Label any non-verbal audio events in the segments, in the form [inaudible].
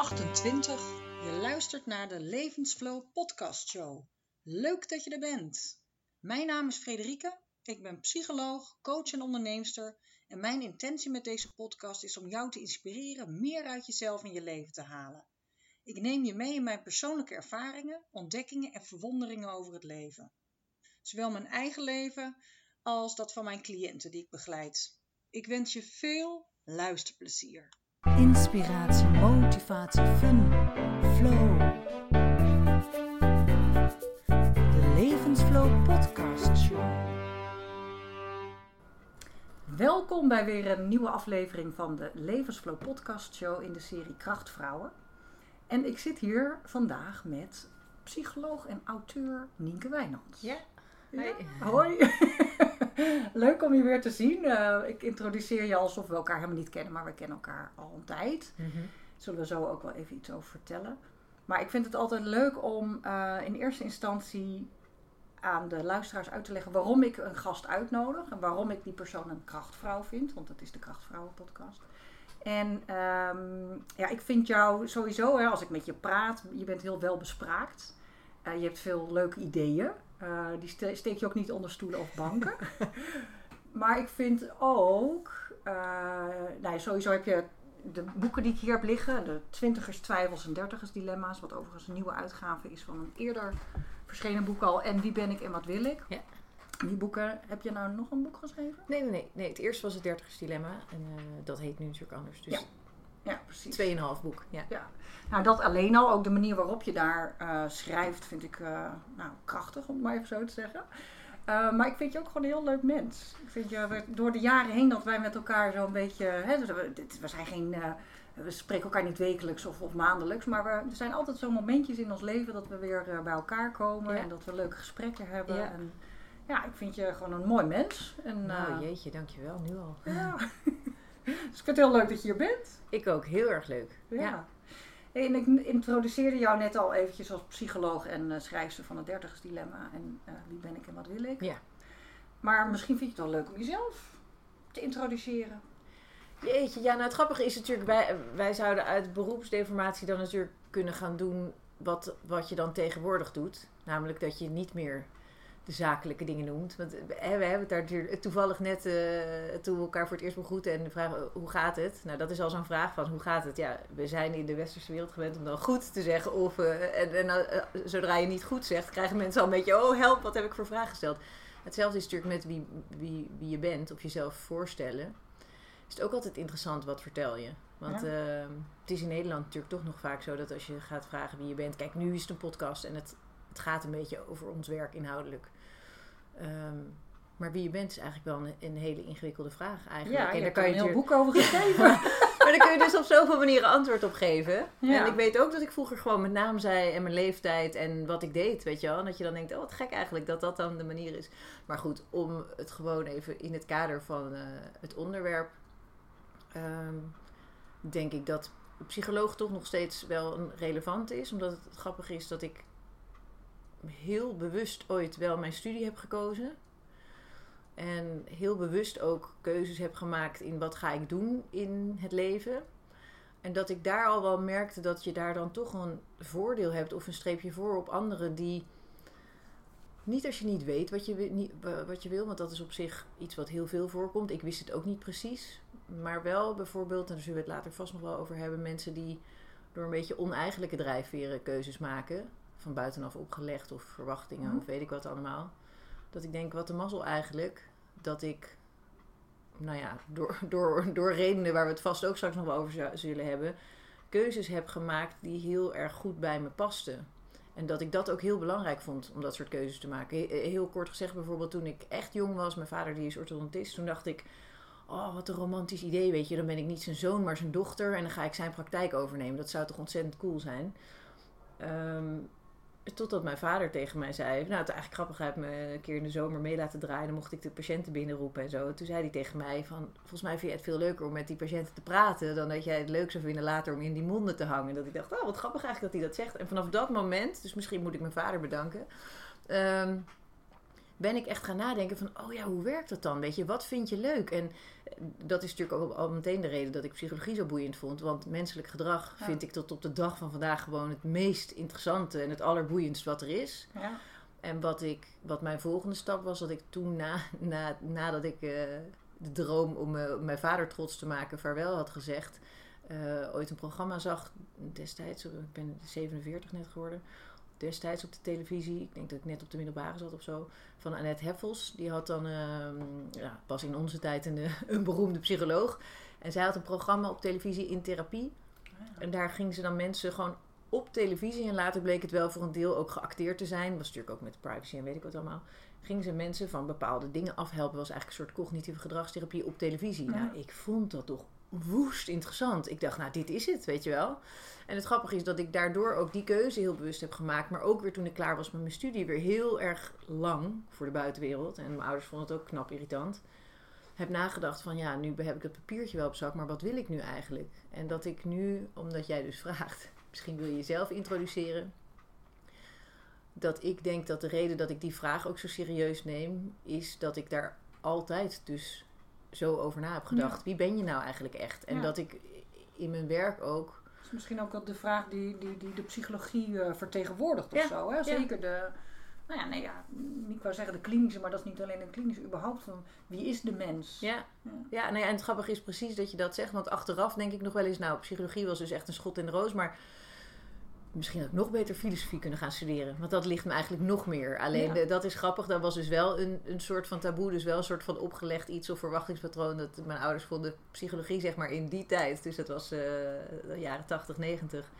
28. Je luistert naar de Levensflow Podcast Show. Leuk dat je er bent. Mijn naam is Frederike. Ik ben psycholoog, coach en onderneemster. En mijn intentie met deze podcast is om jou te inspireren meer uit jezelf en je leven te halen. Ik neem je mee in mijn persoonlijke ervaringen, ontdekkingen en verwonderingen over het leven. Zowel mijn eigen leven als dat van mijn cliënten die ik begeleid. Ik wens je veel luisterplezier. Inspiratie, motivatie, fun, flow. De Levensflow Podcast Show. Welkom bij weer een nieuwe aflevering van de Levensflow Podcast Show in de serie Krachtvrouwen. En ik zit hier vandaag met psycholoog en auteur Nienke Wijnands. Ja, Ja, Hoi. [laughs] [laughs] Leuk om je weer te zien. Eh, ik introduceer je alsof we elkaar helemaal niet kennen, maar we kennen elkaar al een tijd. Zullen we zo ook wel even iets over vertellen. Maar ik vind het altijd leuk om eh, in eerste instantie aan de luisteraars uit te leggen waarom ik een gast uitnodig en waarom ik die persoon een krachtvrouw vind, want dat is de Krachtvrouwen podcast. En ehm, ja, ik vind jou sowieso, hè, als ik met je praat, je bent heel welbespraakt. Eh, je hebt veel leuke ideeën. Eh, die ste- steek je ook niet onder stoelen of banken. [laughs] maar ik vind ook, eh, nou, ja, sowieso heb je de boeken die ik hier heb liggen, de Twintigers Twijfels en Dertigers Dilemma's, wat overigens een nieuwe uitgave is van een eerder verschenen boek al. En Wie ben ik en wat wil ik? Ja. Die boeken, heb je nou nog een boek geschreven? Nee, nee, nee, nee. Het eerste was het dertigers dilemma. En eh, dat heet nu natuurlijk anders. Dus Ja. Ja, precies. 2,5 boek. Ja. Ja, nou dat alleen al, ook de manier waarop je daar eh, schrijft, vind ik eh, nou, krachtig, om het maar even zo te zeggen. Eh, maar ik vind je ook gewoon een heel leuk mens. Ik vind je door de jaren heen dat wij met elkaar zo'n beetje. Hè, we, zijn geen. we spreken elkaar niet wekelijks of, of maandelijks, maar we, er zijn altijd zo'n momentjes in ons leven dat we weer bij elkaar komen Ja. en dat we leuke gesprekken hebben. Ja. En, ja, ik vind je gewoon een mooi mens. En, Nou, jeetje, dankjewel. Nu al. ja. [laughs] dus ik vind het heel leuk dat je hier bent. Ik ook. Heel erg leuk. Ja. Ja. En ik introduceerde jou net al eventjes als psycholoog en eh, schrijfster van het dertigers dilemma. En eh, wie ben ik en wat wil ik? Ja. Maar misschien vind je het wel leuk om jezelf te introduceren. Jeetje, ja, nou het grappige is natuurlijk, wij, wij zouden uit beroepsdeformatie dan natuurlijk kunnen gaan doen wat, wat je dan tegenwoordig doet. Namelijk dat je niet meer de zakelijke dingen noemt. Want eh, we hebben het daar toevallig net, eh, toen we elkaar voor het eerst begroeten en vragen eh, hoe gaat het? Nou, dat is al zo'n vraag van hoe gaat het? Ja, we zijn in de westerse wereld gewend om dan goed te zeggen. Of, en en zodra je niet goed zegt, krijgen mensen al een beetje, oh help, wat heb ik voor vraag gesteld? Hetzelfde is natuurlijk met wie, wie, wie je bent of jezelf voorstellen is het ook altijd interessant wat vertel je. Want Ja. ehm, het is in Nederland natuurlijk toch nog vaak zo dat als je gaat vragen wie je bent. Kijk, nu is het een podcast en het, het gaat een beetje over ons werk inhoudelijk. Ehm, maar wie je bent is eigenlijk wel een, een hele ingewikkelde vraag eigenlijk. Ja, en daar kan je een heel boek over [laughs] geschreven. [laughs] maar daar kun je dus op zoveel manieren antwoord op geven. Ja. En ik weet ook dat ik vroeger gewoon mijn naam zei en mijn leeftijd en wat ik deed, weet je wel. En dat je dan denkt, oh wat gek eigenlijk dat dat dan de manier is. Maar goed, om het gewoon even in het kader van eh, het onderwerp, ehm, denk ik dat psycholoog toch nog steeds wel relevant is. Omdat het grappig is dat ik heel bewust ooit wel mijn studie heb gekozen. En heel bewust ook keuzes heb gemaakt in wat ga ik doen in het leven. En dat ik daar al wel merkte dat je daar dan toch een voordeel hebt of een streepje voor op anderen die. Niet als je niet weet wat je, wat je wil, want dat is op zich iets wat heel veel voorkomt. Ik wist het ook niet precies. Maar wel bijvoorbeeld, en daar zullen we het later vast nog wel over hebben, mensen die door een beetje oneigenlijke drijfveren keuzes maken. Van buitenaf opgelegd of verwachtingen Mhm. of weet ik wat allemaal. Dat ik denk, wat de mazzel eigenlijk dat ik, nou ja, door, [laughs] door, door redenen waar we het vast ook straks nog wel over zullen hebben, keuzes heb gemaakt die heel erg goed bij me pasten. En dat ik dat ook heel belangrijk vond om dat soort keuzes te maken. He- Heel kort gezegd, bijvoorbeeld toen ik echt jong was, mijn vader die is orthodontist, toen dacht ik, oh wat een romantisch idee, weet je, dan ben ik niet zijn zoon, maar zijn dochter en dan ga ik zijn praktijk overnemen. Dat zou toch ontzettend cool zijn. Ehm, Totdat mijn vader tegen mij zei: Nou, het is eigenlijk grappig, hij heeft me een keer in de zomer mee laten draaien. Dan mocht ik de patiënten binnenroepen en zo. En toen zei hij tegen mij: van, Volgens mij vind je het veel leuker om met die patiënten te praten. dan dat jij het leuk zou vinden later om in die monden te hangen. Dat ik dacht: Oh, wat grappig eigenlijk dat hij dat zegt. En vanaf dat moment, dus misschien moet ik mijn vader bedanken. ehm, ben ik echt gaan nadenken van, oh ja, hoe werkt dat dan? Weet je, wat vind je leuk? En eh, dat is natuurlijk ook al meteen de reden dat ik psychologie zo boeiend vond. Want menselijk gedrag Ja. vind ik tot op de dag van vandaag gewoon het meest interessante en het allerboeiendst wat er is. Ja. En wat, ik, wat mijn volgende stap was, dat ik toen na, na, nadat ik eh, de droom om eh, mijn vader trots te maken vaarwel had gezegd, ooit een programma zag, destijds, ik ben 47 net geworden, destijds op de televisie, ik denk dat ik net op de middelbare zat of zo, van Annette Heffels. Die had dan, ehm, ja, pas in onze tijd een, eh, een beroemde psycholoog. En zij had een programma op televisie in therapie. En daar ging ze dan mensen gewoon op televisie, en later bleek het wel voor een deel ook geacteerd te zijn, was natuurlijk ook met privacy en weet ik wat allemaal, gingen ze mensen van bepaalde dingen afhelpen, was eigenlijk een soort cognitieve gedragstherapie op televisie. Ja. Nou, ik vond dat toch woest interessant. Ik dacht, nou, dit is het, weet je wel. En het grappige is dat ik daardoor ook die keuze heel bewust heb gemaakt, maar ook weer toen ik klaar was met mijn studie, weer heel erg lang voor de buitenwereld, en mijn ouders vonden het ook knap irritant, heb nagedacht van, ja, nu heb ik het papiertje wel op zak, maar wat wil ik nu eigenlijk? En dat ik nu, omdat jij dus [laughs] vraagt, misschien wil je jezelf introduceren. Dat ik denk dat de reden dat ik die vraag ook zo serieus neem, is dat ik daar altijd dus zo over na heb gedacht. Wie ben je nou eigenlijk echt? En Ja. dat ik in mijn werk ook. Dat is misschien ook wel de vraag die, die, die de psychologie eh, vertegenwoordigt of zo. Hè? Zeker de, nou ja, nee, ja, wou zeggen de klinische, maar dat is niet alleen de klinische, überhaupt van wie is de mens? Ja, Ja. nou ja, en het grappige is precies dat je dat zegt. Want achteraf denk ik nog wel eens, nou, psychologie was dus echt een schot in de roos. Maar misschien had ik nog beter filosofie kunnen gaan studeren. Want dat ligt me eigenlijk nog meer. Alleen Ja. de- dat is grappig, dat was dus wel een, een soort van taboe. Dus wel een soort van opgelegd iets of verwachtingspatroon. Dat mijn ouders vonden psychologie, zeg maar, in die tijd. Dus dat was eh, de jaren 80, 90.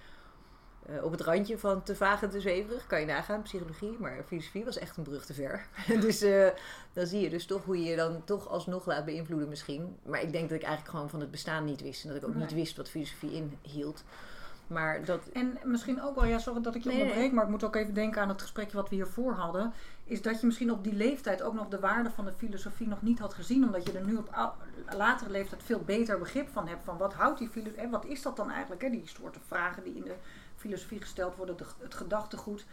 eh, op het randje van te vaag en te zweverig. Kan je nagaan, psychologie. Maar filosofie was echt een brug te ver. [laughs] dus eh, dan zie je dus toch hoe je je dan toch alsnog laat beïnvloeden misschien. Maar ik denk dat ik eigenlijk gewoon van het bestaan niet wist. En dat ik ook Nee. niet wist wat filosofie inhield. Maar dat... En misschien ook wel, ja, sorry dat ik je Nee, onderbreek, maar ik moet ook even denken aan het gesprekje wat we hiervoor hadden. Is dat je misschien op die leeftijd ook nog de waarde van de filosofie nog niet had gezien, omdat je er nu op latere leeftijd veel beter begrip van hebt. Van wat houdt die filosofie, wat is dat dan eigenlijk? Hè? Die soorten vragen die in de filosofie gesteld worden, de- het gedachtegoed.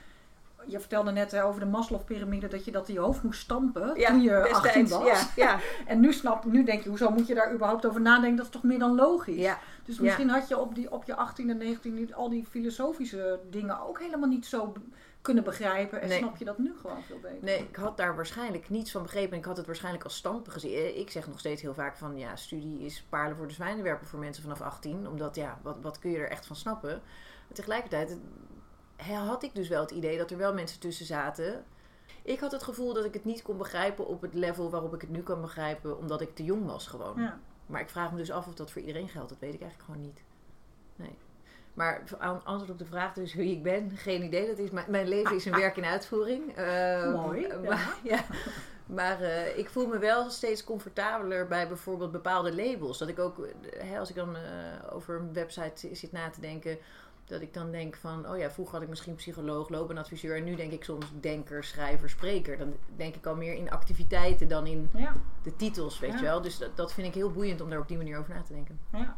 Je vertelde net over de Maslow-pyramide dat je dat in je hoofd moest stampen toen je 18 was. Ja, ja, [laughs] En nu snap nu denk je, hoezo moet je daar überhaupt over nadenken? Dat is toch meer dan logisch? ja. Dus misschien had je op, die, op je 18 en 19 niet al die filosofische dingen ook helemaal niet zo kunnen begrijpen. En Nee. snap je dat nu gewoon veel beter? Nee, ik had daar waarschijnlijk niets van begrepen. En ik had het waarschijnlijk als standpunt gezien. Eh, Ik zeg nog steeds heel vaak van... Ja, studie is paarlen voor de zwijnen werpen voor mensen vanaf 18. Omdat, ja, wat, wat kun je er echt van snappen? Maar tegelijkertijd had ik dus wel het idee dat er wel mensen tussen zaten... Ik had het gevoel dat ik het niet kon begrijpen op het level waarop ik het nu kan begrijpen. Omdat ik te jong was gewoon. Ja. Maar ik vraag me dus af of dat voor iedereen geldt. Dat weet ik eigenlijk gewoon niet. Nee. Maar antwoord op de vraag dus wie ik ben, geen idee. Dat is, mijn, mijn leven is een [laughs] werk in uitvoering. Ehm, Mooi, [laughs] ja. Maar, ja. maar eh, ik voel me wel steeds comfortabeler bij bijvoorbeeld bepaalde labels. Dat ik ook, eh, hè, als ik dan eh, over een website zit na te denken... Dat ik dan denk van, oh ja, vroeger had ik misschien psycholoog, loopbaanadviseur. En nu denk ik soms denker, schrijver, spreker. Dan denk ik al meer in activiteiten dan in Ja, de titels, weet Ja. je wel. Dus dat, dat vind ik heel boeiend om daar op die manier over na te denken. ja.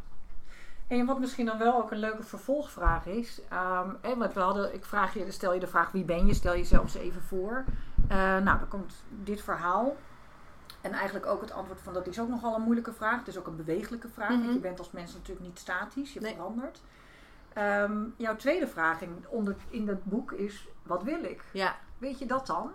En wat misschien dan wel ook een leuke vervolgvraag is. ehm, want we hadden, ik vraag je, stel je de vraag wie ben je, stel jezelf eens even voor. Eh, nou, dan komt dit verhaal. En eigenlijk ook het antwoord van dat is ook nogal een moeilijke vraag. Het is ook een bewegelijke vraag. Mhm. Want je bent als mens natuurlijk niet statisch, je Nee. verandert. Ehm, jouw tweede vraag in, onder, in dat boek is: wat wil ik? Ja, Weet je dat dan?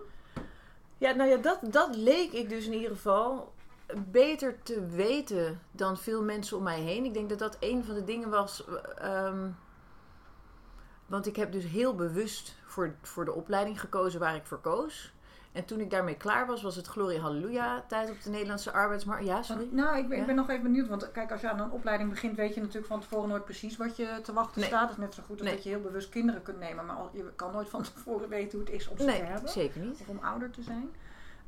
ja nou ja, dat, dat leek ik dus in ieder geval beter te weten dan veel mensen om mij heen. Ik denk dat dat een van de dingen was. ehm, want ik heb dus heel bewust voor, voor de opleiding gekozen waar ik voor koos. En toen ik daarmee klaar was, was het Gloria Halleluja tijd op de Nederlandse arbeidsmarkt. Ja, sorry. Nou, ik ben, Ja. ik ben nog even benieuwd. Want kijk, als je aan een opleiding begint, weet je natuurlijk van tevoren nooit precies wat je te wachten Nee. staat. Het is net zo goed als Nee. dat je heel bewust kinderen kunt nemen. Maar je kan nooit van tevoren weten hoe het is om ze te hebben. zeker niet. Of om ouder te zijn.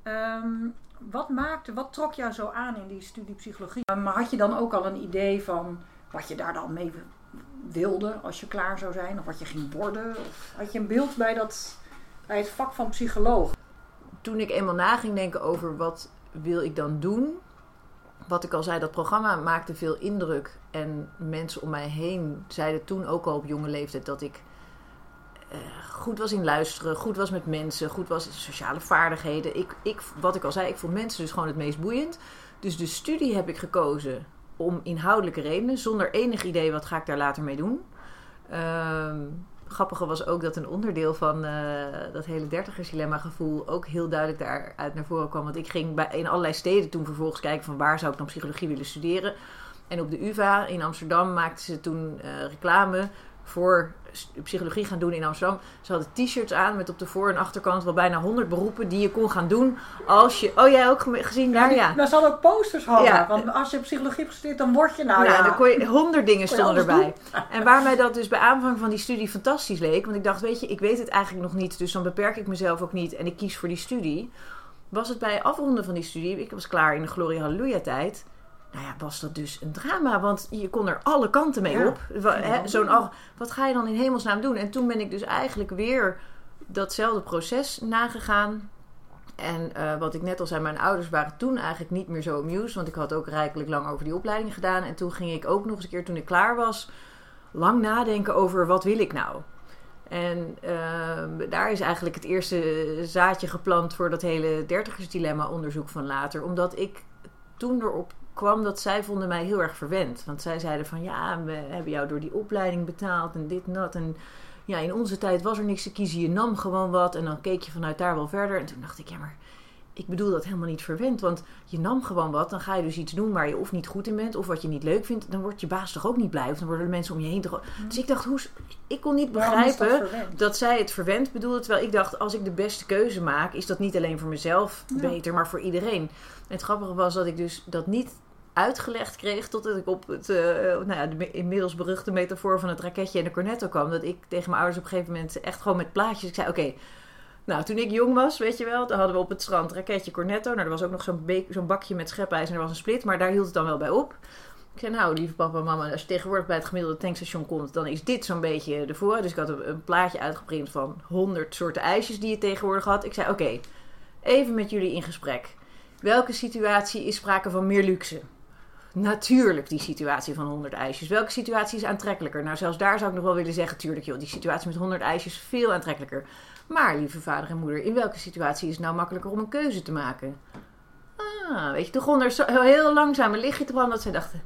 Ehm, wat maakte, wat trok jou zo aan in die studie psychologie? Eh, Maar had je dan ook al een idee van wat je daar dan mee wilde als je klaar zou zijn? Of wat je ging worden? Of had je een beeld bij, dat, bij het vak van psycholoog? Toen ik eenmaal na ging denken over wat wil ik dan doen. Wat ik al zei, dat programma maakte veel indruk. En mensen om mij heen zeiden toen ook al op jonge leeftijd dat ik eh, goed was in luisteren, goed was met mensen, goed was in sociale vaardigheden. Ik, ik, wat ik al zei, ik vond mensen dus gewoon het meest boeiend. Dus de studie heb ik gekozen om inhoudelijke redenen, zonder enig idee wat ga ik daar later mee doen. Ehm grappige was ook dat een onderdeel van eh, dat hele dertigersdilemma gevoel ook heel duidelijk daaruit naar voren kwam. Want ik ging bij, in allerlei steden toen vervolgens kijken van waar zou ik dan psychologie willen studeren. En op de UvA in Amsterdam maakten ze toen eh, reclame voor psychologie gaan doen in Amsterdam. Ze hadden t-shirts aan met op de voor- en achterkant wel bijna 100 beroepen die je kon gaan doen als je... Oh, jij ook gezien daar? Ja. Nou, ze hadden ook posters hangen. Ja. Want als je psychologie hebt gestudeerd, dan word je nou, Nou, ja. dan kon je, honderd dingen stonden erbij. En waar mij dat dus bij aanvang van die studie fantastisch leek, want ik dacht, weet je, ik weet het eigenlijk nog niet, dus dan beperk ik mezelf ook niet en ik kies voor die studie. Was het bij afronden van die studie, ik was klaar in de Gloria Halleluja tijd, nou ja, was dat dus een drama, want je kon er alle kanten mee Ja. op. Zo'n, al- wat ga je dan in hemelsnaam doen? En toen ben ik dus eigenlijk weer datzelfde proces nagegaan. En eh, wat ik net al zei, mijn ouders waren toen eigenlijk niet meer zo amused. Want ik had ook rijkelijk lang over die opleiding gedaan. En toen ging ik ook nog eens een keer, toen ik klaar was, lang nadenken over wat wil ik nou. En eh, daar is eigenlijk het eerste zaadje geplant voor dat hele dertigersdilemma onderzoek van later. Omdat ik toen erop kwam dat zij vonden mij heel erg verwend. Want zij zeiden van ja, we hebben jou door die opleiding betaald en dit en dat. En ja, in onze tijd was er niks te kiezen. Je nam gewoon wat en dan keek je vanuit daar wel verder. En toen dacht ik, ja, maar ik bedoel dat helemaal niet verwend. Want je nam gewoon wat. Dan ga je dus iets doen waar je of niet goed in bent of wat je niet leuk vindt. Dan wordt je baas toch ook niet blij. Of dan worden de mensen om je heen toch... Dus ik dacht, hoe... Ik kon niet dat begrijpen dat zij het verwend bedoelde. Terwijl ik dacht, als ik de beste keuze maak, is dat niet alleen voor mezelf Ja. beter, maar voor iedereen. En het grappige was dat ik dus dat niet uitgelegd kreeg totdat ik op het, eh, nou ja, de inmiddels beruchte metafoor van het raketje en de cornetto kwam. Dat ik tegen mijn ouders op een gegeven moment echt gewoon met plaatjes, ik zei oké, nou toen ik jong was, weet je wel, dan hadden we op het strand raketje, cornetto. Nou, er was ook nog zo'n, zo'n bakje met schepijs en er was een split, maar daar hield het dan wel bij op. Ik zei, nou, lieve papa en mama, als je tegenwoordig bij het gemiddelde tankstation komt, dan is dit zo'n beetje ervoor. Dus ik had een, een plaatje uitgeprint van 100 soorten ijsjes die je tegenwoordig had. Ik zei, oké, even met jullie in gesprek. Welke situatie is sprake van meer luxe? Natuurlijk die situatie van 100 ijsjes. Welke situatie is aantrekkelijker? Nou, zelfs daar zou ik nog wel willen zeggen, tuurlijk joh, die situatie met 100 ijsjes is veel aantrekkelijker. Maar, lieve vader en moeder, in welke situatie is het nou makkelijker om een keuze te maken? Ah, weet je, toen begon er zo, heel langzaam een lichtje te branden dat zij dachten...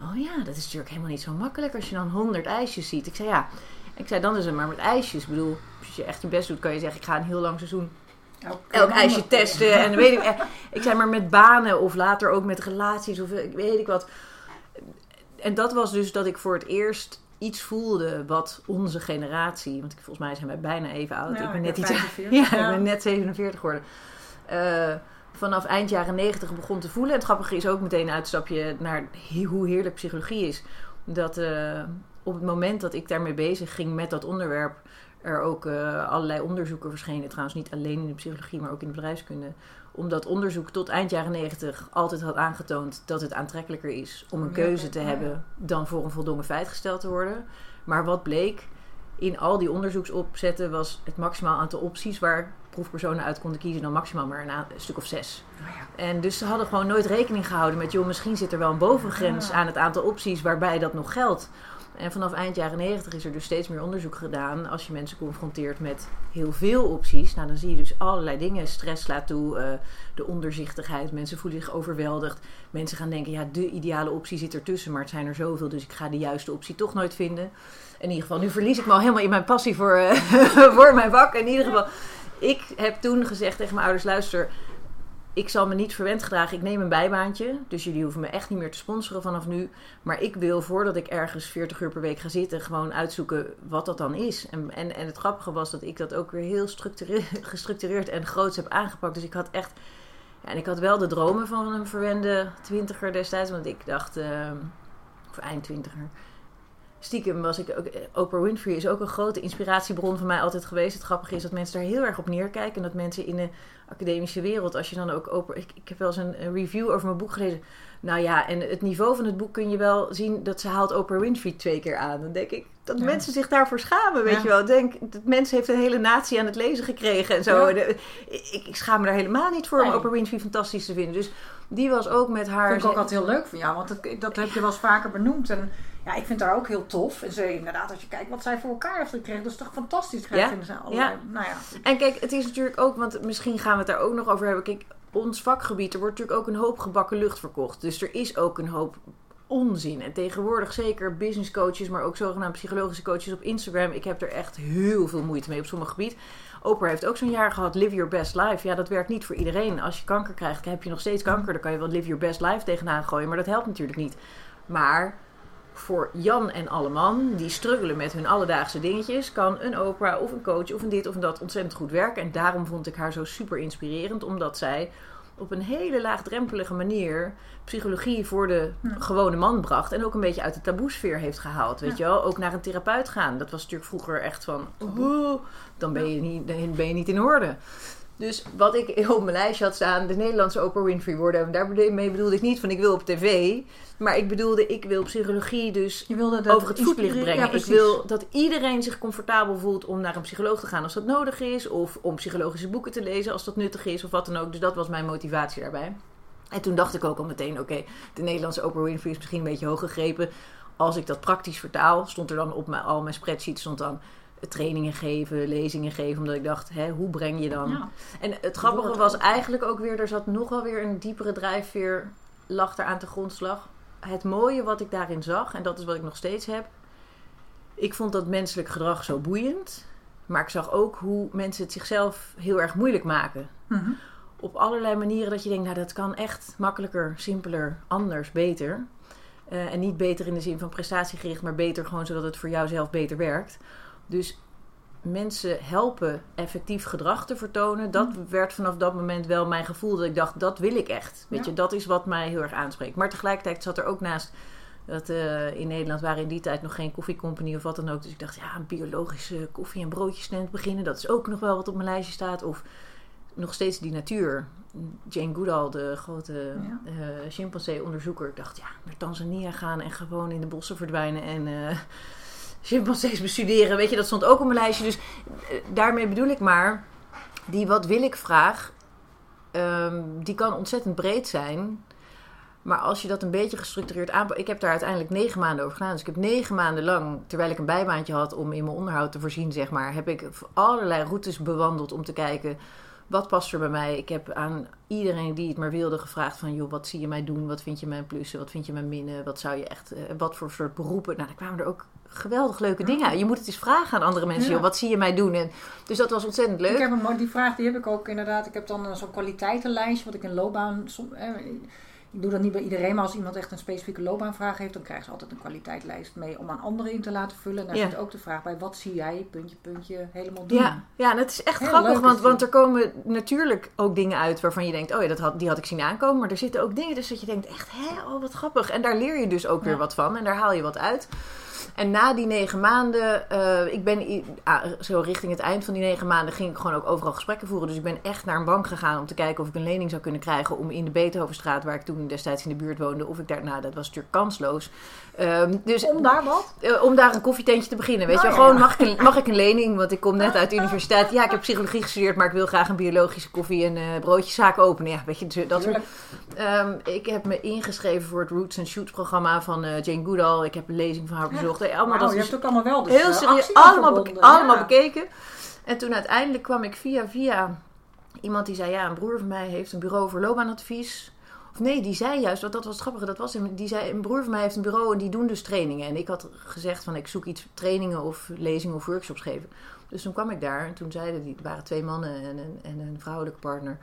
Oh ja, dat is natuurlijk helemaal niet zo makkelijk als je dan 100 ijsjes ziet. Ik zei ja, ik zei dan is het maar met ijsjes. Ik bedoel, als je echt je best doet, kan je zeggen: ik ga een heel lang seizoen elk ijsje testen. En weet ik, eh, ik zei maar met banen of later ook met relaties of weet ik wat. En dat was dus dat ik voor het eerst iets voelde wat onze generatie, want volgens mij zijn wij bijna even oud. Ik ben net iets 45, ja, ja. ik ben net 47 [laughs] geworden. Eh, vanaf eind jaren 90 begon te voelen. En het grappige is ook meteen een uitstapje naar hoe heerlijk psychologie is. Dat eh, op het moment dat ik daarmee bezig ging met dat onderwerp, er ook eh, allerlei onderzoeken verschenen. Trouwens niet alleen in de psychologie, maar ook in de bedrijfskunde. Omdat onderzoek tot eind jaren 90 altijd had aangetoond dat het aantrekkelijker is om een keuze te hebben dan voor een voldongen feit gesteld te worden. Maar wat bleek, in al die onderzoeksopzetten was het maximaal aantal opties waar proefpersonen uit konden kiezen dan maximaal maar een, a- een stuk of zes. Oh ja. En dus ze hadden gewoon nooit rekening gehouden met, joh, misschien zit er wel een bovengrens Ja. aan het aantal opties waarbij dat nog geldt. En vanaf eind jaren 90 is er dus steeds meer onderzoek gedaan. Als je mensen confronteert met heel veel opties, nou dan zie je dus allerlei dingen. Stress slaat toe, eh, de onderzichtigheid, mensen voelen zich overweldigd. Mensen gaan denken, ja, de ideale optie zit ertussen, maar het zijn er zoveel, dus ik ga de juiste optie toch nooit vinden. In ieder geval, nu verlies ik me al helemaal in mijn passie voor, eh, [laughs] voor mijn vak. In ieder geval, ik heb toen gezegd tegen mijn ouders, luister, ik zal me niet verwend gedragen. Ik neem een bijbaantje. Dus jullie hoeven me echt niet meer te sponsoren vanaf nu. Maar ik wil voordat ik ergens 40 uur per week ga zitten, gewoon uitzoeken wat dat dan is. En, en, en het grappige was dat ik dat ook weer heel structure- [laughs] gestructureerd en groots heb aangepakt. Dus ik had echt. Ja, en ik had wel de dromen van een verwende twintiger destijds. Want ik dacht. ehm of eind twintiger. Stiekem was ik ook. Oprah Winfrey is ook een grote inspiratiebron van mij altijd geweest. Het grappige is dat mensen daar heel erg op neerkijken. En dat mensen in de academische wereld, als je dan ook Oprah. Ik, ik heb wel eens een, een review over mijn boek gelezen. Nou ja, en het niveau van het boek kun je wel zien dat ze haalt Oprah Winfrey twee keer aan. Dan denk ik dat Ja. mensen zich daarvoor schamen, weet Ja. je wel. Denk, dat mensen heeft een hele natie aan het lezen gekregen en zo. Ja. Ik, ik schaam me daar helemaal niet voor om. Oprah Winfrey fantastisch te vinden. Dus Die was ook met haar... vind ik ook altijd heel leuk van jou, want dat, dat heb je wel eens vaker benoemd. En ja, ik vind haar ook heel tof. En ze, inderdaad, als je kijkt wat zij voor elkaar heeft gekregen, dat is toch fantastisch. Ja, Vinden ze ja. Nou ja, En kijk, het is natuurlijk ook, want misschien gaan we het daar ook nog over hebben. Kijk, ons vakgebied, er wordt natuurlijk ook een hoop gebakken lucht verkocht. Dus er is ook een hoop onzin. En tegenwoordig zeker business coaches, maar ook zogenaamde psychologische coaches op Instagram. Ik heb er echt heel veel moeite mee op sommige gebied. Oprah heeft ook zo'n jaar gehad, live your best life. Ja, dat werkt niet voor iedereen. Als je kanker krijgt, heb je nog steeds kanker. Dan kan je wel live your best life tegenaan gooien, maar dat helpt natuurlijk niet. Maar voor Jan en Alleman, die struggelen met hun alledaagse dingetjes, kan een Oprah of een coach of een dit of een dat ontzettend goed werken. En daarom vond ik haar zo super inspirerend, omdat zij op een hele laagdrempelige manier psychologie voor de gewone man bracht. En ook een beetje uit de taboesfeer heeft gehaald. Weet je wel? Ook naar een therapeut gaan. Dat was natuurlijk vroeger echt van. "Oeh, dan ben je, niet, dan ben je niet in orde. Dus wat ik [laughs] op mijn lijstje had staan, de Nederlandse Oprah Winfrey worden. En daarmee bedoelde ik niet van ik wil op tv. Maar ik bedoelde, ik wil psychologie dus je wilde dat over het voetlicht brengen. Ja, ik wil dat iedereen zich comfortabel voelt om naar een psycholoog te gaan als dat nodig is. Of om psychologische boeken te lezen als dat nuttig is. Of wat dan ook. Dus dat was mijn motivatie daarbij. En toen dacht ik ook al meteen, oké, de Nederlandse Oprah Winfrey is misschien een beetje hoog gegrepen. Als ik dat praktisch vertaal, stond er dan op mijn, al mijn spreadsheets stond dan trainingen geven, lezingen geven. Omdat ik dacht, hè, hoe breng je dan... Ja. En het grappige was eigenlijk ook weer, er zat nog wel weer een diepere drijfveer, lag er aan de grondslag. Het mooie wat ik daarin zag, en dat is wat ik nog steeds heb. Ik vond dat menselijk gedrag zo boeiend. Maar ik zag ook hoe mensen het zichzelf heel erg moeilijk maken. Mhm. Op allerlei manieren dat je denkt, nou dat kan echt makkelijker, simpeler, anders, beter. Eh, en niet beter in de zin van prestatiegericht, maar beter gewoon zodat het voor jou zelf beter werkt. Dus mensen helpen effectief gedrag te vertonen. Dat werd vanaf dat moment wel mijn gevoel dat ik dacht, dat wil ik echt. Weet Ja. je, dat is wat mij heel erg aanspreekt. Maar tegelijkertijd zat er ook naast dat eh, in Nederland waren in die tijd nog geen koffiecompany of wat dan ook. Dus ik dacht, ja, een biologische koffie- en broodjesstand beginnen. Dat is ook nog wel wat op mijn lijstje staat. Of nog steeds die natuur. Jane Goodall, de grote Ja. eh chimpansee-onderzoeker. Ik dacht, ja, naar Tanzania gaan en gewoon in de bossen verdwijnen en eh chimpansees bestuderen. Weet je, dat stond ook op mijn lijstje. Dus eh, daarmee bedoel ik maar, die wat wil ik vraag, ehm, die kan ontzettend breed zijn. Maar als je dat een beetje gestructureerd aanpakt. Ik heb daar uiteindelijk negen maanden over gedaan. Dus ik heb negen maanden lang, terwijl ik een bijbaantje had om in mijn onderhoud te voorzien, zeg maar, heb ik allerlei routes bewandeld om te kijken. Wat past er bij mij? Ik heb aan iedereen die het maar wilde gevraagd van... joh, wat zie je mij doen? Wat vind je mijn plussen? Wat vind je mijn minnen? Wat zou je echt... eh, wat voor soort beroepen? Nou, daar kwamen er ook geweldig leuke dingen uit. Je moet het eens vragen aan andere mensen. Ja. Joh, wat zie je mij doen? En, dus dat was ontzettend leuk. Ik heb een, die vraag die heb ik ook inderdaad. Ik heb dan zo'n kwaliteitenlijstje wat ik in loopbaan. som- eh, ik doe dat niet bij iedereen, maar als iemand echt een specifieke loopbaanvraag heeft, dan krijgen ze altijd een kwaliteitslijst mee om aan anderen in te laten vullen. En daar Ja. zit ook de vraag bij: wat zie jij, puntje, puntje, helemaal doen? Ja, ja, en het is echt Heel grappig, want, want er komen natuurlijk ook dingen uit waarvan je denkt, oh ja, dat had, die had ik zien aankomen. Maar er zitten ook dingen dus dat je denkt, echt, hè, oh wat grappig. En daar leer je dus ook weer wat van en daar haal je wat uit. En na die negen maanden, eh, ik ben ah, zo richting het eind van die negen maanden, ging ik gewoon ook overal gesprekken voeren. Dus ik ben echt naar een bank gegaan om te kijken of ik een lening zou kunnen krijgen om in de Beethovenstraat, waar ik toen destijds in de buurt woonde, of ik daar, nou dat was natuurlijk kansloos. Ehm, dus Om daar wat? eh, om daar een koffietentje te beginnen. Weet Nou je, ja. gewoon mag ik, een, mag ik een lening? Want ik kom net uit de [laughs] universiteit. Ja, ik heb psychologie gestudeerd, maar ik wil graag een biologische koffie- en eh broodjeszaak openen. Ja, weet je, dus dat soort. Ehm, ik heb me ingeschreven voor het Roots and Shoots programma van eh, Jane Goodall. Ik heb een lezing van haar bezocht. Eh, allemaal dat je is hebt ook allemaal wel. Dus, heel serieus. Allemaal, allemaal bekeken. En toen uiteindelijk kwam ik via via iemand die zei: Ja, een broer van mij heeft een bureau voor loopbaanadvies. Nee, die zei juist, want dat was het grappige, dat was hem. Die zei: Een broer van mij heeft een bureau en die doen dus trainingen. En ik had gezegd: van Ik zoek iets trainingen of lezingen of workshops geven. Dus toen kwam ik daar en toen zeiden die, er waren twee mannen en een, en een vrouwelijke partner.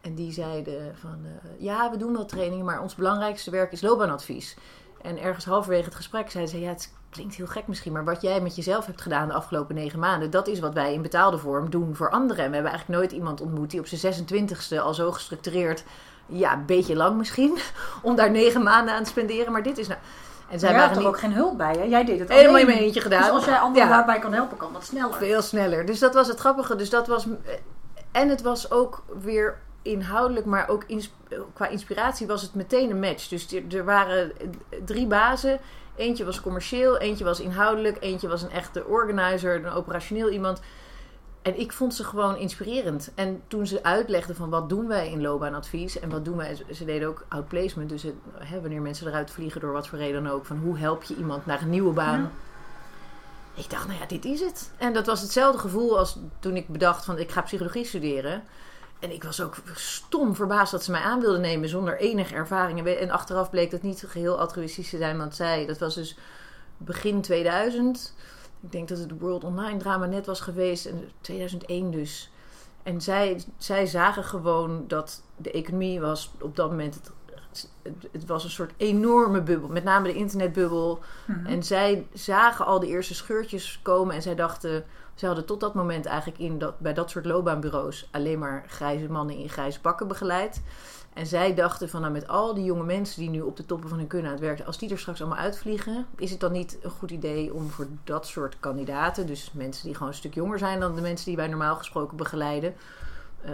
En die zeiden van, eh, ja, we doen wel trainingen, maar ons belangrijkste werk is loopbaanadvies. En ergens halverwege het gesprek zei ze, ja, het klinkt heel gek misschien, maar wat jij met jezelf hebt gedaan de afgelopen negen maanden, dat is wat wij in betaalde vorm doen voor anderen. En we hebben eigenlijk nooit iemand ontmoet die op zijn 26e al zo gestructureerd, ja, een beetje lang misschien, [laughs] om daar negen maanden aan te spenderen. Maar dit is nou... En zij waren er niet ook geen hulp bij, hè? Jij deed het helemaal in mijn eentje gedaan. Dus als jij anderen Ja. daarbij kan helpen, kan dat sneller. Veel sneller. Dus dat was het grappige. Dus dat was, en het was ook weer inhoudelijk, maar ook ins- qua inspiratie was het meteen een match. Dus er, er waren drie bazen. Eentje was commercieel, eentje was inhoudelijk, eentje was een echte organizer, een operationeel iemand. En ik vond ze gewoon inspirerend. En toen ze uitlegden van wat doen wij in loopbaanadvies en wat doen wij, ze deden ook outplacement. Dus het, hè, wanneer mensen eruit vliegen door wat voor reden dan ook, van hoe help je iemand naar een nieuwe baan. Ja. Ik dacht, nou ja, dit is het. En dat was hetzelfde gevoel als toen ik bedacht van ik ga psychologie studeren. En ik was ook stom verbaasd dat ze mij aan wilden nemen zonder enige ervaring. En achteraf bleek dat niet geheel altruïstisch te zijn, want zij, dat was dus begin 2000. Ik denk dat het World Online drama net was geweest, en 2001 dus. En zij, zij zagen gewoon dat de economie was op dat moment. Het, het, het was een soort enorme bubbel, met name de internetbubbel. Mhm. En zij zagen al de eerste scheurtjes komen en zij dachten, ze hadden tot dat moment eigenlijk in dat, bij dat soort loopbaanbureaus alleen maar grijze mannen in grijze pakken begeleid. En zij dachten van nou met al die jonge mensen die nu op de toppen van hun kunnen aan het werken, als die er straks allemaal uitvliegen, is het dan niet een goed idee om voor dat soort kandidaten, dus mensen die gewoon een stuk jonger zijn dan de mensen die wij normaal gesproken begeleiden, eh,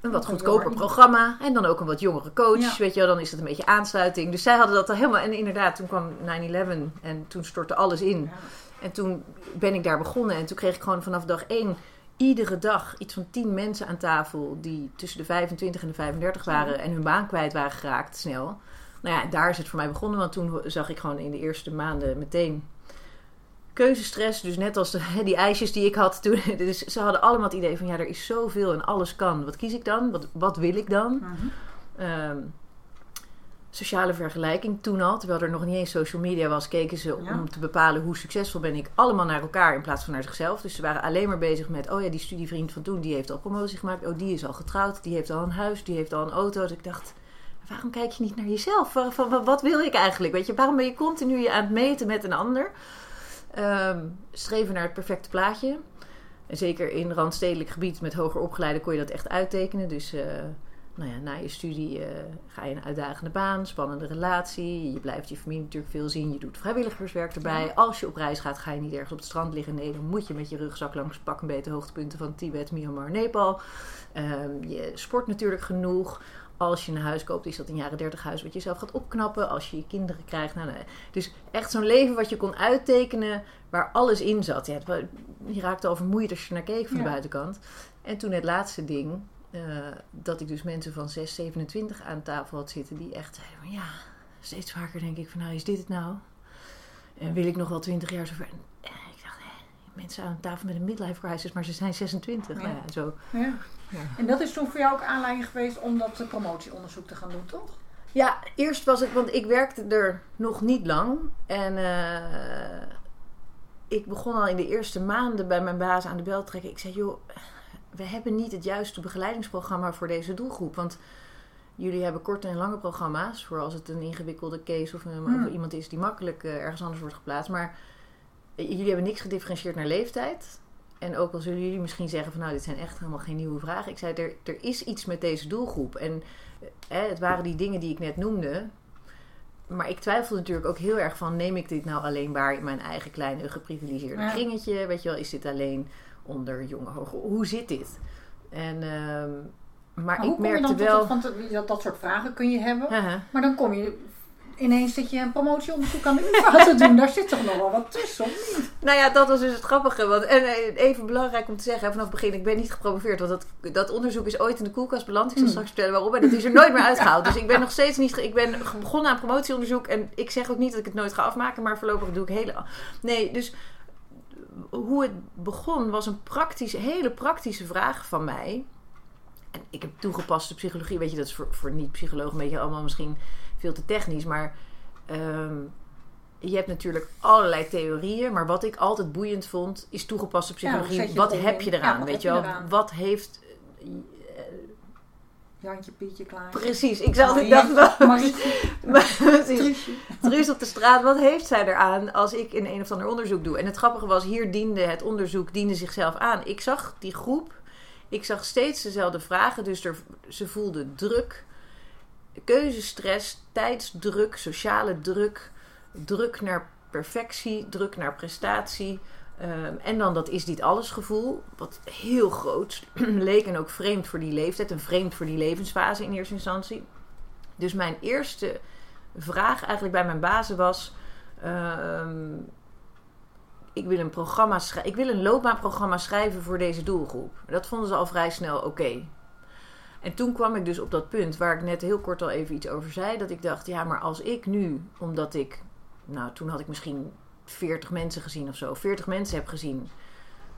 een wat goedkoper programma en dan ook een wat jongere coach, Ja. weet je wel, dan is dat een beetje aansluiting. Dus zij hadden dat al helemaal en inderdaad, toen kwam 9-11 en toen stortte alles in. Ja. En toen ben ik daar begonnen. En toen kreeg ik gewoon vanaf dag één iedere dag iets van tien mensen aan tafel die tussen de 25 en de 35 waren en hun baan kwijt waren geraakt snel. Nou ja, daar is het voor mij begonnen, want toen zag ik gewoon in de eerste maanden meteen keuzestress. Dus net als de, [laughs] die ijsjes die ik had toen. [laughs] Dus ze hadden allemaal het idee van ja, er is zoveel en alles kan. Wat kies ik dan? Wat, wat wil ik dan? Mhm. Ehm, sociale vergelijking toen al, terwijl er nog niet eens social media was, keken ze Ja. om te bepalen hoe succesvol ben ik allemaal naar elkaar in plaats van naar zichzelf. Dus ze waren alleen maar bezig met, oh ja, die studievriend van toen, die heeft al promotie gemaakt. Oh, die is al getrouwd, die heeft al een huis, die heeft al een auto. Dus ik dacht, waarom kijk je niet naar jezelf? Van- wat, wil ik eigenlijk? Weet je, waarom ben je continu je aan het meten met een ander? Ehm, streven naar het perfecte plaatje. En zeker in randstedelijk gebied met hoger opgeleiden kon je dat echt uittekenen. Dus eh, nou ja, na je studie eh, ga je een uitdagende baan, spannende relatie. Je blijft je familie natuurlijk veel zien. Je doet vrijwilligerswerk erbij. Ja. Als je op reis gaat, ga je niet ergens op het strand liggen. Nee, dan moet je met je rugzak langs pak een beetje hoogtepunten van Tibet, Myanmar, Nepal. Ehm, je sport natuurlijk genoeg. Als je een huis koopt, is dat een jaren 30 huis wat je zelf gaat opknappen. Als je je kinderen krijgt. Nou, nee. Dus echt zo'n leven wat je kon uittekenen waar alles in zat. Ja, het je raakte al vermoeid als je naar keek van Ja. de buitenkant. En toen het laatste ding, eh, dat ik dus mensen van 6, 27 aan tafel had zitten die echt zeiden van ja, steeds vaker denk ik van nou is dit het nou? En wil ik nog wel 20 jaar zo ver? En ik dacht, hè, mensen aan tafel met een midlife crisis, maar ze zijn 26. Ja. Nou ja, zo. Ja. En dat is toen voor jou ook aanleiding geweest om dat eh, promotieonderzoek te gaan doen, toch? Ja, eerst was het, want ik werkte er nog niet lang. En eh, ik begon al in de eerste maanden bij mijn baas aan de bel te trekken. Ik zei, joh, we hebben niet het juiste begeleidingsprogramma voor deze doelgroep. Want jullie hebben korte en lange programma's. Voor als het een ingewikkelde case of, een, Hmm. of iemand is die makkelijk eh, ergens anders wordt geplaatst. Maar eh, jullie hebben niks gedifferentieerd naar leeftijd. En ook al zullen jullie misschien zeggen van nou, dit zijn echt helemaal geen nieuwe vragen. Ik zei, er, er is iets met deze doelgroep. En eh, het waren die dingen die ik net noemde. Maar ik twijfelde natuurlijk ook heel erg van... neem ik dit nou alleen waar in mijn eigen kleine geprivilegeerde Ja. kringetje? Weet je wel, is dit alleen onder jonge hoge... Hoe zit dit? En, ehm, maar, Maar hoe ik kom je tot wel... dat, want eh, dat, dat soort vragen kun je hebben. Maar dan kom je ineens dat je een promotieonderzoek aan de UvA te doen. Daar zit toch nog wel wat tussen, of niet? Nou ja, dat was dus het grappige. Want, en eh, even belangrijk om te zeggen, vanaf het begin, ik ben niet gepromoveerd. Want dat, dat onderzoek is ooit in de koelkast beland. Ik zal Hmm. straks vertellen waarom. En dat is er nooit meer uitgehaald. [laughs] Dus ik ben nog steeds niet... Ik ben begonnen aan promotieonderzoek. En ik zeg ook niet dat ik het nooit ga afmaken. Maar voorlopig doe ik hele... Nee, dus hoe het begon was een praktische, hele praktische vraag van mij. En ik heb toegepaste psychologie. Weet je, dat is voor, voor niet-psychologen een beetje allemaal misschien veel te technisch. Maar... ehm, je hebt natuurlijk allerlei theorieën, maar wat ik altijd boeiend vond, is toegepaste psychologie. wat heb je Ja, eraan? wat weet heb je je wel? eraan? Wat heeft. Jantje, Pietje, klaar. precies, ik zat ik Ja, dacht wel. [laughs] Truus op de straat, wat heeft zij eraan als ik een een of ander onderzoek doe? En het grappige was, hier diende het onderzoek diende zichzelf aan. Ik zag die groep, ik zag steeds dezelfde vragen, dus er, ze voelden druk, keuzestress, tijdsdruk, sociale druk, druk naar perfectie, druk naar prestatie. Ehm, en dan dat is dit alles gevoel, wat heel groot [clears throat] leek en ook vreemd voor die leeftijd en vreemd voor die levensfase in eerste instantie. Dus mijn eerste vraag eigenlijk bij mijn bazen was: ehm, ik wil een programma schrijven. Ik wil een loopbaanprogramma schrijven voor deze doelgroep. Dat vonden ze al vrij snel oké. En toen kwam ik dus op dat punt waar ik net heel kort al even iets over zei. Dat ik dacht, ja, maar als ik nu, omdat ik, nou toen had ik misschien 40 mensen gezien of zo, 40 mensen heb gezien,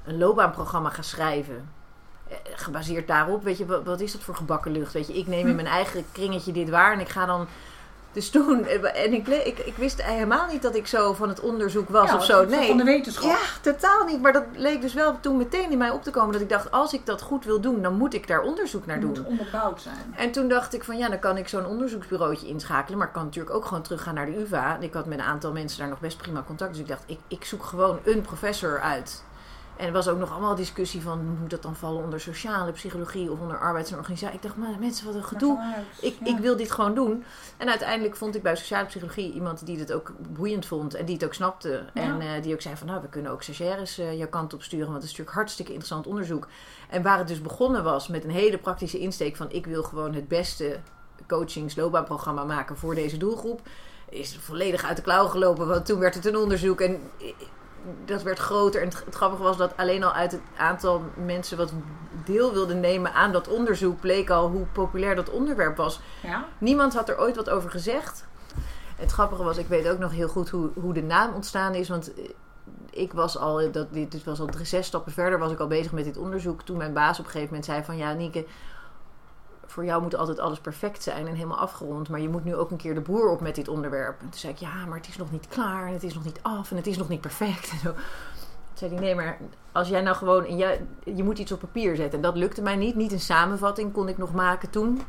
een loopbaanprogramma ga schrijven. eh, Gebaseerd daarop, weet je, wat, wat is dat voor gebakken lucht? Weet je, ik neem in mijn eigen kringetje dit waar en ik ga dan. Dus toen, eh, en ik, ik, ik wist helemaal niet dat ik zo van het onderzoek was Ja, of zo. het Nee, Van de wetenschap. ja, totaal niet. Maar dat leek dus wel toen meteen in mij op te komen. Dat ik dacht, als ik dat goed wil doen, dan moet ik daar onderzoek naar Het doen. moet onderbouwd zijn. En toen dacht ik van ja, dan kan ik zo'n onderzoeksbureautje inschakelen. Maar ik kan natuurlijk ook gewoon teruggaan naar de UvA. En ik had met een aantal mensen daar nog best prima contact. Dus ik dacht, ik, ik zoek gewoon een professor uit. En er was ook nog allemaal discussie van, moet dat dan vallen onder sociale psychologie of onder arbeids- en organisatie? Ik dacht, maar mensen, wat een gedoe. Ik, ja. ik wil dit gewoon doen. En uiteindelijk vond ik bij sociale psychologie iemand die het ook boeiend vond en die het ook snapte. En eh, die ook zei van nou, we kunnen ook stagiaires eh jouw kant op sturen, want het is natuurlijk hartstikke interessant onderzoek. En waar het dus begonnen was met een hele praktische insteek van ik wil gewoon het beste coachings loopbaanprogramma maken voor deze doelgroep. Is volledig uit de klauwen gelopen, want toen werd het een onderzoek en eh, dat werd groter. En het, het grappige was dat alleen al uit het aantal mensen wat deel wilde nemen aan dat onderzoek bleek al hoe populair dat onderwerp was. Ja? Niemand had er ooit wat over gezegd. Het grappige was, ik weet ook nog heel goed hoe, hoe de naam ontstaan is. Want eh, ik was al, dat, dit, dit was al drie, zes stappen verder, was ik al bezig met dit onderzoek. Toen mijn baas op een gegeven moment zei van, ja Nieke, voor jou moet altijd alles perfect zijn en helemaal afgerond. Maar je moet nu ook een keer de boer op met dit onderwerp. En toen zei ik, ja, maar het is nog niet klaar en het is nog niet af en het is nog niet perfect. En zo. Toen zei hij, nee, maar als jij nou gewoon, en jij, je moet iets op papier zetten. En dat lukte mij niet. Niet een samenvatting kon ik nog maken toen.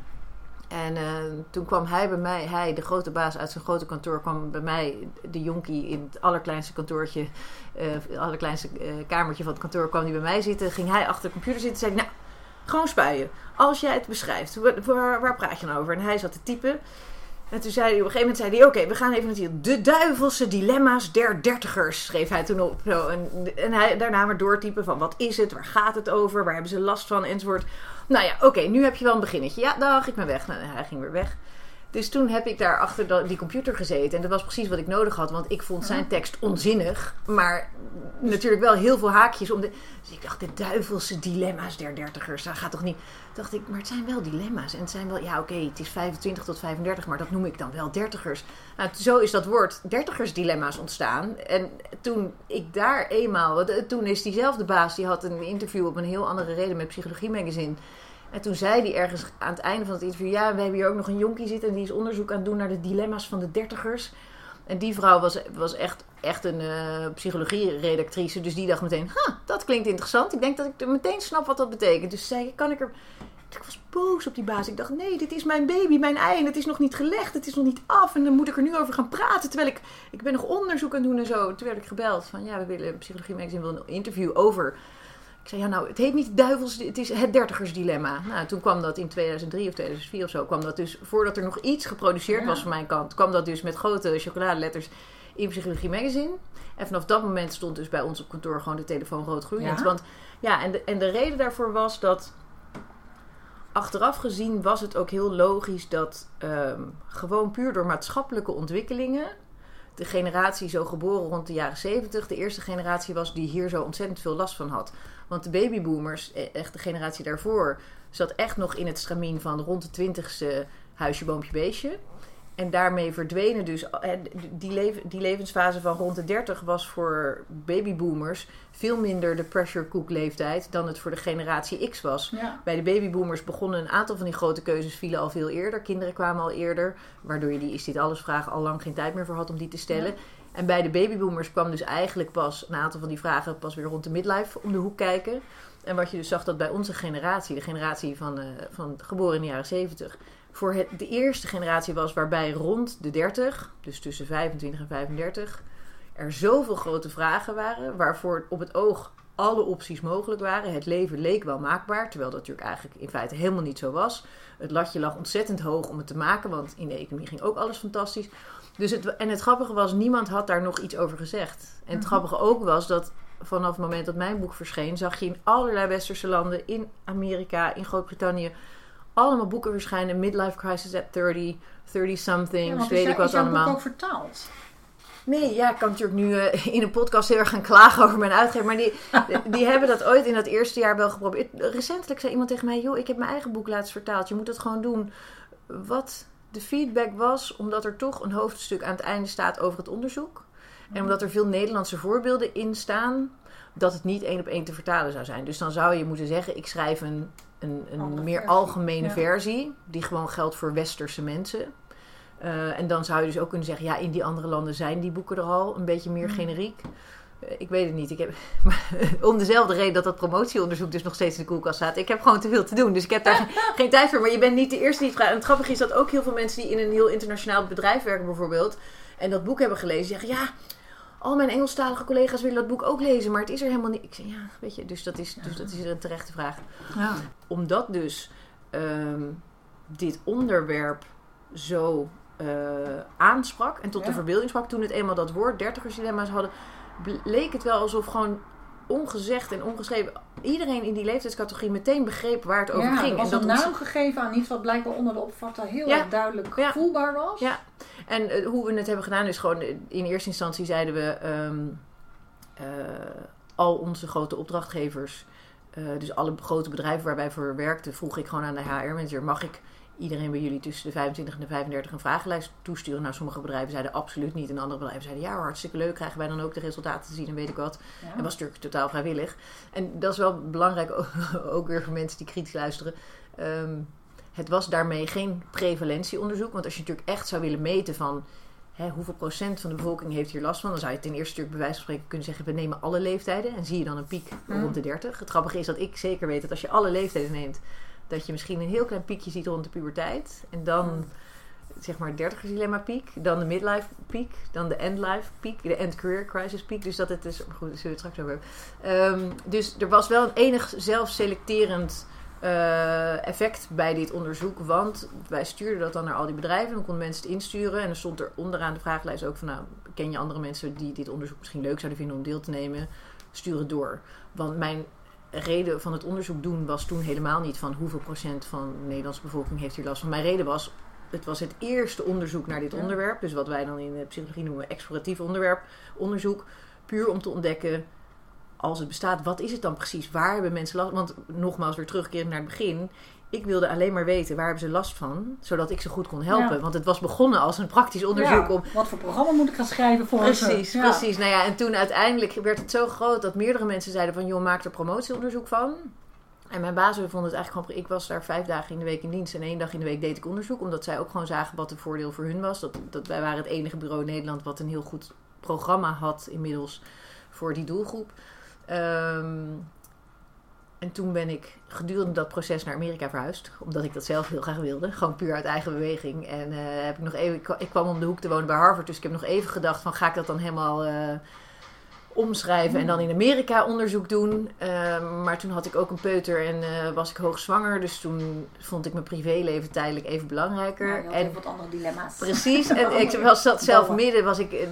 En eh, toen kwam hij bij mij, hij, de grote baas uit zijn grote kantoor, kwam bij mij, de jonkie, in het allerkleinste kantoortje, eh, het allerkleinste eh, kamertje van het kantoor, kwam hij bij mij zitten. Ging hij achter de computer zitten zei hij, nou, gewoon spuien. Als jij het beschrijft, wa- waar, waar praat je dan over? En hij zat te typen. En toen zei hij, op een gegeven moment zei hij, oké, we gaan even natuurlijk de duivelse dilemma's der dertigers, schreef hij toen op. Zo. En, en hij daarna maar doortypen van, wat is het, waar gaat het over, waar hebben ze last van, enzovoort. Nou ja, oké, nu heb je wel een beginnetje. Ja, dag, ik ben weg. Nou, hij ging weer weg. Dus toen heb ik daar achter die computer gezeten. En dat was precies wat ik nodig had. Want ik vond zijn tekst onzinnig. Maar natuurlijk wel heel veel haakjes om de... Dus ik dacht, de duivelse dilemma's der dertigers. Dat gaat toch niet... dacht ik, maar het zijn wel dilemma's. En het zijn wel... Ja, oké, het is 25 tot 35. Maar dat noem ik dan wel dertigers. Nou, zo is dat woord dertigersdilemma's ontstaan. En toen ik daar eenmaal... eh, Toen is diezelfde baas... Die had een interview op een heel andere reden met Psychologie Magazine... En toen zei hij ergens aan het einde van het interview: Ja, we hebben hier ook nog een jonkie zitten. En die is onderzoek aan het doen naar de dilemma's van de dertigers. En die vrouw was, was echt, echt een eh psychologie-redactrice. Dus die dacht meteen: Ha, dat klinkt interessant. Ik denk dat ik meteen snap wat dat betekent. Dus zei Kan ik er. Ik was boos op die baas. Ik dacht: Nee, dit is mijn baby, mijn ei. En het is nog niet gelegd. Het is nog niet af. En dan moet ik er nu over gaan praten. Terwijl ik. Ik ben nog onderzoek aan het doen en zo. Toen werd ik gebeld: van ja, we willen Psychologie Magazine wil een interview over ik zei, ja nou, het heet niet duivels, het is het dertigersdilemma. Nou, toen kwam dat in 2003 of 2004 of zo, kwam dat dus, voordat er nog iets geproduceerd Ja. was van mijn kant, kwam dat dus met grote chocoladeletters in Psychologie Magazine. En vanaf dat moment stond dus bij ons op kantoor gewoon de telefoon rood gloeiend. Ja? Want ja, en de, en de reden daarvoor was dat achteraf gezien was het ook heel logisch dat ehm, gewoon puur door maatschappelijke ontwikkelingen de generatie zo geboren rond de jaren 70 de eerste generatie was die hier zo ontzettend veel last van had. Want de babyboomers, eh, echt de generatie daarvoor, zat echt nog in het stramien van rond de twintigste huisje, boompje, beestje. En daarmee verdwenen dus eh, die, leven, die levensfase van rond de 30 was voor babyboomers veel minder de pressure cook leeftijd dan het voor de generatie X was. Ja. Bij de babyboomers begonnen een aantal van die grote keuzes vielen al veel eerder. Kinderen kwamen al eerder, waardoor je die is dit alles vragen al lang geen tijd meer voor had om die te stellen. Ja. En bij de babyboomers kwam dus eigenlijk pas een aantal van die vragen pas weer rond de midlife om de hoek kijken. En wat je dus zag dat bij onze generatie, de generatie van, eh, van geboren in de jaren 70, voor het, de eerste generatie was waarbij rond de 30, dus tussen 25 en 35, er zoveel grote vragen waren, waarvoor op het oog alle opties mogelijk waren. Het leven leek wel maakbaar, terwijl dat natuurlijk eigenlijk in feite helemaal niet zo was. Het latje lag ontzettend hoog om het te maken, want in de economie ging ook alles fantastisch. Dus het, en het grappige was, niemand had daar nog iets over gezegd. En het Mhm. grappige ook was dat vanaf het moment dat mijn boek verscheen, zag je in allerlei westerse landen, in Amerika, in Groot-Brittannië, allemaal boeken verschijnen. Midlife Crisis at 30, 30 something, Ja, weet ik wat is jouw boek allemaal. ook vertaald? Nee, ja, ik kan natuurlijk nu eh, in een podcast heel erg gaan klagen over mijn uitgever. Maar die, [laughs] die hebben dat ooit in dat eerste jaar wel geprobeerd. Recentelijk zei iemand tegen mij: joh, ik heb mijn eigen boek laatst vertaald. Je moet het gewoon doen. Wat de feedback was, omdat er toch een hoofdstuk aan het einde staat over het onderzoek. En omdat er veel Nederlandse voorbeelden in staan, dat het niet één op één te vertalen zou zijn. Dus dan zou je moeten zeggen: ik schrijf een, een, een meer versie, algemene ja. versie, die gewoon geldt voor westerse mensen. Eh, en dan zou je dus ook kunnen zeggen: ja, in die andere landen zijn die boeken er al, een beetje meer Mm. generiek. Ik weet het niet. Ik heb, [laughs] maar om dezelfde reden dat dat promotieonderzoek dus nog steeds in de koelkast staat. Ik heb gewoon te veel te doen, dus ik heb daar [laughs] geen, tijd voor. Maar je bent niet de eerste die vraagt. En het grappige is dat ook heel veel mensen die in een heel internationaal bedrijf werken bijvoorbeeld... en dat boek hebben gelezen, zeggen... ja, al mijn Engelstalige collega's willen dat boek ook lezen, maar het is er helemaal niet. Ik zeg ja, weet je, dus dat is, dus dat is een terechte vraag. Ja. Omdat dus ehm, dit onderwerp zo eh, aansprak en tot de verbeelding sprak, toen het eenmaal dat woord dertigersdilemma's hadden, leek het wel alsof gewoon ongezegd en ongeschreven iedereen in die leeftijdscategorie meteen begreep waar het over ja, ging. er was en een ons- naam gegeven aan iets wat blijkbaar onder de opvatter heel Ja. erg duidelijk Ja. voelbaar was. Ja. En eh, hoe we het hebben gedaan is gewoon... eh, In eerste instantie zeiden we... eh, al onze grote opdrachtgevers... dus alle grote bedrijven waarbij we voor werkten... vroeg ik gewoon aan de HR-manager... mag ik iedereen bij jullie tussen de 25 en de 35 een vragenlijst toesturen? Nou, sommige bedrijven zeiden absoluut niet. En andere bedrijven zeiden... ja, hartstikke leuk. Krijgen wij dan ook de resultaten te zien en weet ik wat. Ja. En was natuurlijk totaal vrijwillig. En dat is wel belangrijk, [laughs] ook weer voor mensen die kritisch luisteren. Ehm, het was daarmee geen prevalentieonderzoek. Want als je natuurlijk echt zou willen meten van... Hè, hoeveel procent van de bevolking heeft hier last van... dan zou je ten eerste natuurlijk bij wijze van spreken kunnen zeggen... we nemen alle leeftijden en zie je dan een piek Hmm. rond de 30. Het grappige is dat ik zeker weet dat als je alle leeftijden neemt... dat je misschien een heel klein piekje ziet rond de puberteit. En dan zeg maar 30 dilemma piek, dan de midlife piek, dan de end-life piek, de end-career crisis piek. Dus dat het is, goed, zullen we het straks over hebben. Ehm, dus er was wel een enig zelfselecterend eh, effect bij dit onderzoek, want wij stuurden dat dan naar al die bedrijven en dan konden mensen het insturen. En er stond er onderaan de vragenlijst ook van, nou, ken je andere mensen die dit onderzoek misschien leuk zouden vinden om deel te nemen? Stuur het door. Want mijn reden van het onderzoek doen was toen helemaal niet van hoeveel procent van de Nederlandse bevolking heeft hier last van. Mijn reden was, het was het eerste onderzoek naar dit Ja. onderwerp. Dus wat wij dan in de psychologie noemen exploratief onderwerp, onderzoek. Puur om te ontdekken, als het bestaat, wat is het dan precies? Waar hebben mensen last Want nogmaals, weer terugkerend naar het begin. Ik wilde alleen maar weten, waar hebben ze last van? Zodat ik ze goed kon helpen. Ja. Want het was begonnen als een praktisch onderzoek Ja, om Wat voor programma moet ik gaan schrijven voor Precies, ze? Ja. precies. Nou ja, en toen uiteindelijk werd het zo groot dat meerdere mensen zeiden van... joh, maak er promotieonderzoek van. En mijn baas vonden het eigenlijk gewoon... Ik was daar vijf dagen in de week in dienst en één dag in de week deed ik onderzoek. Omdat zij ook gewoon zagen wat het voordeel voor hun was. Dat, dat wij waren het enige bureau in Nederland wat een heel goed programma had inmiddels voor die doelgroep. Ehm, en toen ben ik gedurende dat proces naar Amerika verhuisd. Omdat ik dat zelf heel graag wilde. Gewoon puur uit eigen beweging. En eh, heb ik nog even, ik kwa- ik kwam om de hoek te wonen bij Harvard. Dus ik heb nog even gedacht van ga ik dat dan helemaal eh, omschrijven. En dan in Amerika onderzoek doen. Ehm, maar toen had ik ook een peuter en eh, was ik hoogzwanger. Dus toen vond ik mijn privéleven tijdelijk even belangrijker. Had en wat andere dilemma's. Precies. En [laughs] ik was zat zelf midden, was ik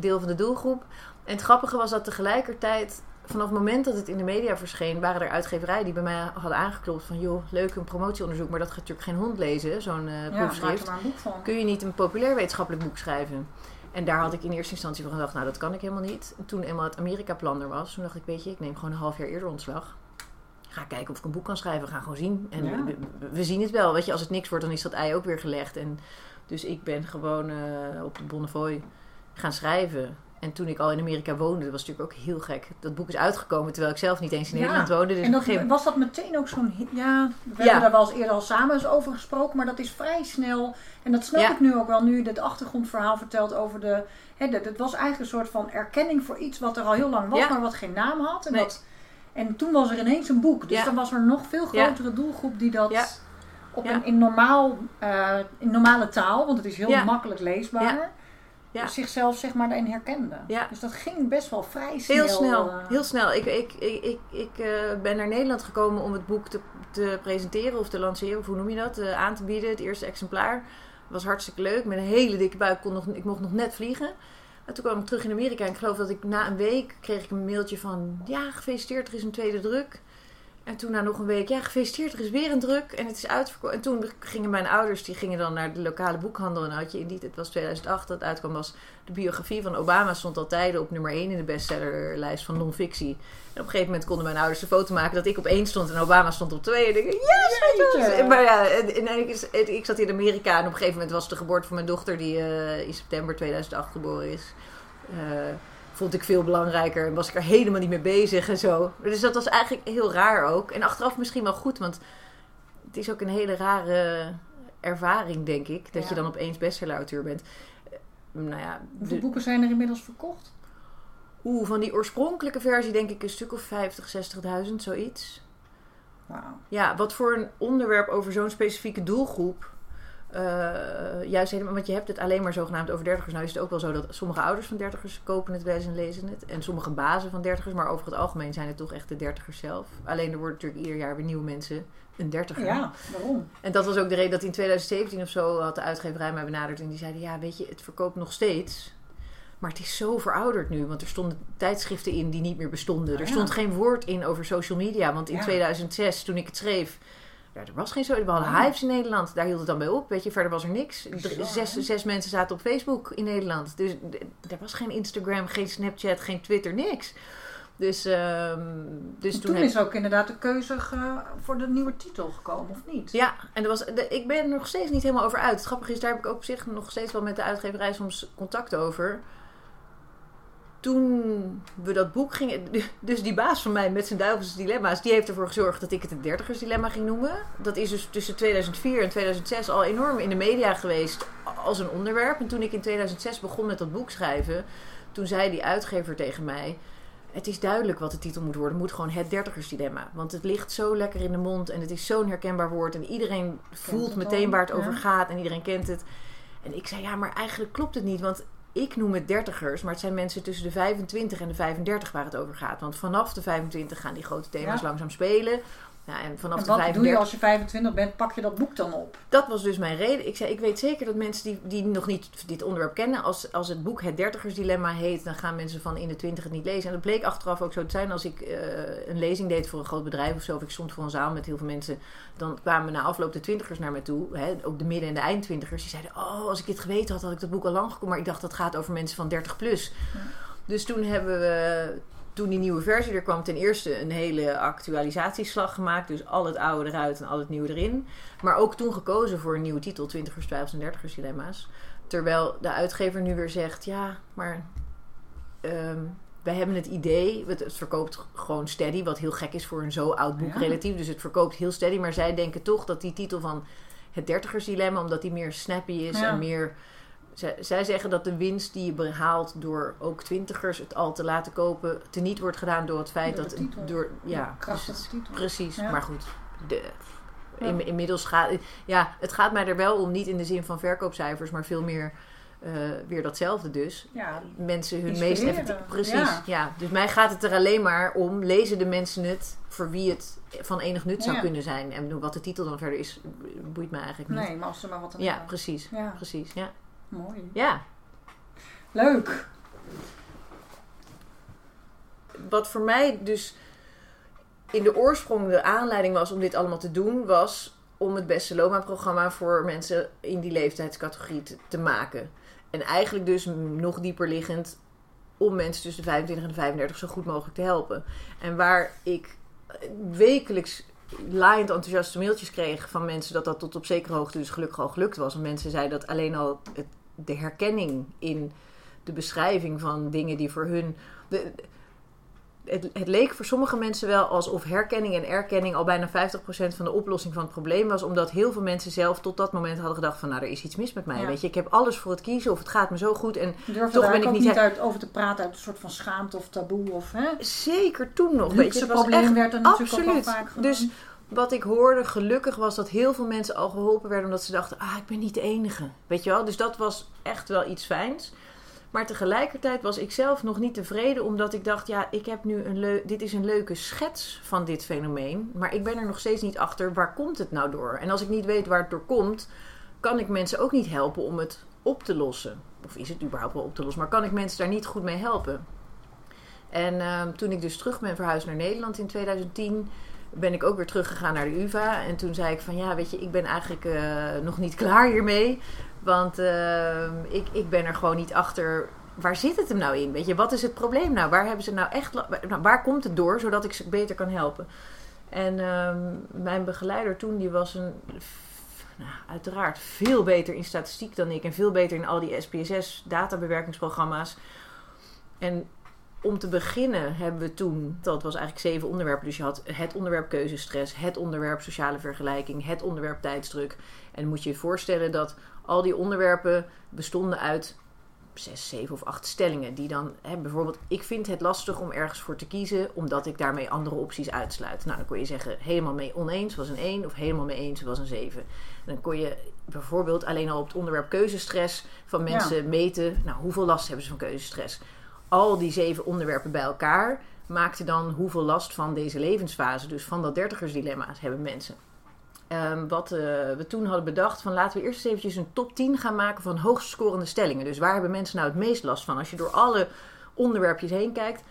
deel van de doelgroep. En het grappige was dat tegelijkertijd, vanaf het moment dat het in de media verscheen, waren er uitgeverijen die bij mij hadden aangeklopt van, joh, leuk een promotieonderzoek, maar dat gaat natuurlijk geen hond lezen, zo'n ja, maak proefschrift. maar een boek van. Kun je niet een populair wetenschappelijk boek schrijven? En daar had ik in eerste instantie van gedacht, nou dat kan ik helemaal niet. En toen eenmaal het Amerika-plan er was, toen dacht ik, weet je, ik neem gewoon een half jaar eerder ontslag. Ga kijken of ik een boek kan schrijven, gaan gewoon zien. En Ja. we, we- we zien het wel. Weet je, als het niks wordt, dan is dat ei ook weer gelegd. En dus ik ben gewoon eh, op de Bonnefoy gaan schrijven. En toen ik al in Amerika woonde, dat was natuurlijk ook heel gek. Dat boek is uitgekomen terwijl ik zelf niet eens in Ja. Nederland woonde. Dus en dat, gegeven was dat meteen ook zo'n... Ja, we Ja. hebben daar wel eens eerder al samen eens over gesproken. Maar dat is vrij snel. En dat snap Ja. ik nu ook wel. Nu je dit achtergrondverhaal vertelt over de... Hè, dat- het was eigenlijk een soort van erkenning voor iets wat er al heel lang was. Maar wat geen naam had. En, Nee. dat, en toen was er ineens een boek. Dus dan was er nog veel grotere doelgroep die dat... Op een, in, normaal, eh, in normale taal, want het is heel makkelijk leesbaar, Ja. Zichzelf zeg maar daarin herkende. Ja. Dus dat ging best wel vrij snel. Heel snel, eh, heel snel. Ik, ik, ik, ik, ik eh, ben naar Nederland gekomen om het boek te, te presenteren of te lanceren, of hoe noem je dat, eh, aan te bieden. Het eerste exemplaar was hartstikke leuk, met een hele dikke buik. Kon nog, ik mocht nog net vliegen. En toen kwam ik terug in Amerika en ik geloof dat ik na een week kreeg ik een mailtje van, ja, gefeliciteerd, er is een tweede druk. En toen na nog een week, ja, gefeliciteerd, er is weer een druk en het is uitverkocht. En toen gingen mijn ouders, die gingen dan naar de lokale boekhandel. En had je in die, het was 2008 dat het uitkwam, was de biografie van Obama stond al tijden op nummer 1 in de bestsellerlijst van non-fictie. En op een gegeven moment konden mijn ouders een foto maken dat ik op 1 stond en Obama stond op 2. En ik dacht, ja. Maar ja, en, en ik, ik zat in Amerika en op een gegeven moment was de geboorte van mijn dochter, die eh, in september 2008 geboren is. eh, vond ik veel belangrijker en was ik er helemaal niet mee bezig en zo. Dus dat was eigenlijk heel raar ook. En achteraf misschien wel goed, want het is ook een hele rare ervaring, denk ik. Dat Ja. je dan opeens bestseller-auteur bent. Eh, Nou ja, Hoeveel de- boeken zijn er inmiddels verkocht? oeh, van die oorspronkelijke versie denk ik een stuk of 50, 60.000, zoiets. Wauw. Ja, wat voor een onderwerp over zo'n specifieke doelgroep. Eh, juist helemaal, want je hebt het alleen maar zogenaamd over dertigers. Nou is het ook wel zo dat sommige ouders van dertigers kopen het wel eens en lezen het. En sommige bazen van dertigers, maar over het algemeen zijn het toch echt de dertigers zelf. Alleen er worden natuurlijk ieder jaar weer nieuwe mensen een dertiger. Ja, waarom? En dat was ook de reden dat in 2017 of zo had de uitgeverij mij benaderd. En die zeiden, ja weet je, het verkoopt nog steeds. Maar het is zo verouderd nu. Want er stonden tijdschriften in die niet meer bestonden. Ah, er ja. stond geen woord in over social media. Want in Ja. 2006, toen ik het schreef... Ja, er was geen zo. We hadden Ah. hypes in Nederland. Daar hield het dan bij op. Weet je, verder was er niks. Zes, zes mensen zaten op Facebook in Nederland. Dus er was geen Instagram, geen Snapchat, geen Twitter, niks. Dus, ehm, dus En toen, toen heb- is ook inderdaad de keuze ge- voor de nieuwe titel gekomen, of niet? Ja, en er was, de, ik ben er nog steeds niet helemaal over uit. Het grappige is, daar heb ik ook op zich nog steeds wel met de uitgeverij soms contact over. Toen we dat boek gingen... Dus die baas van mij met zijn duivelse dilemma's... die heeft ervoor gezorgd dat ik het het dertigersdilemma ging noemen. Dat is dus tussen 2004 en 2006 al enorm in de media geweest als een onderwerp. En toen ik in 2006 begon met dat boek schrijven... toen zei die uitgever tegen mij... Het is duidelijk wat de titel moet worden. Het moet gewoon het dertigersdilemma. Want het ligt zo lekker in de mond en het is zo'n herkenbaar woord. En iedereen voelt meteen waar het over gaat en iedereen kent het. En ik zei, ja, maar eigenlijk klopt het niet. Want ik noem het dertigers, maar het zijn mensen tussen de 25 en de 35 waar het over gaat. Want vanaf de 25 gaan die grote thema's Ja. langzaam spelen. En vanaf En de wat 35... doe je als je 25 bent? Pak je dat boek dan op? Dat was dus mijn reden. Ik zei, ik weet zeker dat mensen die, die nog niet dit onderwerp kennen, als, als het boek Het Dertigersdilemma heet, dan gaan mensen van in de twintig het niet lezen. En dat bleek achteraf ook zo te zijn. Als ik eh, een lezing deed voor een groot bedrijf of zo, of ik stond voor een zaal met heel veel mensen, dan kwamen na afloop de twintigers naar mij toe, hè, ook de midden- en de eindtwintigers. Die zeiden, oh, als ik dit geweten had, had ik dat boek al lang gekomen. Maar ik dacht, dat gaat over mensen van 30 plus. Dus toen hebben we toen die nieuwe versie er kwam, ten eerste een hele actualisatieslag gemaakt. Dus al het oude eruit en al het nieuwe erin. Maar ook toen gekozen voor een nieuwe titel, 20ers, 12 en 30ers dilemma's. Terwijl de uitgever nu weer zegt, ja, maar ehm, wij hebben het idee, het, het verkoopt gewoon steady, wat heel gek is voor een zo oud boek Ja. relatief. Dus het verkoopt heel steady, maar zij denken toch dat die titel van het dertigers dilemma, omdat die meer snappy is Ja. en meer... Zij, zij zeggen dat de winst die je behaalt door ook twintigers het al te laten kopen, teniet wordt gedaan door het feit Door dat... Door, ja, dus-. Precies, Ja. maar goed. De, in, inmiddels gaat ja, het gaat mij er wel om, niet in de zin van verkoopcijfers, maar veel meer eh, weer datzelfde dus. Ja, Mensen hun meest effectief. Precies, Ja. ja. Dus mij gaat het er alleen maar om, lezen de mensen het voor wie het van enig nut zou Ja. kunnen zijn. En wat de titel dan verder is, boeit mij eigenlijk niet. nee, maar als er maar wat aan Ja, precies. Ja, Precies, ja. Mooi. Ja, Leuk. wat voor mij dus in de oorsprong de aanleiding was om dit allemaal te doen, was om het beste Loma-programma voor mensen in die leeftijdscategorie te, te maken. En eigenlijk dus nog dieper liggend om mensen tussen de 25 en de 35 zo goed mogelijk te helpen. En waar ik wekelijks laaiend enthousiaste mailtjes kreeg van mensen dat dat tot op zekere hoogte dus gelukkig al gelukt was. En mensen zeiden dat alleen al het, de herkenning in de beschrijving van dingen die voor hun. De, het, het leek voor sommige mensen wel alsof herkenning en erkenning al bijna 50% van de oplossing van het probleem was. Omdat heel veel mensen zelf tot dat moment hadden gedacht van nou er is iets mis met mij. Ja. Weet je, ik heb alles voor het kiezen of het gaat me zo goed. En Toch ben ik niet uit over te praten uit een soort van schaamte of taboe of hè? zeker toen nog. Het probleem echt werd er natuurlijk absoluut. ook vaak. Dus wat ik hoorde, gelukkig was dat heel veel mensen al geholpen werden omdat ze dachten, ah, ik ben niet de enige. Weet je wel? Dus dat was echt wel iets fijns. Maar tegelijkertijd was ik zelf nog niet tevreden, omdat ik dacht, ja, ik heb nu een dit is een leuke schets van dit fenomeen. Maar ik ben er nog steeds niet achter, waar komt het nou door? En als ik niet weet waar het door komt, kan ik mensen ook niet helpen om het op te lossen. Of is het überhaupt wel op te lossen, maar kan ik mensen daar niet goed mee helpen? En ehm, toen ik dus terug ben verhuisd naar Nederland in 2010, ben ik ook weer teruggegaan naar de UvA. En toen zei ik van ja, weet je, ik ben eigenlijk eh, nog niet [laughs] klaar hiermee. Want ehm, ik, ik ben er gewoon niet achter. Waar zit het hem nou in? Weet je, wat is het probleem nou? Waar hebben ze nou echt. Nou, waar komt het door, zodat ik ze beter kan helpen? En ehm, mijn begeleider toen, die was een. Nou, uiteraard veel beter in statistiek dan ik. En veel beter in al die SPSS databewerkingsprogramma's. En om te beginnen hebben we toen, dat was eigenlijk zeven onderwerpen. Dus je had het onderwerp keuzestress, het onderwerp sociale vergelijking, het onderwerp tijdsdruk. En moet je je voorstellen dat al die onderwerpen bestonden uit zes, zeven of acht stellingen. Die dan, hè, bijvoorbeeld, ik vind het lastig om ergens voor te kiezen, omdat ik daarmee andere opties uitsluit. Nou, dan kon je zeggen, helemaal mee oneens was een 1 of helemaal mee eens was een 7. En dan kon je bijvoorbeeld alleen al op het onderwerp keuzestress van mensen meten, nou, hoeveel last hebben ze van keuzestress. Al die zeven onderwerpen bij elkaar maakten dan hoeveel last van deze levensfase, dus van dat dertigersdilemma, hebben mensen. Ehm, wat eh, we toen hadden bedacht, van laten we eerst eens eventjes een top 10 gaan maken van hoogst scorende stellingen. Dus waar hebben mensen nou het meest last van? Als je door alle onderwerpjes heen kijkt.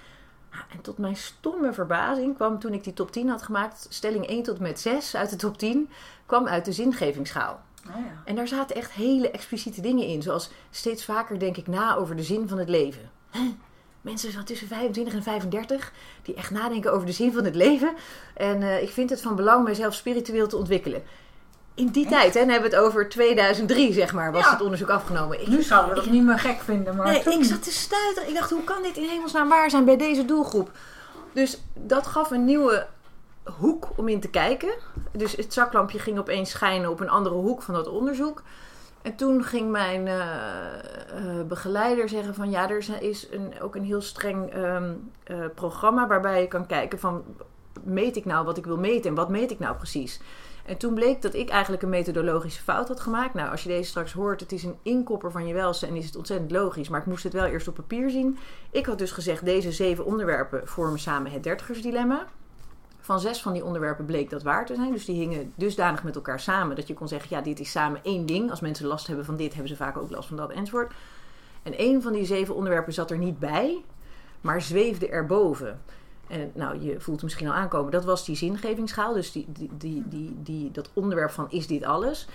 Ah, En tot mijn stomme verbazing kwam toen ik die top 10 had gemaakt, stelling 1 tot en met 6 uit de top 10, kwam uit de zingevingsschaal. Oh ja. En daar zaten echt hele expliciete dingen in. Zoals steeds vaker denk ik na over de zin van het leven. Mensen van tussen 25 en 35 die echt nadenken over de zin van het leven. En eh, ik vind het van belang mijzelf spiritueel te ontwikkelen. In die Echt? tijd, hè, dan hebben we het over 2003, zeg maar, was Ja. het onderzoek afgenomen. Ik, Nu zouden we dat niet meer gek vinden, maar Nee, toen... ik zat te stuiteren. Ik dacht, hoe kan dit in hemelsnaam waar zijn bij deze doelgroep? Dus dat gaf een nieuwe hoek om in te kijken. Dus het zaklampje ging opeens schijnen op een andere hoek van dat onderzoek. En toen ging mijn eh, eh, begeleider zeggen van ja, er is- een, ook een heel streng ehm, eh, programma waarbij je kan kijken van meet ik nou wat ik wil meten en wat meet ik nou precies. En toen bleek dat ik eigenlijk een methodologische fout had gemaakt. Nou, als je deze straks hoort, het is een inkopper van je welste en is het ontzettend logisch. Maar ik moest het wel eerst op papier zien. Ik had dus gezegd, deze zeven onderwerpen vormen samen het dertigersdilemma. Van zes van die onderwerpen bleek dat waar te zijn. Dus die hingen dusdanig met elkaar samen dat je kon zeggen, ja, dit is samen één ding. Als mensen last hebben van dit, hebben ze vaak ook last van dat enzovoort. En één van die zeven onderwerpen zat er niet bij, maar zweefde erboven. En nou, je voelt het misschien al aankomen. Dat was die zingevingsschaal. Dus die, die, die, die, die, dat onderwerp van is dit alles?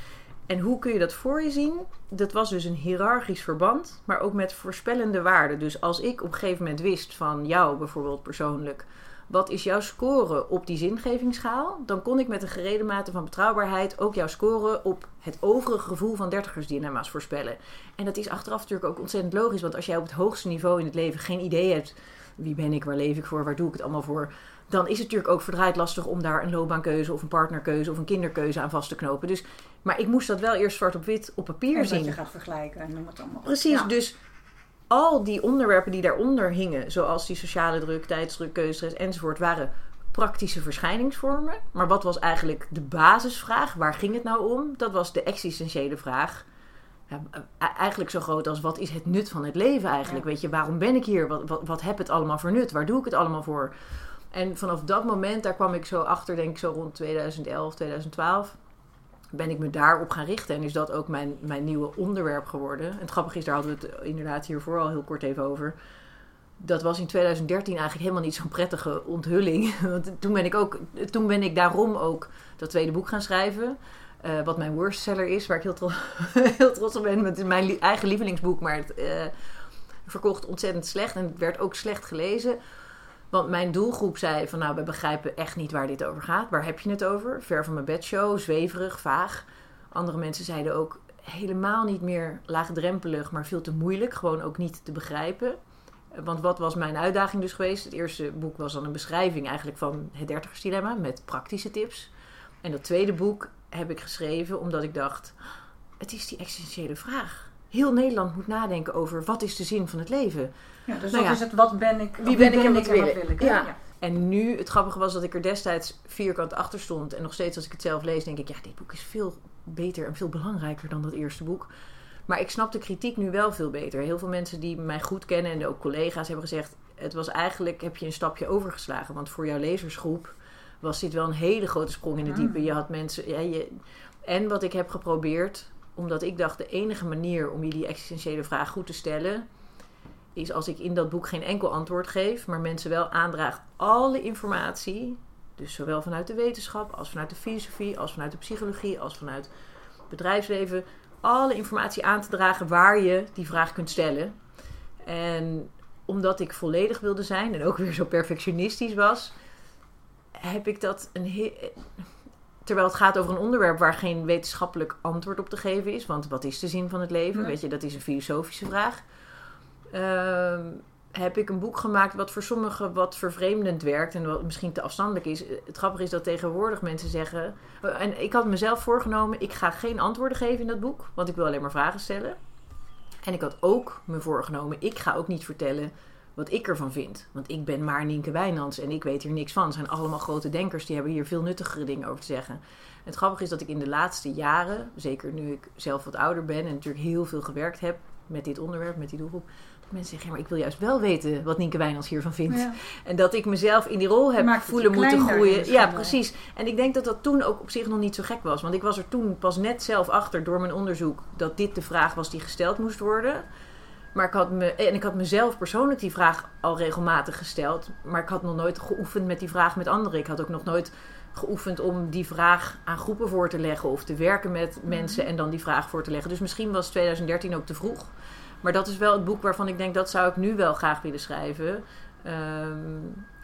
En hoe kun je dat voor je zien? Dat was dus een hiërarchisch verband, maar ook met voorspellende waarden. Dus als ik op een gegeven moment wist van jou bijvoorbeeld persoonlijk, wat is jouw score op die zingevingsschaal? Dan kon ik met een gereden mate van betrouwbaarheid ook jouw score op het overige gevoel van dertigersdilemma's voorspellen. En dat is achteraf natuurlijk ook ontzettend logisch, want als jij op het hoogste niveau in het leven geen idee hebt wie ben ik, waar leef ik voor, waar doe ik het allemaal voor, dan is het natuurlijk ook verdraaid lastig om daar een loopbaankeuze of een partnerkeuze of een kinderkeuze aan vast te knopen. Dus, maar ik moest dat wel eerst zwart op wit op papier En zien. dat je gaat vergelijken en noem het allemaal. Precies, Ja. dus al die onderwerpen die daaronder hingen, zoals die sociale druk, tijdsdruk, keuzestress enzovoort, waren praktische verschijningsvormen. Maar wat was eigenlijk de basisvraag? Waar ging het nou om? Dat was de existentiële vraag. Ja, e- eigenlijk zo groot als wat is het nut van het leven eigenlijk? Ja. Weet je, waarom ben ik hier? Wat, wat, wat heb het allemaal voor nut? Waar doe ik het allemaal voor? En vanaf dat moment, daar kwam ik zo achter, denk ik zo rond 2011, 2012 ben ik me daarop gaan richten. En is dat ook mijn, mijn nieuwe onderwerp geworden. En het grappige is, daar hadden we het inderdaad hiervoor al heel kort even over. Dat was in 2013 eigenlijk helemaal niet zo'n prettige onthulling. [laughs] Want toen ben ik, ook, toen ben ik daarom ook dat tweede boek gaan schrijven. Eh, wat mijn worstseller is, waar ik heel, tro- [laughs] heel trots op ben. Is mijn eigen lievelingsboek, maar het eh, verkocht ontzettend slecht. En het werd ook slecht gelezen. Want mijn doelgroep zei van nou, we begrijpen echt niet waar dit over gaat. Waar heb je het over? Ver van mijn bedshow, zweverig, vaag. Andere mensen zeiden ook helemaal niet meer laagdrempelig, maar veel te moeilijk. Gewoon ook niet te begrijpen. Want wat was mijn uitdaging dus geweest? Het eerste boek was dan een beschrijving eigenlijk van het dertigersdilemma met praktische tips. En dat tweede boek heb ik geschreven omdat ik dacht, het is die existentiële vraag. Heel Nederland moet nadenken over wat is de zin van het leven. Ja, dus Nou dat is het wat ben ik, Wie ben ik en wat wil ik? wil ik. hè? Ja. En nu, het grappige was dat ik er destijds vierkant achter stond. En nog steeds als ik het zelf lees, denk ik, ja, dit boek is veel beter en veel belangrijker dan dat eerste boek. Maar ik snap de kritiek nu wel veel beter. Heel veel mensen die mij goed kennen en ook collega's hebben gezegd... het was eigenlijk, heb je een stapje overgeslagen. Want voor jouw lezersgroep was dit wel een hele grote sprong in het diepe. Mm. Je had mensen... Ja, je, en wat ik heb geprobeerd, omdat ik dacht... de enige manier om je die existentiële vraag goed te stellen... is als ik in dat boek geen enkel antwoord geef... maar mensen wel aandraag alle informatie Dus zowel vanuit de wetenschap, als vanuit de filosofie, als vanuit de psychologie, als vanuit het bedrijfsleven. Alle informatie aan te dragen waar je die vraag kunt stellen. En omdat ik volledig wilde zijn en ook weer zo perfectionistisch was, heb ik dat een Terwijl het gaat over een onderwerp waar geen wetenschappelijk antwoord op te geven is. Want wat is de zin van het leven? Weet je, dat is een filosofische vraag. Ehm, heb ik een boek gemaakt wat voor sommigen wat vervreemdend werkt en wat misschien te afstandelijk is. Het grappige is dat tegenwoordig mensen zeggen. En ik had mezelf voorgenomen, ik ga geen antwoorden geven in dat boek, want ik wil alleen maar vragen stellen. En ik had ook me voorgenomen, ik ga ook niet vertellen wat ik ervan vind. Want ik ben maar Nienke Wijnands en ik weet hier niks van. Het zijn allemaal grote denkers, die hebben hier veel nuttigere dingen over te zeggen. En het grappige is dat ik in de laatste jaren, zeker nu ik zelf wat ouder ben en natuurlijk heel veel gewerkt heb met dit onderwerp, met die doelgroep. Mensen zeggen, ja, maar ik wil juist wel weten wat Nienke Wijnands hiervan vindt. Ja. En dat ik mezelf in die rol heb voelen te moeten groeien. Ja, precies. En ik denk dat dat toen ook op zich nog niet zo gek was. Want ik was er toen pas net zelf achter door mijn onderzoek dat dit de vraag was die gesteld moest worden. Maar ik had me, en ik had mezelf persoonlijk die vraag al regelmatig gesteld. Maar ik had nog nooit geoefend met die vraag met anderen. Ik had ook nog nooit geoefend om die vraag aan groepen voor te leggen. Of te werken met Mhm. mensen en dan die vraag voor te leggen. Dus misschien was 2013 ook te vroeg. Maar dat is wel het boek waarvan ik denk dat zou ik nu wel graag willen schrijven. Ehm,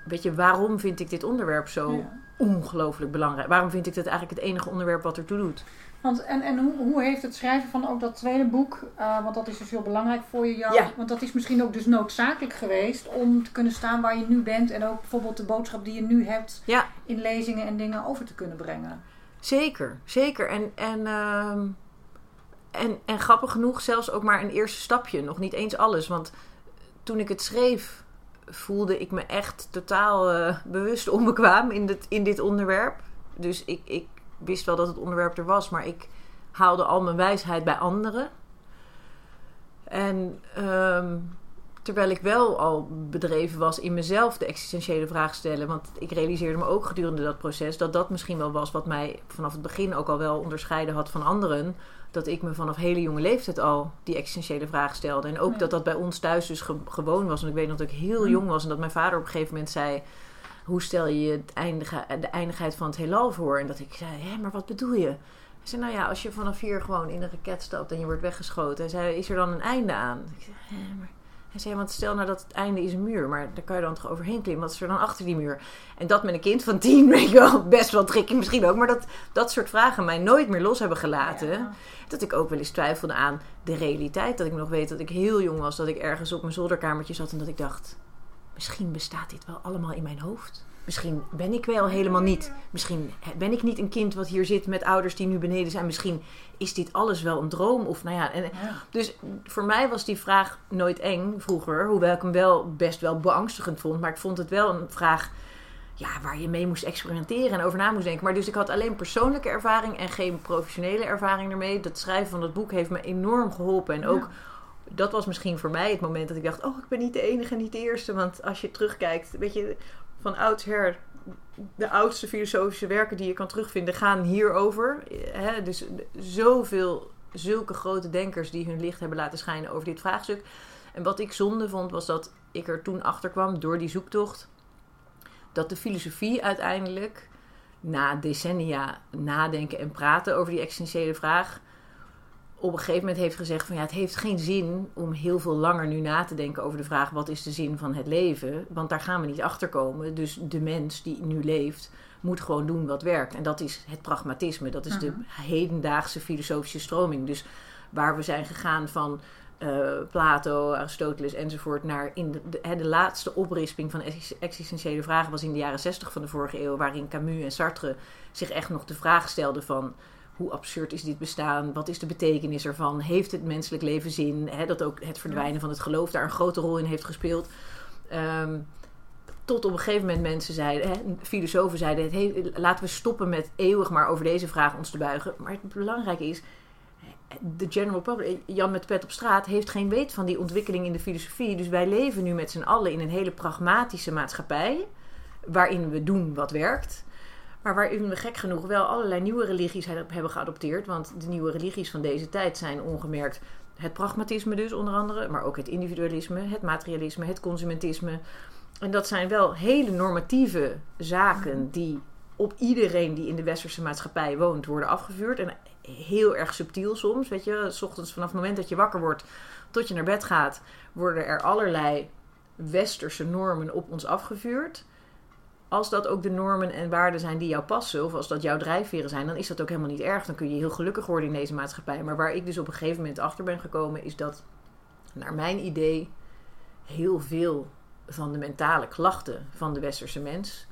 weet je, waarom vind ik dit onderwerp zo Ja. ongelooflijk belangrijk? Waarom vind ik dit eigenlijk het enige onderwerp wat ertoe doet? Want, en en hoe, hoe heeft het schrijven van ook dat tweede boek, eh, want dat is dus heel belangrijk voor je, jou, Ja. want dat is misschien ook dus noodzakelijk geweest om te kunnen staan waar je nu bent en ook bijvoorbeeld de boodschap die je nu hebt Ja. in lezingen en dingen over te kunnen brengen. Zeker, zeker. En, en, ehm, en, en grappig genoeg zelfs ook maar een eerste stapje. Nog niet eens alles. Want toen ik het schreef, voelde ik me echt totaal eh, bewust onbekwaam in dit, in dit onderwerp. Dus ik, ik wist wel dat het onderwerp er was, maar ik haalde al mijn wijsheid bij anderen. En ehm, terwijl ik wel al bedreven was in mezelf de existentiële vraag stellen. Want ik realiseerde me ook gedurende dat proces dat dat misschien wel was wat mij vanaf het begin ook al wel onderscheiden had van anderen. Dat ik me vanaf hele jonge leeftijd al die existentiële vraag stelde. En ook Ja. dat dat bij ons thuis dus ge- gewoon was. Want ik weet nog dat ik heel jong was en dat mijn vader op een gegeven moment zei... Hoe stel je je het eindige, de eindigheid van het heelal voor? En dat ik zei, hé, maar wat bedoel je? Hij zei, nou ja, als je vanaf hier gewoon in een raket stapt en je wordt weggeschoten. Hij zei, is er dan een einde aan? Ik zei, "Hè, maar... Hij zei, want stel nou dat het einde is een muur, maar daar kan je dan toch overheen klimmen. Wat is er dan achter die muur? En dat met een kind van tien, [laughs] weet je wel, best wel tricky misschien ook. Maar dat, dat soort vragen mij nooit meer los hebben gelaten. Ja. Dat ik ook wel eens twijfelde aan de realiteit. Dat ik nog weet dat ik heel jong was, dat ik ergens op mijn zolderkamertje zat en dat ik dacht... Misschien bestaat dit wel allemaal in mijn hoofd. Misschien ben ik wel helemaal niet. Misschien ben ik niet een kind wat hier zit met ouders die nu beneden zijn. Misschien is dit alles wel een droom. Of nou ja, en, Ja. dus voor mij was die vraag nooit eng vroeger. Hoewel ik hem wel best wel beangstigend vond. Maar ik vond het wel een vraag ja, waar je mee moest experimenteren en over na moest denken. Maar dus ik had alleen persoonlijke ervaring en geen professionele ervaring ermee. Dat schrijven van dat boek heeft me enorm geholpen. En ook, dat was misschien voor mij het moment dat ik dacht... oh, ik ben niet de enige, niet de eerste. Want als je terugkijkt, weet je, van oudsher... de oudste filosofische werken die je kan terugvinden gaan hierover. Hè? Dus zoveel, zulke grote denkers die hun licht hebben laten schijnen over dit vraagstuk. En wat ik zonde vond, was dat ik er toen achter kwam door die zoektocht... dat de filosofie uiteindelijk, na decennia nadenken en praten over die existentiële vraag... op een gegeven moment heeft gezegd van ja, het heeft geen zin om heel veel langer nu na te denken over de vraag wat is de zin van het leven. Want daar gaan we niet achter komen. Dus de mens die nu leeft moet gewoon doen wat werkt. En dat is het pragmatisme. Dat is de hedendaagse filosofische stroming. Dus waar we zijn gegaan van eh, Plato, Aristoteles enzovoort naar in de, de, laatste oprisping van ex- existentiële vragen was in de jaren 60 van de vorige eeuw, waarin Camus en Sartre zich echt nog de vraag stelden van hoe absurd is dit bestaan? Wat is de betekenis ervan? Heeft het menselijk leven zin? Dat ook het verdwijnen van het geloof daar een grote rol in heeft gespeeld. Ehm, tot op een gegeven moment mensen zeiden, filosofen zeiden, het laten we stoppen met eeuwig maar over deze vraag ons te buigen. Maar het belangrijke is, de general public, Jan met pet op straat, heeft geen weet van die ontwikkeling in de filosofie. Dus wij leven nu met z'n allen in een hele pragmatische maatschappij, waarin we doen wat werkt. Maar waarin we gek genoeg wel allerlei nieuwe religies he- hebben geadopteerd. Want de nieuwe religies van deze tijd zijn ongemerkt het pragmatisme dus onder andere. Maar ook het individualisme, het materialisme, het consumentisme. En dat zijn wel hele normatieve zaken die op iedereen die in de westerse maatschappij woont worden afgevuurd. En heel erg subtiel soms, weet je. S ochtends vanaf het moment dat je wakker wordt tot je naar bed gaat, worden er allerlei westerse normen op ons afgevuurd. Als dat ook de normen en waarden zijn die jou passen, of als dat jouw drijfveren zijn, dan is dat ook helemaal niet erg. Dan kun je heel gelukkig worden in deze maatschappij. Maar waar ik dus op een gegeven moment achter ben gekomen, is dat, naar mijn idee, heel veel van de mentale klachten van de westerse mens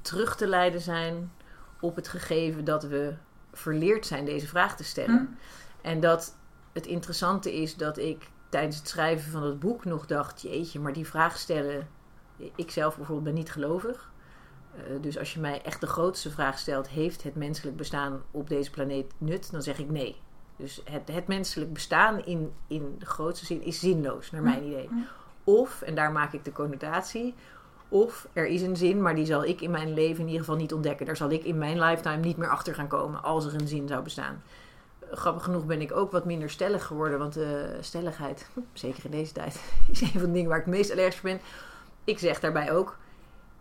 terug te leiden zijn op het gegeven dat we verleerd zijn deze vraag te stellen. En dat het interessante is dat ik tijdens het schrijven van het boek nog dacht: jeetje, maar die vraag stellen. Ik zelf bijvoorbeeld ben niet gelovig. Eh, dus als je mij echt de grootste vraag stelt: heeft het menselijk bestaan op deze planeet nut? Dan zeg ik nee. Dus het, het menselijk bestaan in, in de grootste zin is zinloos, naar mijn idee. Of, en daar maak ik de connotatie, of er is een zin, maar die zal ik in mijn leven in ieder geval niet ontdekken. Daar zal ik in mijn lifetime niet meer achter gaan komen als er een zin zou bestaan. Grappig genoeg ben ik ook wat minder stellig geworden, want uh, stelligheid, [laughs] zeker in deze tijd, [laughs] is een van de dingen waar ik het meest allergisch voor ben. Ik zeg daarbij ook,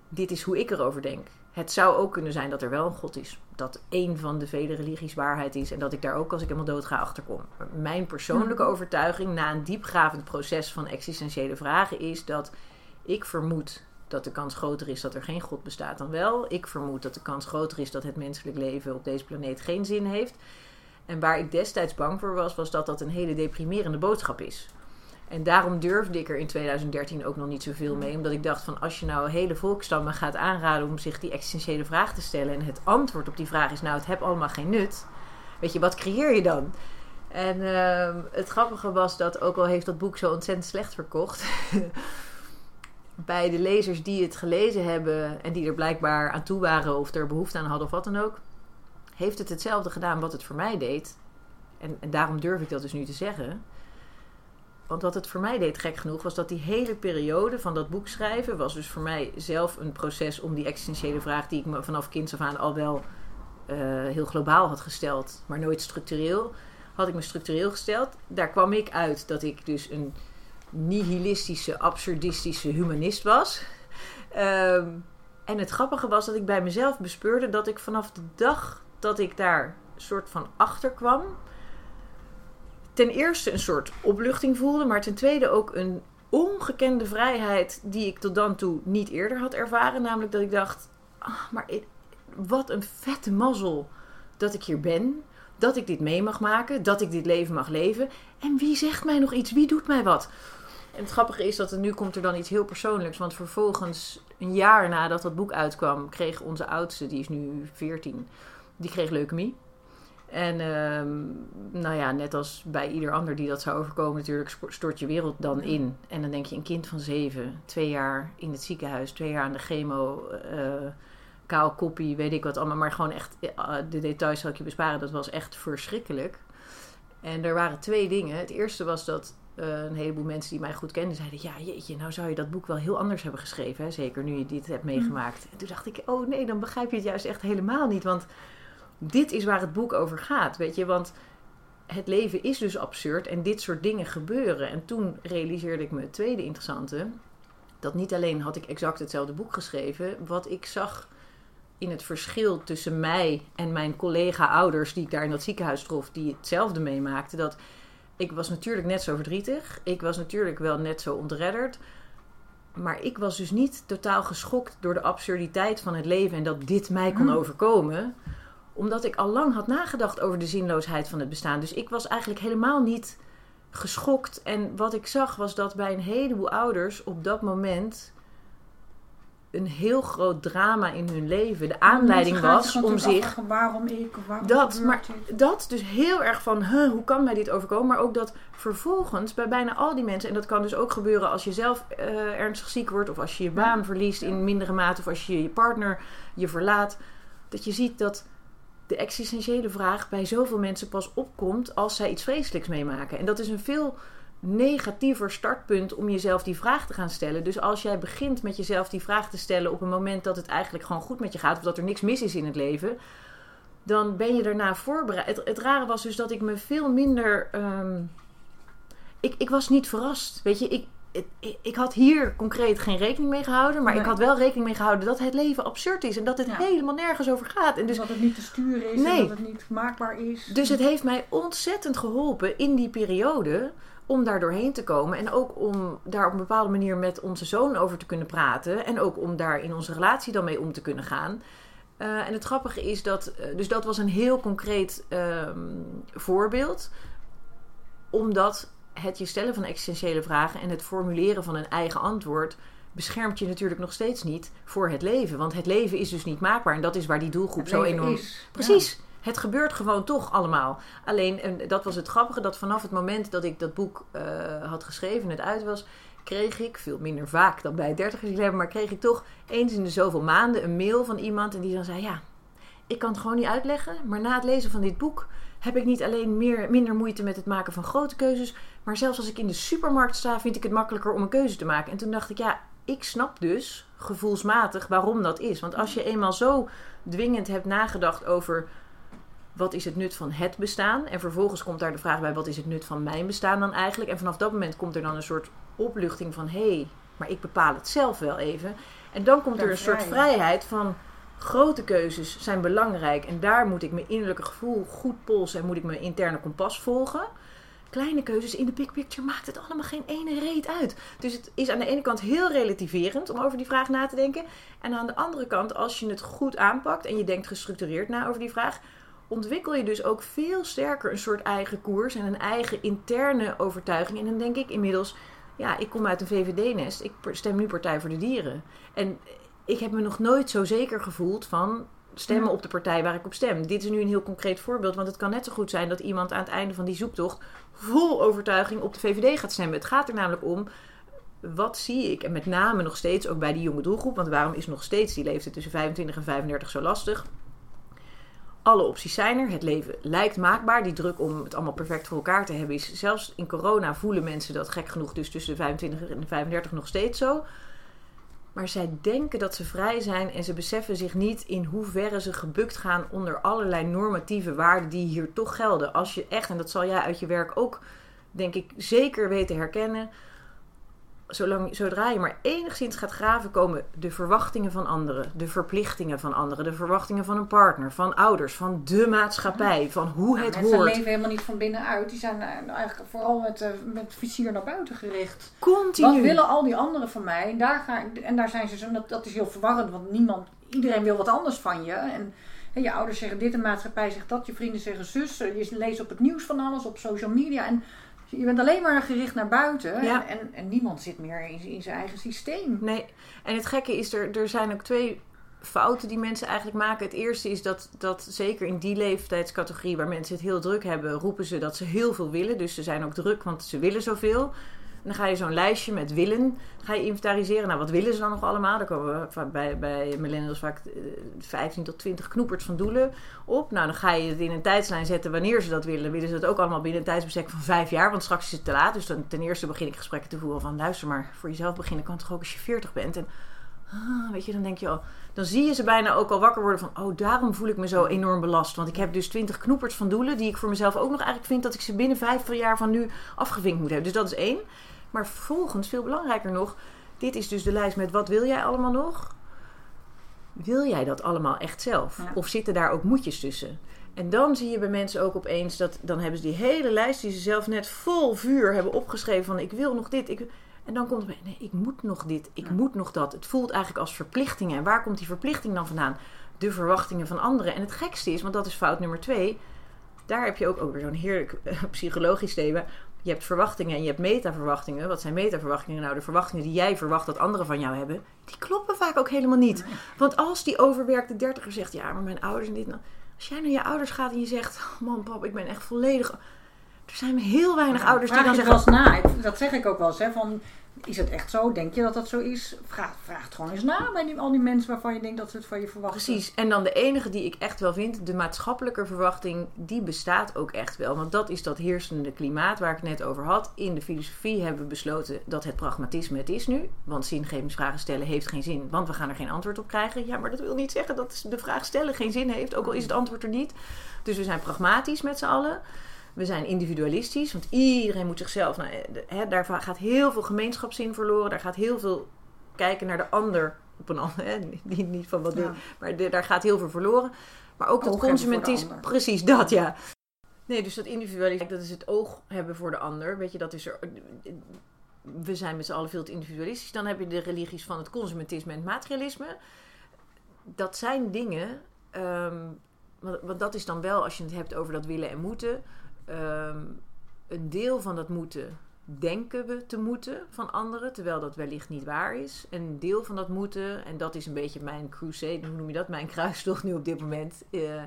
dit is hoe ik erover denk. Het zou ook kunnen zijn dat er wel een God is. Dat één van de vele religies waarheid is. En dat ik daar ook als ik helemaal dood ga achterkom. Mijn persoonlijke overtuiging na een diepgravend proces van existentiële vragen is dat ik vermoed dat de kans groter is dat er geen God bestaat dan wel. Ik vermoed dat de kans groter is dat het menselijk leven op deze planeet geen zin heeft. En waar ik destijds bang voor was, was dat dat een hele deprimerende boodschap is. En daarom durfde ik er in 2013 ook nog niet zoveel mee. Omdat ik dacht van als je nou hele volkstammen gaat aanraden om zich die existentiële vraag te stellen. En het antwoord op die vraag is nou het heb allemaal geen nut. Weet je, wat creëer je dan? En uh, het grappige was dat ook al heeft dat boek zo ontzettend slecht verkocht. [laughs] bij de lezers die het gelezen hebben en die er blijkbaar aan toe waren of er behoefte aan hadden of wat dan ook, heeft het hetzelfde gedaan wat het voor mij deed. En, en daarom durf ik dat dus nu te zeggen. Want wat het voor mij deed, gek genoeg, was dat die hele periode van dat boek schrijven was dus voor mij zelf een proces om die existentiële vraag die ik me vanaf kinds af aan al wel uh, heel globaal had gesteld, maar nooit structureel, had ik me structureel gesteld. Daar kwam ik uit dat ik dus een nihilistische, absurdistische humanist was. Um, en het grappige was dat ik bij mezelf bespeurde dat ik vanaf de dag dat ik daar soort van achter kwam, ten eerste een soort opluchting voelde, maar ten tweede ook een ongekende vrijheid die ik tot dan toe niet eerder had ervaren. Namelijk dat ik dacht, ah, maar wat een vette mazzel dat ik hier ben. Dat ik dit mee mag maken, dat ik dit leven mag leven. En wie zegt mij nog iets? Wie doet mij wat? En het grappige is dat er nu komt er dan iets heel persoonlijks. Want vervolgens, een jaar nadat dat boek uitkwam, kreeg onze oudste, die is nu 14, die kreeg leukemie. En um, nou ja, net als bij ieder ander die dat zou overkomen, natuurlijk stort je wereld dan in. En dan denk je, een kind van zeven, twee jaar in het ziekenhuis, twee jaar aan de chemo, uh, kaal koppie, weet ik wat allemaal. Maar gewoon echt, uh, de details zal ik je besparen, dat was echt verschrikkelijk. En er waren twee dingen. Het eerste was dat uh, een heleboel mensen die mij goed kenden zeiden: Ja, jeetje, nou zou je dat boek wel heel anders hebben geschreven. Hè? Zeker nu je dit hebt meegemaakt. Mm. En toen dacht ik: Oh nee, dan begrijp je het juist echt helemaal niet. Want dit is waar het boek over gaat. Weet je, want het leven is dus absurd en dit soort dingen gebeuren. En toen realiseerde ik me het tweede interessante. Dat niet alleen had ik exact hetzelfde boek geschreven, wat ik zag in het verschil tussen mij en mijn collega-ouders die ik daar in dat ziekenhuis trof, die hetzelfde meemaakten. Dat ik was natuurlijk net zo verdrietig. Ik was natuurlijk wel net zo ontredderd. Maar ik was dus niet totaal geschokt door de absurditeit van het leven en dat dit mij kon mm. overkomen. Omdat ik al lang had nagedacht over de zinloosheid van het bestaan. Dus ik was eigenlijk helemaal niet geschokt. En wat ik zag was dat bij een heleboel ouders op dat moment een heel groot drama in hun leven. De aanleiding was om zich. waarom ik? Waarom dat, maar dat dus heel erg van huh, hoe kan mij dit overkomen? Maar ook dat vervolgens bij bijna al die mensen, en dat kan dus ook gebeuren als je zelf uh, ernstig ziek wordt, of als je je baan verliest in mindere mate, of als je je partner je verlaat, dat je ziet dat de existentiële vraag bij zoveel mensen pas opkomt als zij iets vreselijks meemaken. En dat is een veel negatiever startpunt om jezelf die vraag te gaan stellen. Dus als jij begint met jezelf die vraag te stellen op een moment dat het eigenlijk gewoon goed met je gaat, of dat er niks mis is in het leven, dan ben je daarna voorbereid. Het, rare was dus dat ik me veel minder. Um, ik, ik was niet verrast. Weet je, ik, ik- ik had hier concreet geen rekening mee gehouden. Maar Nee. ik had wel rekening mee gehouden dat het leven absurd is. En dat het Ja. helemaal nergens over gaat. En dus, dat het niet te sturen is Nee. en dat het niet maakbaar is. dus het heeft mij ontzettend geholpen in die periode om daar doorheen te komen. En ook om daar op een bepaalde manier met onze zoon over te kunnen praten. En ook om daar in onze relatie dan mee om te kunnen gaan. Eh, en het grappige is dat, eh, dus dat was een heel concreet ehm, voorbeeld. Omdat het je stellen van existentiële vragen en het formuleren van een eigen antwoord beschermt je natuurlijk nog steeds niet voor het leven. Want het leven is dus niet maakbaar. En dat is waar die doelgroep zo enorm is. Precies. Het gebeurt gewoon toch allemaal. Alleen, en dat was het grappige, dat vanaf het moment dat ik dat boek eh, had geschreven en het uit was, kreeg ik, veel minder vaak dan bij 30 dilemma, maar kreeg ik toch eens in de zoveel maanden een mail van iemand en die dan zei, ja, ik kan het gewoon niet uitleggen, maar na het lezen van dit boek heb ik niet alleen meer, minder moeite met het maken van grote keuzes, maar zelfs als ik in de supermarkt sta, vind ik het makkelijker om een keuze te maken. En toen dacht ik, ja, ik snap dus gevoelsmatig waarom dat is. Want als je eenmaal zo dwingend hebt nagedacht over wat is het nut van het bestaan? En vervolgens komt daar de vraag bij, wat is het nut van mijn bestaan dan eigenlijk? En vanaf dat moment komt er dan een soort opluchting van, hé, hey, maar ik bepaal het zelf wel even. En dan komt er een soort vrij. vrijheid van, grote keuzes zijn belangrijk. En daar moet ik mijn innerlijke gevoel goed polsen en moet ik mijn interne kompas volgen. Kleine keuzes in de big picture maakt het allemaal geen ene reet uit. Dus het is aan de ene kant heel relativerend om over die vraag na te denken. En aan de andere kant, als je het goed aanpakt en je denkt gestructureerd na over die vraag, ontwikkel je dus ook veel sterker een soort eigen koers en een eigen interne overtuiging. En dan denk ik inmiddels, ja, ik kom uit een VVD-nest, ik stem nu Partij voor de Dieren. En ik heb me nog nooit zo zeker gevoeld van stemmen op de partij waar ik op stem. Dit is nu een heel concreet voorbeeld, want het kan net zo goed zijn dat iemand aan het einde van die zoektocht vol overtuiging op de VVD gaat stemmen. Het gaat er namelijk om, wat zie ik? En met name nog steeds ook bij die jonge doelgroep, want waarom is nog steeds die leeftijd tussen 25 en 35 zo lastig? Alle opties zijn er. Het leven lijkt maakbaar. Die druk om het allemaal perfect voor elkaar te hebben is zelfs in corona voelen mensen dat gek genoeg dus tussen de 25 en de 35 nog steeds zo. Maar zij denken dat ze vrij zijn en ze beseffen zich niet in hoeverre ze gebukt gaan onder allerlei normatieve waarden die hier toch gelden. Als je echt, en dat zal jij uit je werk ook denk ik zeker weten herkennen, zolang, zodra je maar enigszins gaat graven, komen de verwachtingen van anderen, de verplichtingen van anderen, de verwachtingen van een partner, van ouders, van de maatschappij, van hoe het Mensen hoort. leven helemaal niet van binnenuit. Die zijn eh, eigenlijk vooral met, eh, met vizier naar buiten gericht. Continu. Wat willen al die anderen van mij? En daar, ga, en daar zijn ze zo, dat, dat is heel verwarrend, want niemand, iedereen wil wat anders van je. En, hè, je ouders zeggen dit, de maatschappij zegt dat, je vrienden zeggen zus, eh, je leest op het nieuws van alles, op social media. En je bent alleen maar gericht naar buiten. Ja. En, en, en niemand zit meer in, in zijn eigen systeem. Nee, en het gekke is, er, er zijn ook twee fouten die mensen eigenlijk maken. Het eerste is dat, dat zeker in die leeftijdscategorie waar mensen het heel druk hebben, roepen ze dat ze heel veel willen. Dus ze zijn ook druk, want ze willen zoveel. Dan ga je zo'n lijstje met willen, ga je inventariseren. Nou, wat willen ze dan nog allemaal? Daar komen we bij, bij millennials vaak eh, 15 tot 20 knoepers van doelen op. Nou, dan ga je het in een tijdslijn zetten wanneer ze dat willen. Willen ze dat ook allemaal binnen een tijdsbestek van vijf jaar, want straks is het te laat. Dus dan ten eerste begin ik gesprekken te voeren van luister maar, voor jezelf beginnen kan toch ook als je 40 bent. En ah, weet je, dan denk je al, dan zie je ze bijna ook al wakker worden van, oh, daarom voel ik me zo enorm belast. Want ik heb dus 20 knoepers van doelen die ik voor mezelf ook nog eigenlijk vind dat ik ze binnen vijf jaar van nu afgevinkt moet hebben. Dus dat is één. Maar vervolgens, veel belangrijker nog, dit is dus de lijst met wat wil jij allemaal nog? Wil jij dat allemaal echt zelf? Ja. Of zitten daar ook moedjes tussen? En dan zie je bij mensen ook opeens dat dan hebben ze die hele lijst die ze zelf net vol vuur hebben opgeschreven van ik wil nog dit. Ik, en dan komt er bij, nee, ik moet nog dit, ik Ja. moet nog dat. Het voelt eigenlijk als verplichtingen. En waar komt die verplichting dan vandaan? De verwachtingen van anderen. En het gekste is, want dat is fout nummer twee. Daar heb je ook, ook weer zo'n heerlijk eh, psychologisch thema. Je hebt verwachtingen en je hebt metaverwachtingen. Wat zijn metaverwachtingen? Nou, de verwachtingen die jij verwacht dat anderen van jou hebben, die kloppen vaak ook helemaal niet. Want als die overwerkte dertiger zegt, ja, maar mijn ouders en dit. Nou, als jij naar je ouders gaat en je zegt, oh, man, pap, ik ben echt volledig. Er zijn heel weinig ouders die dan zeggen, wel eens na. Dat zeg ik ook wel eens. Hè, van, is het echt zo? Denk je dat dat zo is? Vraag, vraag het gewoon eens na bij al die mensen waarvan je denkt dat ze het van je verwachten. Precies. En dan de enige die ik echt wel vind, de maatschappelijke verwachting, die bestaat ook echt wel. Want dat is dat heersende klimaat waar ik het net over had. In de filosofie hebben we besloten dat het pragmatisme het is nu. Want zingevingsvragen stellen heeft geen zin, want we gaan er geen antwoord op krijgen. Ja, maar dat wil niet zeggen dat de vraag stellen geen zin heeft, ook al is het antwoord er niet. Dus we zijn pragmatisch met z'n allen. We zijn individualistisch, want iedereen moet zichzelf. Nou, eh, hè, daar gaat heel veel gemeenschapszin verloren. Daar gaat heel veel kijken naar de ander op een ander. [laughs] Hè, niet, niet van wat Ja. maar de- daar gaat heel veel verloren. Maar ook dat consumentisme. Precies dat, ja. Nee, dus dat individualisme, dat is het oog hebben voor de ander. Weet je, dat is er. We zijn met z'n allen veel te individualistisch. Dan heb je de religies van het consumentisme en het materialisme. Dat zijn dingen. ehm, want dat is dan wel, als je het hebt over dat willen en moeten. Ehm, een deel van dat moeten denken we te moeten van anderen, terwijl dat wellicht niet waar is. En een deel van dat moeten, en dat is een beetje mijn crusade, hoe noem je dat? Mijn [laughs] kruistocht nu op dit moment. eh,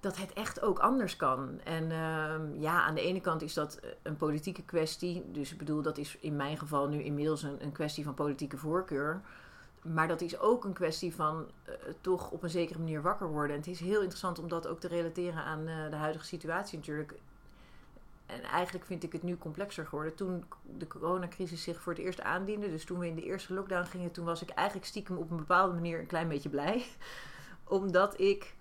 dat het echt ook anders kan. En ehm, ja, aan de ene kant is dat een politieke kwestie. Dus ik bedoel, dat is in mijn geval nu inmiddels een, een kwestie van politieke voorkeur. Maar dat is ook een kwestie van eh, toch op een zekere manier wakker worden. En het is heel interessant om dat ook te relateren aan eh, de huidige situatie natuurlijk. En eigenlijk vind ik het nu complexer geworden. Toen de coronacrisis zich voor het eerst aandiende, dus toen we in de eerste lockdown gingen, toen was ik eigenlijk stiekem op een bepaalde manier een klein beetje blij. [laughs] Omdat ik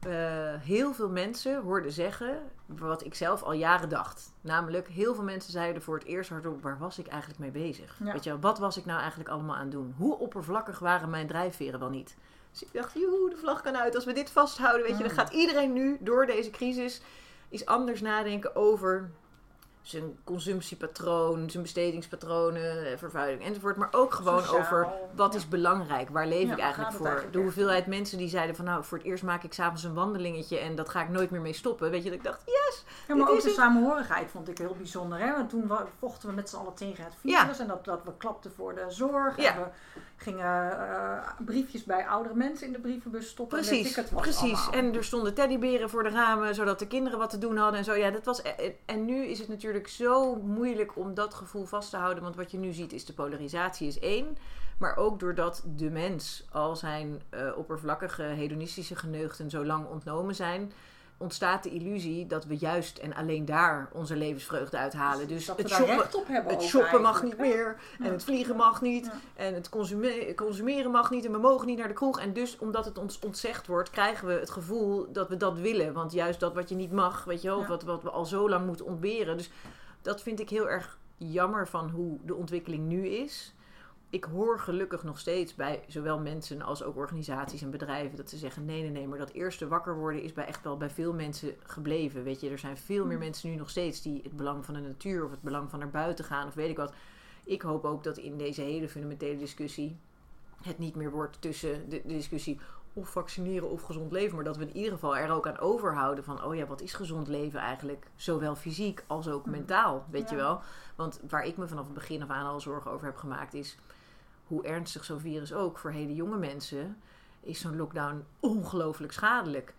eh, heel veel mensen hoorde zeggen wat ik zelf al jaren dacht. Namelijk, heel veel mensen zeiden voor het eerst hardop, waar was ik eigenlijk mee bezig? Ja. Weet je, wat was ik nou eigenlijk allemaal aan het doen? Hoe oppervlakkig waren mijn drijfveren wel niet? Dus ik dacht, joe, de vlag kan uit. Als we dit vasthouden, weet je, dan Mm. gaat iedereen nu door deze crisis iets anders nadenken over zijn consumptiepatroon, zijn bestedingspatronen, eh, vervuiling enzovoort. Maar ook gewoon Sociaal, over wat ja. is belangrijk, waar leef Ja, ik eigenlijk voor. eigenlijk de echt hoeveelheid mensen die zeiden van nou, voor het eerst maak ik s'avonds een wandelingetje en dat ga ik nooit meer mee stoppen. Weet je, dat ik dacht, yes! Ja, maar ook de het. samenhorigheid vond ik heel bijzonder. Hè? Want toen vochten we met z'n allen tegen het virus. En dat, dat we klapten voor de zorg. En we gingen eh, briefjes bij oudere mensen in de brievenbus stoppen. en Precies, wat precies. allemaal. En er stonden teddyberen voor de ramen, zodat de kinderen wat te doen hadden en zo. Ja, dat was. En, en nu is het natuurlijk zo moeilijk om dat gevoel vast te houden. Want wat je nu ziet is de polarisatie is één. Maar ook doordat de mens al zijn eh, oppervlakkige hedonistische geneugten zo lang ontnomen zijn. Ontstaat de illusie dat we juist en alleen daar onze levensvreugde uithalen. Dus dat het shoppen, het shoppen mag niet meer. En het vliegen mag niet. Ja. En het consume- consumeren mag niet. En we mogen niet naar de kroeg. En dus omdat het ons ontzegd wordt, krijgen we het gevoel dat we dat willen. Want juist dat wat je niet mag, weet je wel, Ja. wat, wat we al zo lang moeten ontberen. Dus dat vind ik heel erg jammer van hoe de ontwikkeling nu is. Ik hoor gelukkig nog steeds bij zowel mensen als ook organisaties en bedrijven dat ze zeggen: nee, nee, nee, maar dat eerste wakker worden is bij echt wel bij veel mensen gebleven. Weet je, er zijn veel meer mensen nu nog steeds die het belang van de natuur of het belang van naar buiten gaan of weet ik wat. Ik hoop ook dat in deze hele fundamentele discussie het niet meer wordt tussen de, de discussie of vaccineren of gezond leven, maar dat we in ieder geval er ook aan overhouden van, oh ja, wat is gezond leven eigenlijk? Zowel fysiek als ook mentaal, weet je wel. Want waar ik me vanaf het begin af aan al zorgen over heb gemaakt is hoe ernstig zo'n virus ook voor hele jonge mensen is zo'n lockdown ongelooflijk schadelijk.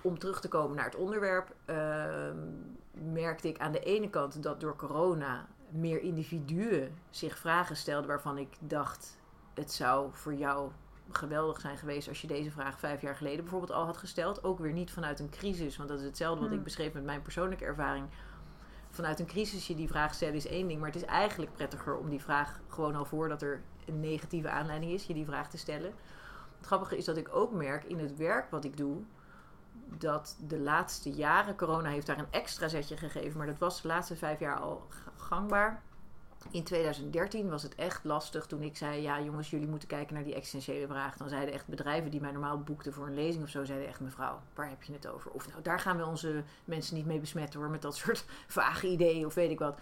Om terug te komen naar het onderwerp, ehm, merkte ik aan de ene kant dat door corona meer individuen zich vragen stelden waarvan ik dacht, het zou voor jou geweldig zijn geweest als je deze vraag vijf jaar geleden bijvoorbeeld al had gesteld. Ook weer niet vanuit een crisis, want dat is hetzelfde wat Hmm. ik beschreef met mijn persoonlijke ervaring. Vanuit een crisis je die vraag stellen is één ding, maar het is eigenlijk prettiger om die vraag gewoon al voordat er een negatieve aanleiding is, je die vraag te stellen. Het grappige is dat ik ook merk in het werk wat ik doe, dat de laatste jaren, corona heeft daar een extra zetje gegeven, maar dat was de laatste vijf jaar al gangbaar. In 2013 was het echt lastig toen ik zei: Ja, jongens, jullie moeten kijken naar die existentiële vraag. Dan zeiden echt bedrijven die mij normaal boekten voor een lezing of zo, zeiden echt: Mevrouw, waar heb je het over? Of nou, daar gaan we onze mensen niet mee besmetten hoor, met dat soort [laughs] vage ideeën of weet ik wat.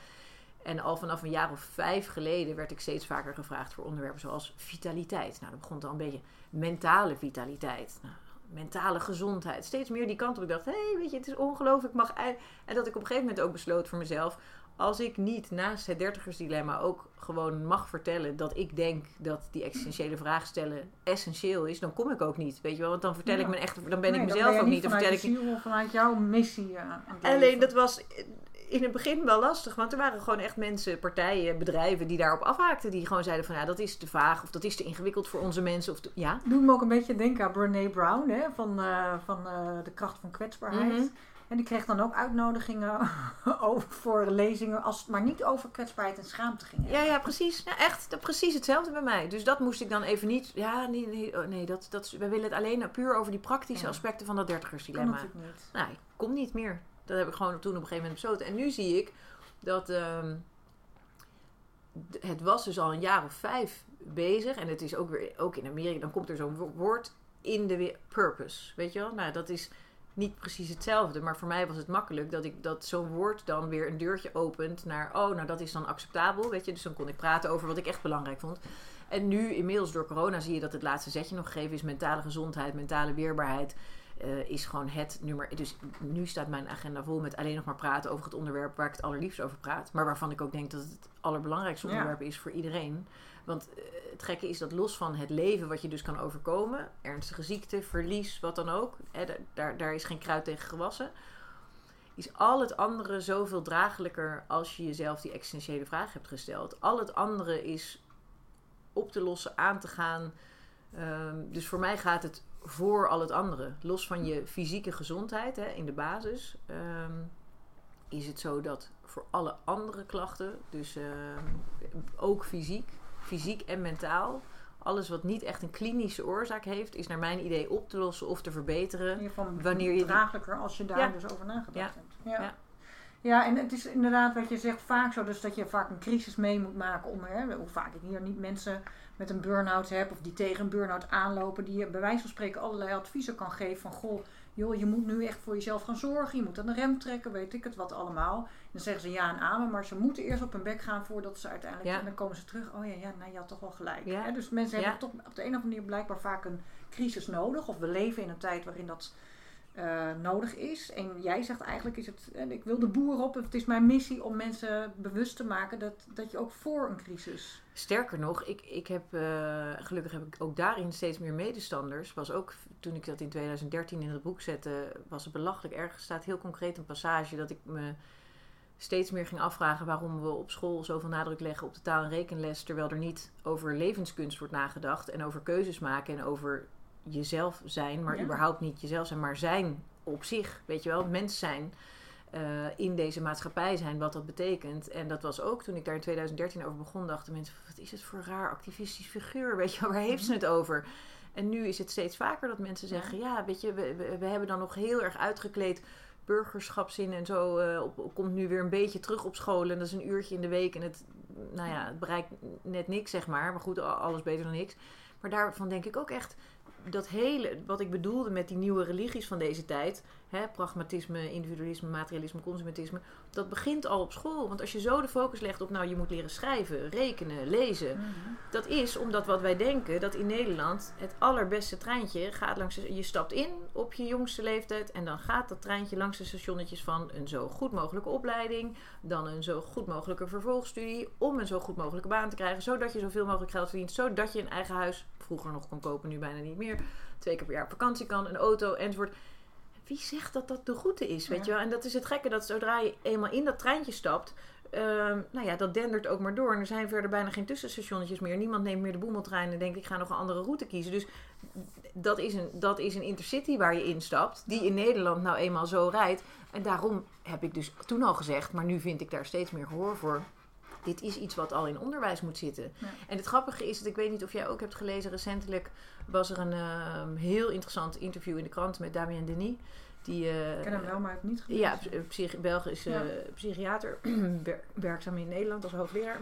En al vanaf een jaar of vijf geleden werd ik steeds vaker gevraagd voor onderwerpen zoals vitaliteit. Nou, dat begon al een beetje mentale vitaliteit. Nou, mentale gezondheid. Steeds meer die kant op. Ik dacht, hé, hey, weet je, het is ongelooflijk. Mag en dat ik op een gegeven moment ook besloot voor mezelf. Als ik niet naast het dertigersdilemma ook gewoon mag vertellen dat ik denk dat die existentiële vraag stellen essentieel is, dan kom ik ook niet. Weet je wel, want dan vertel Ja. ik me echt, dan ben Nee, ik mezelf ben ook niet. Dan vanuit vertel ik vanuit jouw missie eh, aan het Alleen dat was in het begin wel lastig, want er waren gewoon echt mensen, partijen, bedrijven die daarop afhaakten. Die gewoon zeiden van ja, dat is te vaag of dat is te ingewikkeld voor onze mensen. Of te- ja, Doet me ook een beetje denken aan Brene Brown hè, van, eh, van eh, de kracht van kwetsbaarheid. Mhm. En die kreeg dan ook uitnodigingen [laughs] over voor lezingen als het maar niet over kwetsbaarheid en schaamte ging. ja, ja precies. Ja, echt dat- precies hetzelfde bij mij. Dus dat moest ik dan even niet. Ja, nee, nee, oh, nee dat, dat, we willen het alleen puur over die praktische Ja. aspecten van dat dertigersdilemma. natuurlijk niet. Nou, ik kom niet meer. Dat heb ik gewoon toen op een gegeven moment besloten. En nu zie ik dat ehm, het was dus al een jaar of vijf bezig. En het is ook weer, ook in Amerika, dan komt er zo'n wo- woord in de purpose. Weet je wel? Nou, dat is niet precies hetzelfde. Maar voor mij was het makkelijk dat ik dat zo'n woord dan weer een deurtje opent naar, oh, nou dat is dan acceptabel. Weet je, dus dan kon ik praten over wat ik echt belangrijk vond. En nu, inmiddels door corona, zie je dat het laatste zetje nog gegeven is mentale gezondheid, mentale weerbaarheid. Eh, is gewoon het nummer. Dus nu staat mijn agenda vol met alleen nog maar praten over het onderwerp waar ik het allerliefst over praat. Maar waarvan ik ook denk dat het het allerbelangrijkste Ja. onderwerp is voor iedereen. Want eh, het gekke is dat los van het leven wat je dus kan overkomen, ernstige ziekte, verlies, wat dan ook, hè, daar- daar, daar is geen kruid tegen gewassen. Is al het andere zoveel draaglijker als je jezelf die existentiële vraag hebt gesteld. Al het andere is op te lossen, aan te gaan. Ehm, dus voor mij gaat het voor al het andere. Los van je fysieke gezondheid hè, in de basis, ehm, is het zo dat voor alle andere klachten, dus ehm, ook fysiek, fysiek en mentaal, alles wat niet echt een klinische oorzaak heeft, is naar mijn idee op te lossen of te verbeteren. In ieder geval Wanneer je draaglijker als je daar Ja. dus over nagedacht Ja. hebt. Ja. Ja. En het is inderdaad wat je zegt vaak zo, dus dat je vaak een crisis mee moet maken om, hè, hoe vaak ik hier niet mensen met een burn-out heb of die tegen een burn-out aanlopen, die je bij wijze van spreken allerlei adviezen kan geven van, goh, joh, je moet nu echt voor jezelf gaan zorgen, je moet aan de rem trekken, weet ik het wat allemaal. Dan zeggen ze ja en amen, maar ze moeten eerst op hun bek gaan voordat ze uiteindelijk, Ja. en dan komen ze terug, oh ja, ja, nou je had toch wel gelijk. Ja. Hè? Dus mensen hebben toch op de een of andere manier blijkbaar vaak een crisis nodig, of we leven in een tijd waarin dat eh, nodig is. En jij zegt eigenlijk is het, en ik wil de boer op, het is mijn missie om mensen bewust te maken dat, dat je ook voor een crisis. Sterker nog, ik, ik heb, eh, gelukkig heb ik ook daarin steeds meer medestanders. Was ook toen ik dat in 2013 in het boek zette, was het belachelijk erg. Er staat heel concreet een passage dat ik me steeds meer ging afvragen waarom we op school zoveel nadruk leggen op de taal- en rekenles, terwijl er niet over levenskunst wordt nagedacht en over keuzes maken en over jezelf zijn, maar Ja. überhaupt niet jezelf zijn, maar zijn op zich, weet je wel, mens zijn. eh, in deze maatschappij zijn, wat dat betekent. En dat was ook toen ik daar in 2013 over begon, dachten mensen: wat is het voor een raar activistisch figuur? Weet je wel, waar heeft ze het over? En nu is het steeds vaker dat mensen zeggen: ja, weet je, we, we, we hebben dan nog heel erg uitgekleed burgerschapszin en zo. eh, op, op- komt nu weer een beetje terug op school. En dat is een uurtje in de week. En het, nou ja, het bereikt net niks, zeg maar. Maar goed, alles beter dan niks. Maar daarvan denk ik ook echt dat hele, wat ik bedoelde met die nieuwe religies van deze tijd, hè, pragmatisme, individualisme, materialisme, consumentisme, dat begint al op school. Want als je zo de focus legt op, nou, je moet leren schrijven, rekenen, lezen, dat is omdat wat wij denken, dat in Nederland het allerbeste treintje gaat langs, de- je stapt in op je jongste leeftijd en dan gaat dat treintje langs de stationnetjes van een zo goed mogelijke opleiding, dan een zo goed mogelijke vervolgstudie, om een zo goed mogelijke baan te krijgen, zodat je zoveel mogelijk geld verdient, zodat je een eigen huis, vroeger nog kon kopen, nu bijna niet meer, twee keer per jaar op vakantie kan, een auto enzovoort. Wie zegt dat dat de route is, weet Ja. je wel? En dat is het gekke, dat zodra je eenmaal in dat treintje stapt, Ehm, nou ja, dat dendert ook maar door. En er zijn verder bijna geen tussenstationnetjes meer. Niemand neemt meer de boemeltrein en denkt ik ga nog een andere route kiezen. Dus dat is een, dat is een intercity waar je instapt. Die in Nederland nou eenmaal zo rijdt. En daarom heb ik dus toen al gezegd, maar nu vind ik daar steeds meer gehoor voor. Dit is iets wat al in onderwijs moet zitten. Ja. En het grappige is dat ik weet niet of jij ook hebt gelezen. Recentelijk was er een ehm, heel interessant interview in de krant met Damien Denis. Die, eh, Ik ken hem wel, maar ik heb niet gelezen. ja, psy- psych- Belgisch eh, Ja. psychiater, [clears throat] wer- werkzaam in Nederland als hoogleraar.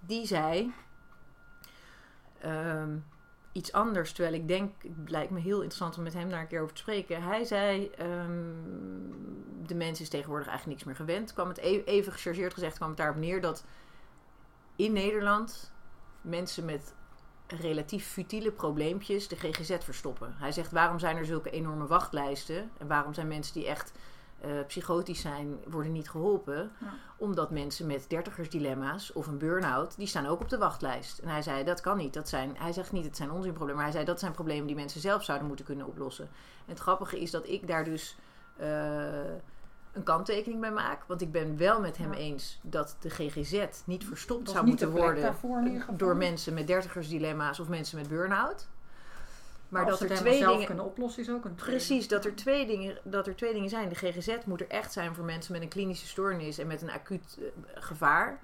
Die zei ehm, iets anders, terwijl ik denk, het lijkt me heel interessant om met hem daar een keer over te spreken. Hij zei, ehm, de mens is tegenwoordig eigenlijk niks meer gewend. Kwam het e- even gechargeerd gezegd, kwam het daarop neer dat in Nederland mensen met relatief futiele probleempjes de GGZ verstoppen. Hij zegt, waarom zijn er zulke enorme wachtlijsten? En waarom zijn mensen die echt psychotisch zijn, worden niet geholpen? Ja. Omdat mensen met dertigersdilemma's of een burn-out, die staan ook op de wachtlijst. En hij zei, dat kan niet. Dat zijn, hij zegt niet, het zijn onzinproblemen. Maar hij zei, dat zijn problemen die mensen zelf zouden moeten kunnen oplossen. En het grappige is dat ik daar dus... eh, een kanttekening bij maak. Want ik ben wel met hem Ja. eens dat de GGZ niet verstopt zou niet moeten worden door mensen met dertigersdilemma's of mensen met burn-out. Maar Als dat er twee zelf dingen. kunnen oplossen is ook een. Precies, dat er, twee dingen, dat er twee dingen zijn. De GGZ moet er echt zijn voor mensen met een klinische stoornis en met een acuut eh, gevaar.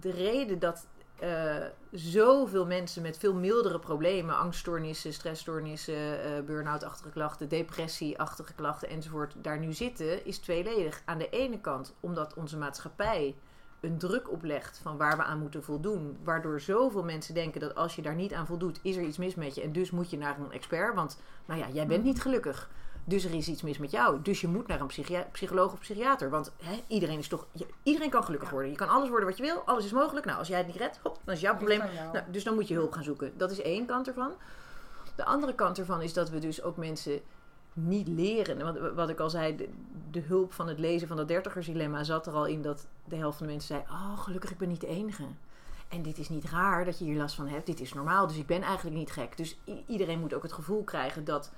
De reden dat eh, zoveel mensen met veel mildere problemen, angststoornissen, stressstoornissen, eh burn-out-achtige klachten, depressie-achtige klachten enzovoort, daar nu zitten, is tweeledig. Aan de ene kant omdat onze maatschappij een druk oplegt van waar we aan moeten voldoen, waardoor zoveel mensen denken dat als je daar niet aan voldoet, is er iets mis met je en dus moet je naar een expert, want nou ja, jij bent niet gelukkig. Dus er is iets mis met jou. Dus je moet naar een psycholoog of psychiater. Want hè, iedereen is toch. iedereen kan gelukkig worden. Je kan alles worden wat je wil. Alles is mogelijk. Nou, als jij het niet redt, hop, dan is jouw probleem. Nou, dus dan moet je hulp gaan zoeken. Dat is één kant ervan. De andere kant ervan is dat we dus ook mensen niet leren. Want wat ik al zei, de, hulp van het lezen van dat dertigersdilemma zat er al in dat de helft van de mensen zei: Oh, gelukkig, ik ben niet de enige. En dit is niet raar dat je hier last van hebt. Dit is normaal, dus ik ben eigenlijk niet gek. Dus iedereen moet ook het gevoel krijgen dat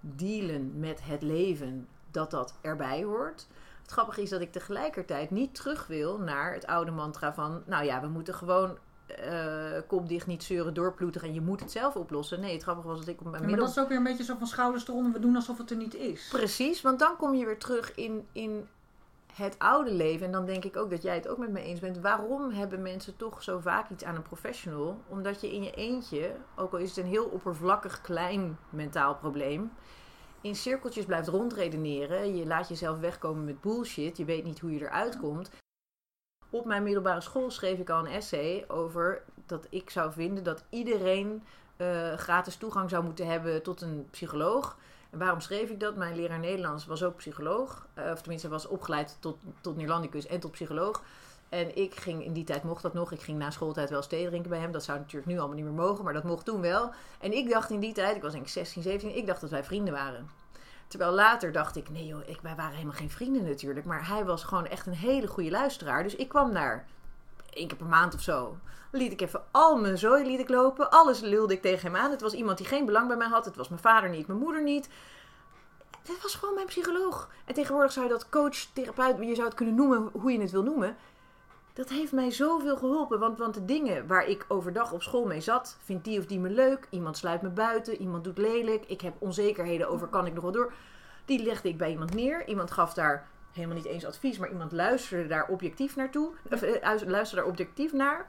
dealen met het leven, dat dat erbij hoort. Het grappige is dat ik tegelijkertijd niet terug wil naar het oude mantra van... Nou ja, we moeten gewoon eh kop dicht, niet zeuren, doorploeteren en je moet het zelf oplossen. Nee, het grappige was dat ik op mijn Ja, maar middel... dat is ook weer een beetje zo van schouders eronder. We doen alsof het er niet is. Precies, want dan kom je weer terug in, in het oude leven. En dan denk ik ook dat jij het ook met me eens bent. Waarom hebben mensen toch zo vaak iets aan een professional? Omdat je in je eentje, ook al is het een heel oppervlakkig klein mentaal probleem, in cirkeltjes blijft rondredeneren. Je laat jezelf wegkomen met bullshit. Je weet niet hoe je eruit komt. Op mijn middelbare school schreef ik al een essay over dat ik zou vinden dat iedereen eh, gratis toegang zou moeten hebben tot een psycholoog. En waarom schreef ik dat? Mijn leraar Nederlands was ook psycholoog. Eh, of tenminste, was opgeleid tot, tot Neerlandicus en tot psycholoog. En ik ging, in die tijd mocht dat nog, ik ging na schooltijd wel thee drinken bij hem. Dat zou natuurlijk nu allemaal niet meer mogen, maar dat mocht toen wel. En ik dacht in die tijd, ik was denk ik 16, 17, ik dacht dat wij vrienden waren. Terwijl later dacht ik, nee joh, ik, wij waren helemaal geen vrienden natuurlijk. Maar hij was gewoon echt een hele goede luisteraar. Dus ik kwam daar één keer per maand of zo. Liet ik even al mijn zooi liet ik lopen. Alles lulde ik tegen hem aan. Het was iemand die geen belang bij mij had. Het was mijn vader niet, mijn moeder niet. Het was gewoon mijn psycholoog. En tegenwoordig zou je dat coach, therapeut, je zou het kunnen noemen hoe je het wil noemen. Dat heeft mij zoveel geholpen. Want, want de dingen waar ik overdag op school mee zat, vindt die of die me leuk. Iemand sluit me buiten, iemand doet lelijk. Ik heb onzekerheden over kan ik nog wel door. Die legde ik bij iemand neer. Iemand gaf daar helemaal niet eens advies, maar iemand luisterde daar objectief naartoe. Of, eh, luisterde daar objectief naar.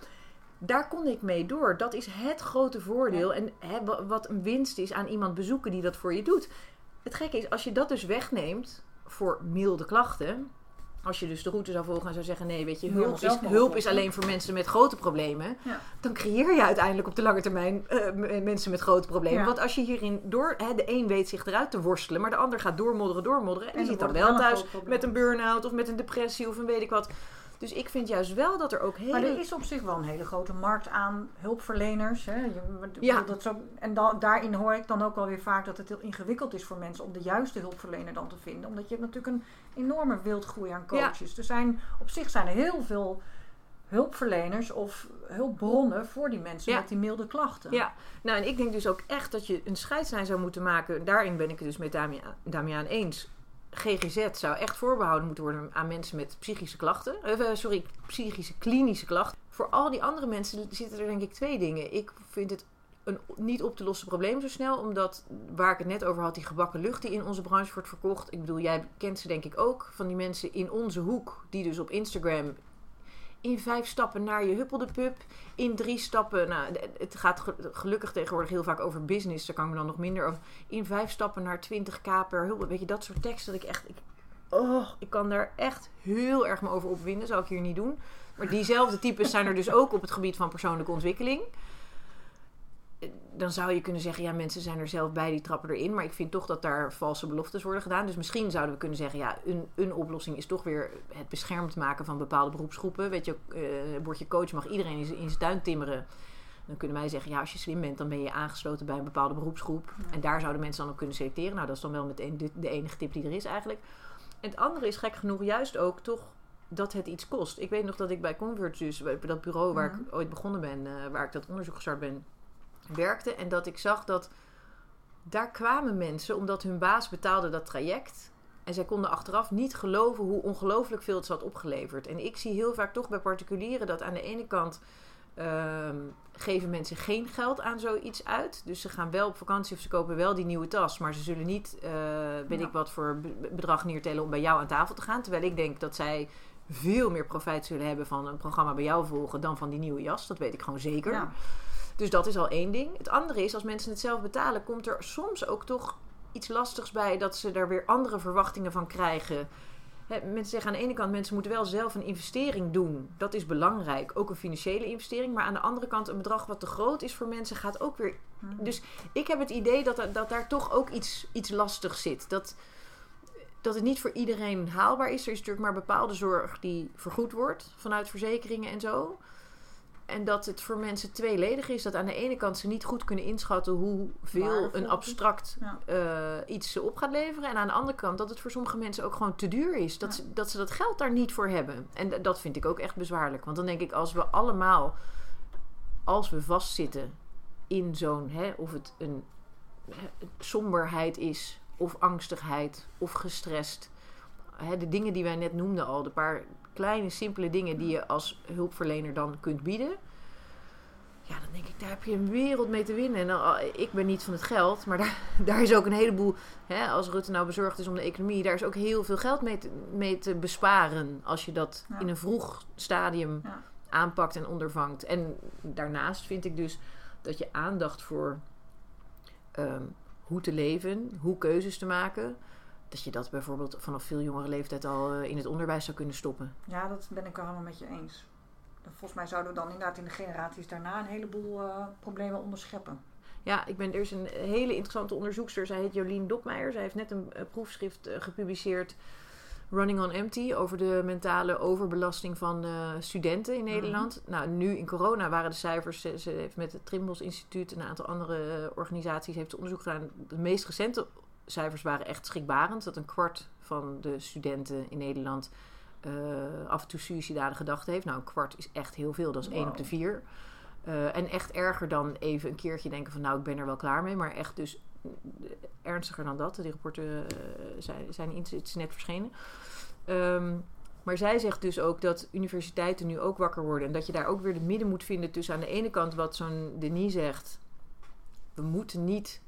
Daar kon ik mee door. Dat is het grote voordeel. En hè, wat een winst is aan iemand bezoeken die dat voor je doet. Het gekke is, als je dat dus wegneemt voor milde klachten. Als je dus de route zou volgen en zou zeggen: nee, weet je, hulp, is, hulp is alleen voor mensen met grote problemen. Ja. Dan creëer je uiteindelijk op de lange termijn eh, mensen met grote problemen. Ja. Want als je hierin door, hè, de een weet zich eruit te worstelen, maar de ander gaat doormodderen, doormodderen. En, En die dan zit dan wel thuis met een burn-out of met een depressie of een weet ik wat. Dus ik vind juist wel dat er ook hele. Maar er is op zich wel een hele grote markt aan hulpverleners. Hè. Je, Ja. Dat zo, en da- daarin hoor ik dan ook wel weer vaak dat het heel ingewikkeld is voor mensen om de juiste hulpverlener dan te vinden. Omdat je hebt natuurlijk een enorme wildgroei aan coaches. Er zijn, op zich zijn er heel veel hulpverleners of hulpbronnen voor die mensen Ja. met die milde klachten. Ja, nou en ik denk dus ook echt dat je een scheidslijn zou moeten maken. Daarin ben ik het dus met Damia- Damiaan eens. GGZ zou echt voorbehouden moeten worden aan mensen met psychische klachten. Eh, eh, sorry, psychische klinische klachten. Voor al die andere mensen zitten er denk ik twee dingen. Ik vind het een niet op te lossen probleem zo snel. Omdat, waar ik het net over had, die gebakken lucht die in onze branche wordt verkocht. Ik bedoel, jij kent ze denk ik ook. Van die mensen in onze hoek die dus op Instagram in vijf stappen naar je huppelde pup. In drie stappen, nou, het gaat ge- gelukkig tegenwoordig heel vaak over business. Daar kan ik me dan nog minder over. In vijf stappen naar 20k per huppel. Weet je, dat soort tekst dat ik echt... Ik, oh, ik kan daar echt heel erg me over opwinden. Zou ik hier niet doen. Maar diezelfde types zijn er dus ook op het gebied van persoonlijke ontwikkeling. Dan zou je kunnen zeggen, ja, mensen zijn er zelf bij, die trappen erin. Maar ik vind toch dat daar valse beloftes worden gedaan. Dus misschien zouden we kunnen zeggen, ja, een, een oplossing is toch weer het beschermd maken van bepaalde beroepsgroepen. Weet je, eh word je coach, mag iedereen in zijn- in zijn tuin timmeren. Dan kunnen wij zeggen, ja, als je slim bent, dan ben je aangesloten bij een bepaalde beroepsgroep. En daar zouden mensen dan op kunnen selecteren. Nou, dat is dan wel meteen de, de enige tip die er is eigenlijk. En het andere is gek genoeg juist ook toch dat het iets kost. Ik weet nog dat ik bij Converge, dus dat bureau waar ik ooit begonnen ben, eh, waar ik dat onderzoek gestart ben, werkte. En dat ik zag dat daar kwamen mensen omdat hun baas betaalde dat traject. En zij konden achteraf niet geloven hoe ongelooflijk veel het had opgeleverd. En ik zie heel vaak toch bij particulieren dat aan de ene kant ehm, geven mensen geen geld aan zoiets uit. Dus ze gaan wel op vakantie of ze kopen wel die nieuwe tas. Maar ze zullen niet, eh, weet Ja. ik wat voor be- bedrag neertellen om bij jou aan tafel te gaan. Terwijl ik denk dat zij veel meer profijt zullen hebben van een programma bij jou volgen dan van die nieuwe jas. Dat weet ik gewoon zeker. Ja. Dus dat is al één ding. Het andere is, als mensen het zelf betalen, komt er soms ook toch iets lastigs bij dat ze daar weer andere verwachtingen van krijgen. Hè, mensen zeggen aan de ene kant, mensen moeten wel zelf een investering doen. Dat is belangrijk, ook een financiële investering. Maar aan de andere kant, een bedrag wat te groot is voor mensen gaat ook weer. Mhm. Dus ik heb het idee dat, dat daar toch ook iets, iets lastigs zit. Dat, dat het niet voor iedereen haalbaar is. Er is natuurlijk maar bepaalde zorg die vergoed wordt vanuit verzekeringen en zo. En dat het voor mensen tweeledig is. Dat aan de ene kant ze niet goed kunnen inschatten hoeveel een abstract Ja. eh, iets ze op gaat leveren. En aan de andere kant dat het voor sommige mensen ook gewoon te duur is. Dat, ze, dat ze dat geld daar niet voor hebben. En dat vind ik ook echt bezwaarlijk. Want dan denk ik, als we allemaal, als we vastzitten in zo'n, hè, of het een hè, somberheid is, of angstigheid, of gestrest. Hè, de dingen die wij net noemden al, de paar kleine, simpele dingen die je als hulpverlener dan kunt bieden. Ja, dan denk ik, daar heb je een wereld mee te winnen. En dan, ah, ik ben niet van het geld, maar daar, [laughs] daar is ook een heleboel. Hè, als Rutte nou bezorgd is om de economie, daar is ook heel veel geld mee te, mee te besparen. Als je dat Ja. in een vroeg stadium Ja. aanpakt en ondervangt. En daarnaast vind ik dus dat je aandacht voor ehm, hoe te leven, hoe keuzes te maken. Dat je dat bijvoorbeeld vanaf veel jongere leeftijd al eh, in het onderwijs zou kunnen stoppen. Ja, dat ben ik wel helemaal met je eens. Volgens mij zouden we dan inderdaad in de generaties daarna een heleboel eh, problemen onderscheppen. Ja, ik ben, er is een hele interessante onderzoekster. Zij heet Jolien Dopmeijer. Zij heeft net een eh, proefschrift gepubliceerd. Running on Empty. Over de mentale overbelasting van studenten in Nederland. Nou, nu in corona waren de cijfers. Ze, ze heeft met het Trimbos Instituut en een aantal andere organisaties heeft onderzoek gedaan. De meest recente cijfers waren echt schrikbarend. Dat een kwart van de studenten in Nederland eh, af en toe suïcidale gedachten heeft. Nou, een kwart is echt heel veel. Dat is één op de vier. Eh, en echt erger dan even een keertje denken van nou, ik ben er wel klaar mee. Maar echt dus eh, ernstiger dan dat. Die rapporten zijn, zijn iets, net verschenen. Ehm, maar zij zegt dus ook dat universiteiten nu ook wakker worden. En dat je daar ook weer de midden moet vinden tussen aan de ene kant wat zo'n Denis zegt. We moeten niet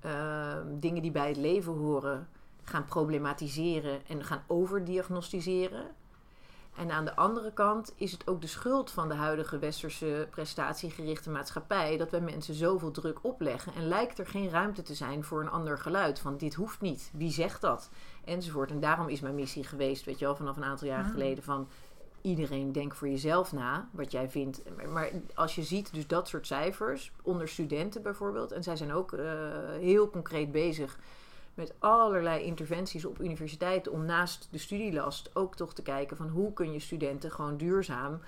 ehm, dingen die bij het leven horen gaan problematiseren en gaan overdiagnostiseren. En aan de andere kant is het ook de schuld van de huidige westerse prestatiegerichte maatschappij dat wij mensen zoveel druk opleggen en lijkt er geen ruimte te zijn voor een ander geluid. Van dit hoeft niet, wie zegt dat? Enzovoort. En daarom is mijn missie geweest, weet je wel, vanaf een aantal jaren Mhm. geleden van iedereen denk voor jezelf na wat jij vindt. Maar- als je ziet dus dat soort cijfers onder studenten bijvoorbeeld, en zij zijn ook eh, heel concreet bezig met allerlei interventies op universiteiten om naast de studielast ook toch te kijken van hoe kun je studenten gewoon duurzaam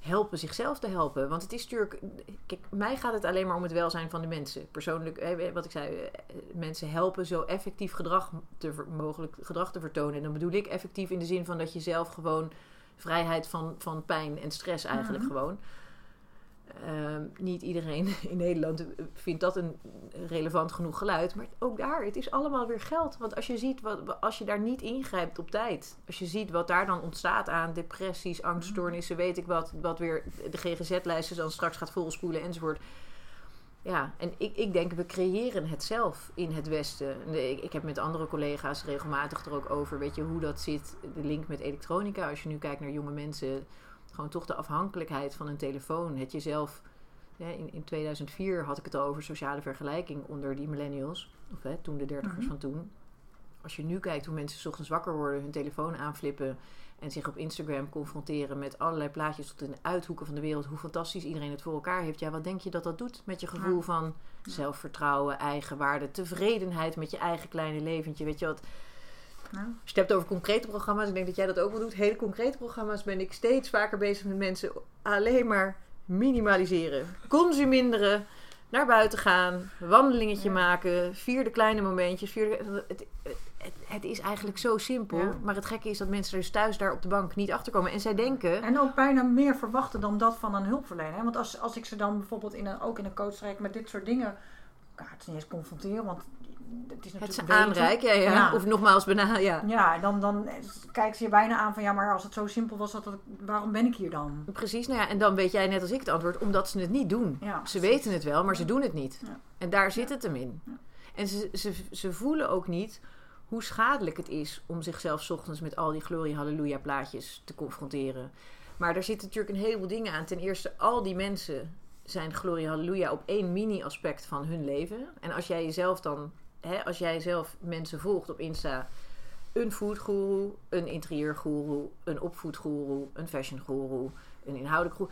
helpen zichzelf te helpen. Want het is natuurlijk, kijk, mij gaat het alleen maar om het welzijn van de mensen. Persoonlijk, eh, wat ik zei, eh, mensen helpen zo effectief gedrag te, mogelijk gedrag te vertonen. En dan bedoel ik effectief in de zin van dat je zelf gewoon vrijheid van, van pijn en stress eigenlijk Mhm. gewoon. Ehm, niet iedereen [laughs] in Nederland vindt dat een relevant genoeg geluid. Maar ook daar, het is allemaal weer geld. Want als je ziet, wat, als je daar niet ingrijpt op tijd. Als je ziet wat daar dan ontstaat aan depressies, angststoornissen, weet ik wat. Wat weer de GGZ-lijsten dan straks gaat volspoelen enzovoort. Ja, en ik, ik denk, we creëren het zelf in het Westen. Ik, ik heb met andere collega's regelmatig er ook over, weet je, hoe dat zit. De link met elektronica. Als je nu kijkt naar jonge mensen, gewoon toch de afhankelijkheid van een telefoon. Het jezelf. Ja, in, in 2004 had ik het al over sociale vergelijking onder die millennials. Of hè, toen de dertigers Mhm. van toen. Als je nu kijkt hoe mensen 's ochtends wakker worden, hun telefoon aanflippen. En zich op Instagram confronteren met allerlei plaatjes tot in de uithoeken van de wereld. Hoe fantastisch iedereen het voor elkaar heeft. Ja, wat denk je dat dat doet met je gevoel Ja. van zelfvertrouwen, eigenwaarde, tevredenheid met je eigen kleine leventje? Weet je wat? Als je het hebt over concrete programma's, ik denk dat jij dat ook wel doet. Hele concrete programma's ben ik steeds vaker bezig met mensen alleen maar minimaliseren. Consuminderen, naar buiten gaan, wandelingetje Ja. maken, vier de kleine momentjes. Vier de- het, het, het is eigenlijk zo simpel, Ja. maar het gekke is dat mensen dus thuis daar op de bank niet achter komen. En zij denken, En ook bijna meer verwachten dan dat van een hulpverlener. hè. Want als, als ik ze dan bijvoorbeeld in een, ook in een coachtraject met dit soort dingen... Ja, het is niet eens confronteren, want het is het natuurlijk is weten. aanrijk, ja, ja. Ja. of nogmaals bijna, ja. Ja, dan, dan kijkt ze je bijna aan van... Ja, maar als het zo simpel was, dat het- waarom ben ik hier dan? Precies, nou ja, en dan weet jij net als ik het antwoord, omdat ze het niet doen. Ja, Ze weten het wel, maar ze doen het niet. Ja. En daar zit het hem in. Ja. En ze, ze, ze voelen ook niet hoe schadelijk het is om zichzelf ochtends met al die glorie halleluja plaatjes te confronteren. Maar daar zitten natuurlijk een heleboel dingen aan. Ten eerste, al die mensen zijn glorie halleluja op één mini-aspect van hun leven. En als jij jezelf dan, hè, als jij zelf mensen volgt op Insta, een foodguru, een interieurguru, een opvoedguru, een fashiongoeroe, een inhoudelijk guru,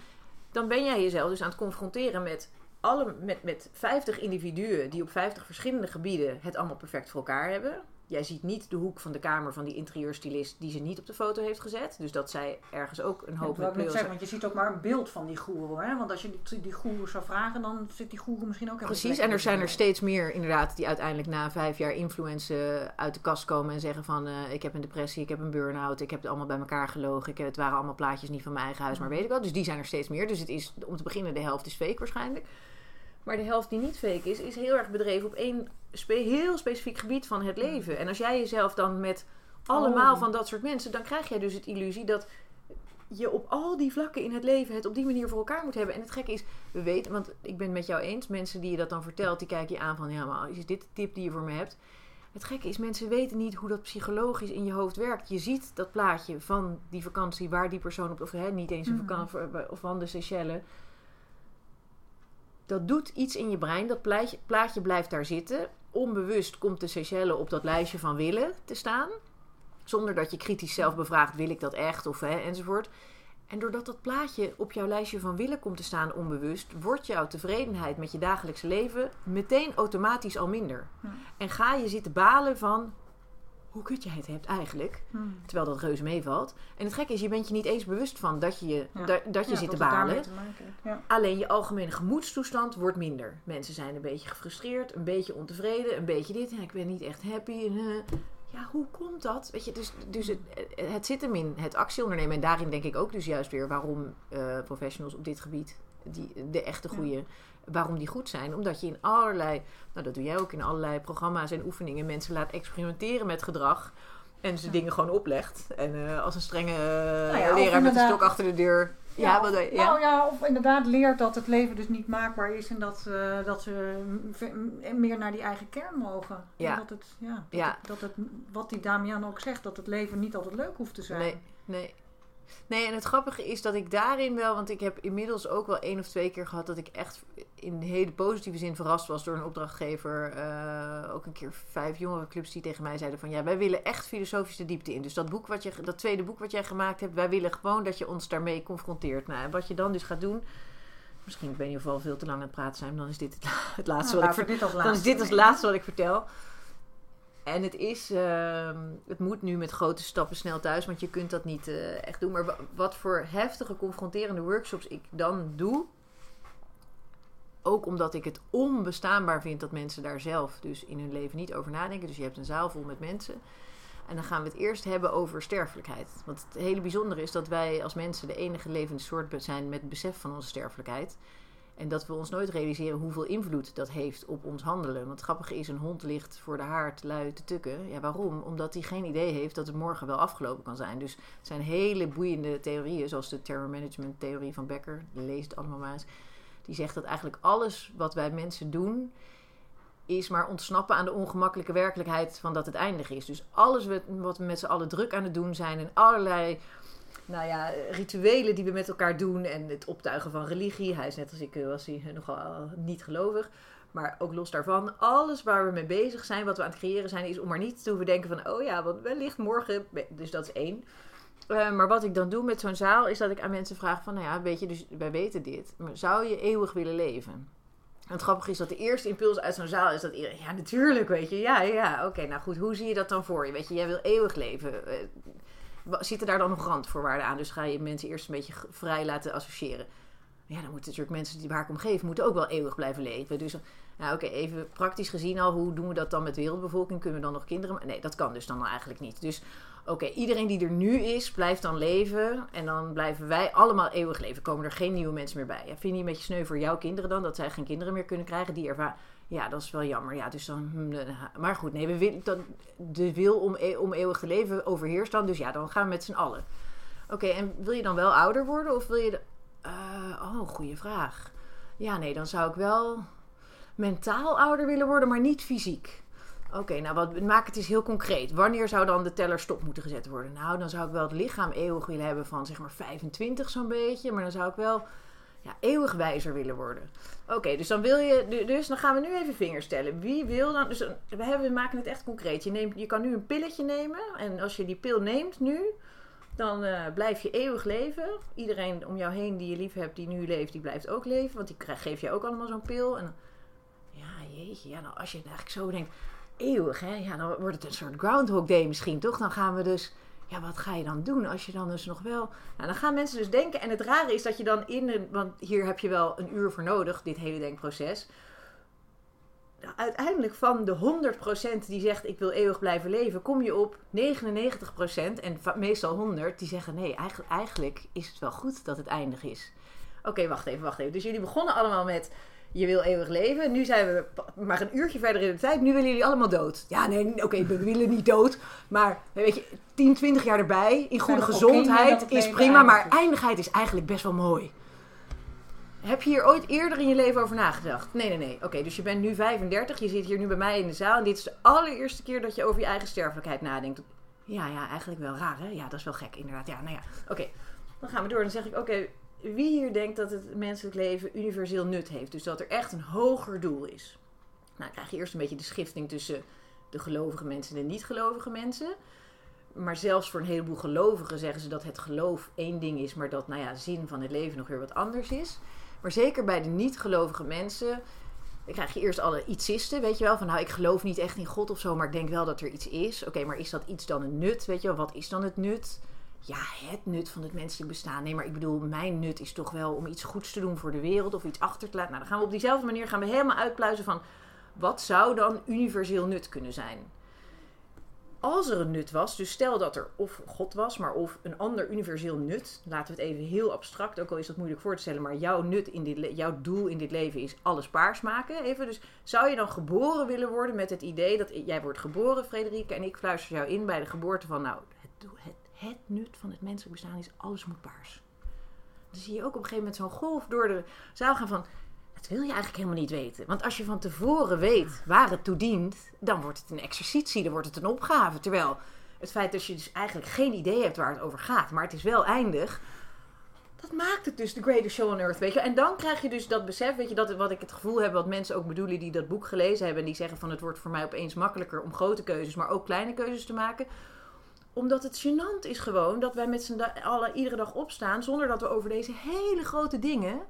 dan ben jij jezelf dus aan het confronteren met alle, met, met 50 individuen die op 50 verschillende gebieden het allemaal perfect voor elkaar hebben. Jij ziet niet de hoek van de kamer van die interieurstylist die ze niet op de foto heeft gezet. Dus dat zij ergens ook een Ja, hoop wou ik zeggen, want je ziet ook maar een beeld van die goeroe. Hè? Want als je die, die goeroe zou vragen, dan zit die goeroe misschien ook Precies, en er zijn er steeds meer inderdaad die uiteindelijk na vijf jaar influencen uit de kast komen en zeggen van eh, ik heb een depressie, ik heb een burn-out, ik heb het allemaal bij elkaar gelogen, ik, het waren allemaal plaatjes niet van mijn eigen huis, maar weet ik wel. Dus die zijn er steeds meer. Dus het is, om te beginnen, de helft is fake waarschijnlijk. Maar de helft die niet fake is, is heel erg bedreven op één spe- heel specifiek gebied van het leven. En als jij jezelf dan met allemaal Oh. van dat soort mensen, dan krijg jij dus het illusie dat je op al die vlakken in het leven het op die manier voor elkaar moet hebben. En het gekke is, we weten, want ik ben het met jou eens, mensen die je dat dan vertelt, die kijken je aan van, ja, maar is dit de tip die je voor me hebt? Het gekke is, mensen weten niet hoe dat psychologisch in je hoofd werkt. Je ziet dat plaatje van die vakantie waar die persoon op, of hè, niet eens een Mhm. vakantie, of van de Seychelles. Dat doet iets in je brein. Dat plaatje, plaatje blijft daar zitten. Onbewust komt de Seychelles op dat lijstje van willen te staan. Zonder dat je kritisch zelf bevraagt, wil ik dat echt? Of, hè, enzovoort. En doordat dat plaatje op jouw lijstje van willen komt te staan onbewust, wordt jouw tevredenheid met je dagelijkse leven meteen automatisch al minder. En ga je zitten balen van hoe kut jij het hebt eigenlijk, Hmm. terwijl dat reuze meevalt. En het gekke is, je bent je niet eens bewust van dat je, je- Ja. da- dat je Ja, zit te balen. te Ja. Alleen je algemene gemoedstoestand wordt minder. Mensen zijn een beetje gefrustreerd, een beetje ontevreden, een beetje dit. Ik ben niet echt happy. Ja, hoe komt dat? Weet je, dus, dus het, het zit hem in het actieondernemen. En daarin denk ik ook dus juist weer waarom eh, professionals op dit gebied, die, de echte goede, waarom die goed zijn. Omdat je in allerlei, nou dat doe jij ook in allerlei programma's en oefeningen, mensen laat experimenteren met gedrag. En ze dingen gewoon oplegt. En eh, als een strenge eh, Nou ja, leraar met een stok achter de deur. Ja, of, ja. Nou ja, of inderdaad leert dat het leven dus niet maakbaar is en dat, eh, dat ze meer naar die eigen kern mogen. Ja. En dat het, ja, dat. Het, dat het, wat die Damian ook zegt, dat het leven niet altijd leuk hoeft te zijn. Nee, nee. Nee, en het grappige is dat ik daarin wel, want ik heb inmiddels ook wel één of twee keer gehad dat ik echt in hele positieve zin verrast was door een opdrachtgever. eh, ook een keer vijf jongerenclubs die tegen mij zeiden van ja, wij willen echt filosofisch de diepte in. Dus dat boek wat je, dat tweede boek wat jij gemaakt hebt, wij willen gewoon dat je ons daarmee confronteert. Nou, en wat je dan dus gaat doen, misschien ik weet niet of we al veel te lang aan het praten zijn, dan is dit het, het laatste Nou, wat ik als dan is dit nemen. laatste wat ik vertel. En het is, ehm, het moet nu met grote stappen snel thuis, want je kunt dat niet eh, echt doen. Maar wa- wat voor heftige, confronterende workshops ik dan doe, ook omdat ik het onbestaanbaar vind dat mensen daar zelf dus in hun leven niet over nadenken. Dus je hebt een zaal vol met mensen. En dan gaan we het eerst hebben over sterfelijkheid. Want het hele bijzondere is dat wij als mensen de enige levende soort zijn met besef van onze sterfelijkheid. En dat we ons nooit realiseren hoeveel invloed dat heeft op ons handelen. Want het grappige is, een hond ligt voor de haard lui te tukken. Ja, waarom? Omdat hij geen idee heeft dat het morgen wel afgelopen kan zijn. Dus het zijn hele boeiende theorieën, zoals de terror management theorie van Becker. Lees het allemaal maar eens. Die zegt dat eigenlijk alles wat wij mensen doen, is maar ontsnappen aan de ongemakkelijke werkelijkheid van dat het eindig is. Dus alles wat we met z'n allen druk aan het doen zijn en allerlei nou ja, rituelen die we met elkaar doen en het optuigen van religie. Hij is net als ik, eh, was hij nogal niet gelovig. Maar ook los daarvan, alles waar we mee bezig zijn, wat we aan het creëren zijn, is om maar niet te hoeven denken van, oh ja, want wellicht morgen. Dus dat is één. Eh, maar wat ik dan doe met zo'n zaal, is dat ik aan mensen vraag van, nou ja, weet je, dus wij weten dit. Maar zou je eeuwig willen leven? En het grappige is dat de eerste impuls uit zo'n zaal is dat ja natuurlijk, weet je, ja, ja, oké, nou goed, hoe zie je dat dan voor je? Weet je, jij wil eeuwig leven. Zitten daar dan nog randvoorwaarden aan? Dus ga je mensen eerst een beetje vrij laten associëren. Ja, dan moeten natuurlijk mensen die waar ik om moeten ook wel eeuwig blijven leven. Dus, nou oké, even praktisch gezien al, hoe doen we dat dan met wereldbevolking? Kunnen we dan nog kinderen? Nee, dat kan dus dan eigenlijk niet. Dus oké, iedereen die er nu is, blijft dan leven. En dan blijven wij allemaal eeuwig leven. Komen er geen nieuwe mensen meer bij. Vind je een beetje sneu voor jouw kinderen dan? Dat zij geen kinderen meer kunnen krijgen? Die ervaren... Ja, dat is wel jammer. Ja, dus dan, hm, maar goed, nee, we dan, de wil om, e- om eeuwig te leven overheerst dan. Dus ja, dan gaan we met z'n allen. Oké, en wil je dan wel ouder worden? Of wil je... Eh, oh, goede vraag. Ja, nee, dan zou ik wel mentaal ouder willen worden, maar niet fysiek. Oké, nou wat, maak het eens heel concreet. Wanneer zou dan de teller stop moeten gezet worden? Nou, dan zou ik wel het lichaam eeuwig willen hebben van zeg maar 25 zo'n beetje. Maar dan zou ik wel ja, eeuwig wijzer willen worden. Oké, dus dan wil je. du- Dus dan gaan we nu even vingers tellen. Wie wil dan. Dus we, hebben, maken het echt concreet. Je, neemt, je kan nu een pilletje nemen. En als je die pil neemt nu. Dan eh, blijf je eeuwig leven. Iedereen om jou heen die je lief hebt, die nu leeft, die blijft ook leven. Want die krijg, geeft je ook allemaal zo'n pil. En ja, jeetje. Ja, nou, als je het eigenlijk zo denkt. Eeuwig, hè? Ja, dan wordt het een soort Groundhog Day misschien, toch? Dan gaan we dus. Ja, wat ga je dan doen als je dan dus nog wel. Nou, dan gaan mensen dus denken. En het rare is dat je dan in een. Want hier heb je wel een uur voor nodig, dit hele denkproces. Nou, uiteindelijk van de 100% die zegt ik wil eeuwig blijven leven, kom je op 99% en meestal 100 die zeggen nee, eigenlijk, eigenlijk is het wel goed dat het eindig is. Oké, wacht even, wacht even. Dus jullie begonnen allemaal met je wil eeuwig leven. Nu zijn we maar een uurtje verder in de tijd. Nu willen jullie allemaal dood. Ja, nee, oké, we willen niet dood. Maar weet je, 10, 20 jaar erbij in goede gezondheid is prima. Maar eindigheid is eigenlijk best wel mooi. Heb je hier ooit eerder in je leven over nagedacht? Nee, nee, nee. Oké, dus je bent nu 35. Je zit hier nu bij mij in de zaal. En dit is de allereerste keer dat je over je eigen sterfelijkheid nadenkt. Ja, ja, eigenlijk wel raar, hè? Ja, dat is wel gek, inderdaad. Ja, nou ja. Oké, dan gaan we door. Dan zeg ik, oké, wie hier denkt dat het menselijk leven universeel nut heeft? Dus dat er echt een hoger doel is? Nou, dan krijg je eerst een beetje de schifting tussen de gelovige mensen en de niet-gelovige mensen. Maar zelfs voor een heleboel gelovigen zeggen ze dat het geloof één ding is, maar dat nou ja, zin van het leven nog weer wat anders is. Maar zeker bij de niet-gelovige mensen krijg je eerst alle ietsisten, weet je wel. Van nou, ik geloof niet echt in God of zo, maar ik denk wel dat er iets is. Oké, maar is dat iets dan een nut, weet je wel? Wat is dan het nut? Ja, het nut van het menselijk bestaan. Nee, maar ik bedoel, mijn nut is toch wel om iets goeds te doen voor de wereld of iets achter te laten. Nou, dan gaan we op diezelfde manier gaan we helemaal uitpluizen van wat zou dan universeel nut kunnen zijn? Als er een nut was, dus stel dat er of God was, maar of een ander universeel nut, laten we het even heel abstract, ook al is dat moeilijk voor te stellen, maar jouw nut in dit jouw doel in dit leven is alles paars maken. Even, dus zou je dan geboren willen worden met het idee dat jij wordt geboren, Frederike, en ik fluister jou in bij de geboorte van, nou, het, het, het nut van het menselijk bestaan is alles moet paars. Dan zie je ook op een gegeven moment zo'n golf door de zaal gaan van, dat wil je eigenlijk helemaal niet weten. Want als je van tevoren weet waar het toe dient, dan wordt het een exercitie, dan wordt het een opgave. Terwijl het feit dat je dus eigenlijk geen idee hebt waar het over gaat, maar het is wel eindig. Dat maakt het dus de greatest show on earth, weet je. En dan krijg je dus dat besef, weet je, dat wat ik het gevoel heb, wat mensen ook bedoelen die dat boek gelezen hebben. En die zeggen van het wordt voor mij opeens makkelijker om grote keuzes, maar ook kleine keuzes te maken. Omdat het gênant is gewoon dat wij met z'n allen iedere dag opstaan zonder dat we over deze hele grote dingen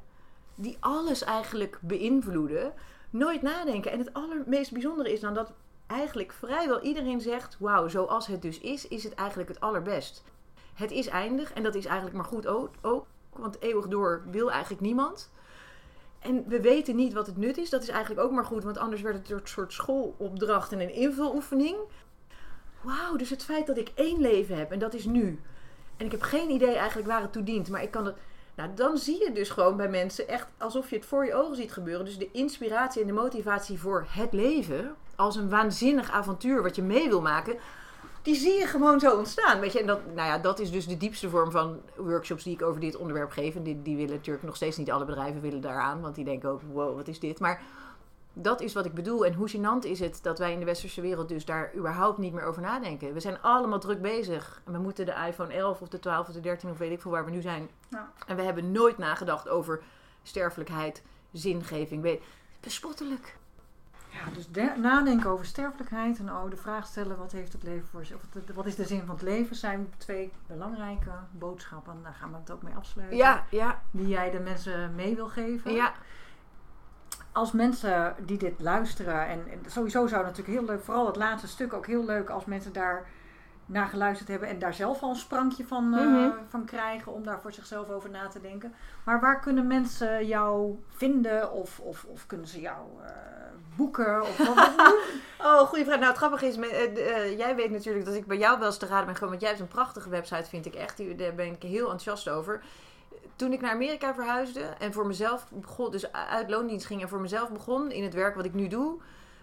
die alles eigenlijk beïnvloeden, nooit nadenken. En het allermeest bijzondere is dan dat eigenlijk vrijwel iedereen zegt: Wauw, zoals het dus is, is het eigenlijk het allerbest. Het is eindig en dat is eigenlijk maar goed ook want eeuwig door wil eigenlijk niemand. En we weten niet wat het nut is. Dat is eigenlijk ook maar goed, want anders werd het een soort schoolopdracht en een invuloefening. Wauw, dus het feit dat ik één leven heb en dat is nu. En ik heb geen idee eigenlijk waar het toe dient, maar ik kan het. Nou, dan zie je dus gewoon bij mensen echt alsof je het voor je ogen ziet gebeuren. Dus de inspiratie en de motivatie voor het leven, als een waanzinnig avontuur wat je mee wil maken, die zie je gewoon zo ontstaan. Weet je, en dat, nou ja, dat is dus de diepste vorm van workshops die ik over dit onderwerp geef. En die, die willen natuurlijk nog steeds niet alle bedrijven willen daaraan, want die denken ook, wow, wat is dit? Maar dat is wat ik bedoel. En hoe gênant is het dat wij in de westerse wereld dus daar überhaupt niet meer over nadenken. We zijn allemaal druk bezig. En we moeten de iPhone 11 of de 12 of de 13 of weet ik veel waar we nu zijn. Ja. En we hebben nooit nagedacht over sterfelijkheid, zingeving. Bespottelijk. Ja, dus de- nadenken over sterfelijkheid en oh, de vraag stellen wat heeft het leven voor zich, wat is de zin van het leven, zijn twee belangrijke boodschappen. Daar gaan we het ook mee afsluiten. Ja, ja, Die jij de mensen mee wil geven. ja. Als mensen die dit luisteren, en, en sowieso zou het natuurlijk heel leuk, vooral het laatste stuk ook heel leuk als mensen daar naar geluisterd hebben en daar zelf al een sprankje van, eh, Mhm. van krijgen om daar voor zichzelf over na te denken. Maar waar kunnen mensen jou vinden of, of, of kunnen ze jou eh, boeken? Of wat, [laughs] Oh, goede vraag. Nou, het grappige is, eh, jij weet natuurlijk dat ik bij jou wel eens te raden ben gekomen. Want jij hebt een prachtige website, vind ik echt. Daar ben ik heel enthousiast over. Toen ik naar Amerika verhuisde en voor mezelf begon, dus uit loondienst ging en voor mezelf begon in het werk wat ik nu doe,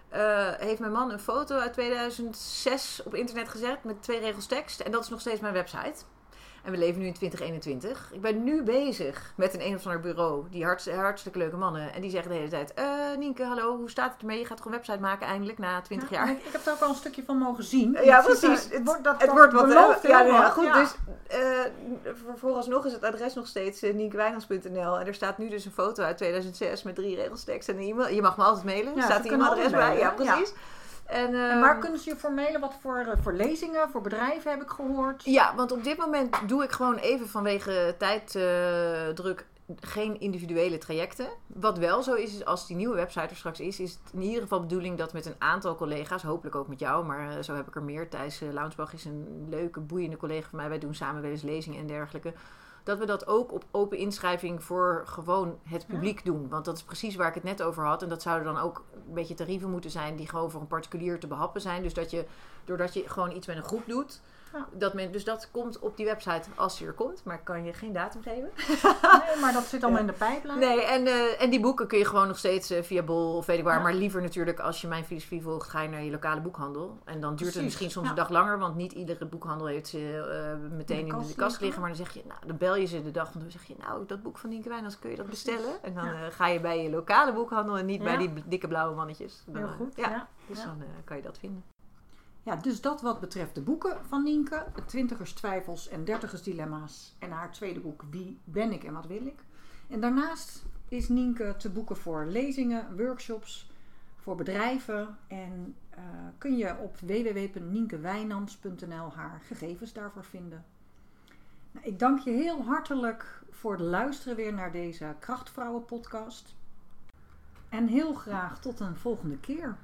eh, heeft mijn man een foto uit 2006 op internet gezet met twee regels tekst. En dat is nog steeds mijn website. En we leven nu in 2021. Ik ben nu bezig met een een of ander bureau. Die hartst, hartstikke leuke mannen. En die zeggen de hele tijd: eh, Nienke, hallo, hoe staat het ermee? Je gaat toch een website maken eindelijk na 20 Ja, jaar? Ik, ik heb er ook al een stukje van mogen zien. Ja, Het ziet er- precies. Het wordt, dat, Het wordt wat. belooft eh, ja, goed. ja. Dus eh, voor- vooralsnog is het adres nog steeds uh, nienkewijnands.nl. En er staat nu dus een foto uit 2006 met drie regels tekst en een e-mail. Je mag me altijd mailen. Er staat ze een altijd bij. Ja, precies. En, En ehm, waar kunnen ze je voor mailen? Wat voor, eh, voor lezingen, voor bedrijven heb ik gehoord? Ja, want op dit moment doe ik gewoon even vanwege tijddruk geen individuele trajecten. Wat wel zo is, is als die nieuwe website er straks is, is het in ieder geval de bedoeling dat met een aantal collega's, hopelijk ook met jou, maar eh, zo heb ik er meer. Thijs uh, Launsbach is een leuke, boeiende collega van mij. Wij doen samen wel eens lezingen en dergelijke. Dat we dat ook op open inschrijving voor gewoon het publiek doen. Want dat is precies waar ik het net over had. En dat zouden dan ook een beetje tarieven moeten zijn die gewoon voor een particulier te behappen zijn. Dus dat je, doordat je gewoon iets met een groep doet. Dat men, dus dat komt op die website als hij er komt. Maar ik kan je geen datum geven. Nee, maar dat zit allemaal [laughs] in de pijplijn. Nee, en, eh, en die boeken kun je gewoon nog steeds eh, via Bol of weet ik waar. Ja. Maar liever natuurlijk als je mijn filosofie volgt, ga je naar je lokale boekhandel. En dan duurt het misschien soms ja. een dag langer, want niet iedere boekhandel heeft ze eh, meteen in de, kast kast liggen. Maar dan zeg je, nou, dan bel je ze de dag van dan zeg je, nou, dat boek van Nienke Wijnands, kun je dat Precies. bestellen? En dan Ja. ga je bij je lokale boekhandel en niet bij die dikke blauwe mannetjes. Dan, Heel goed. Ja, dus dan kan je dat vinden. Ja, dus dat wat betreft de boeken van Nienke. Twintigers Twijfels en Dertigers Dilemma's. En haar tweede boek Wie ben ik en wat wil ik. En daarnaast is Nienke te boeken voor lezingen, workshops, voor bedrijven. En eh, kun je op www.nienkewijnands.nl haar gegevens daarvoor vinden. Nou, ik dank je heel hartelijk voor het luisteren weer naar deze Krachtvrouwen podcast. En heel graag tot een volgende keer.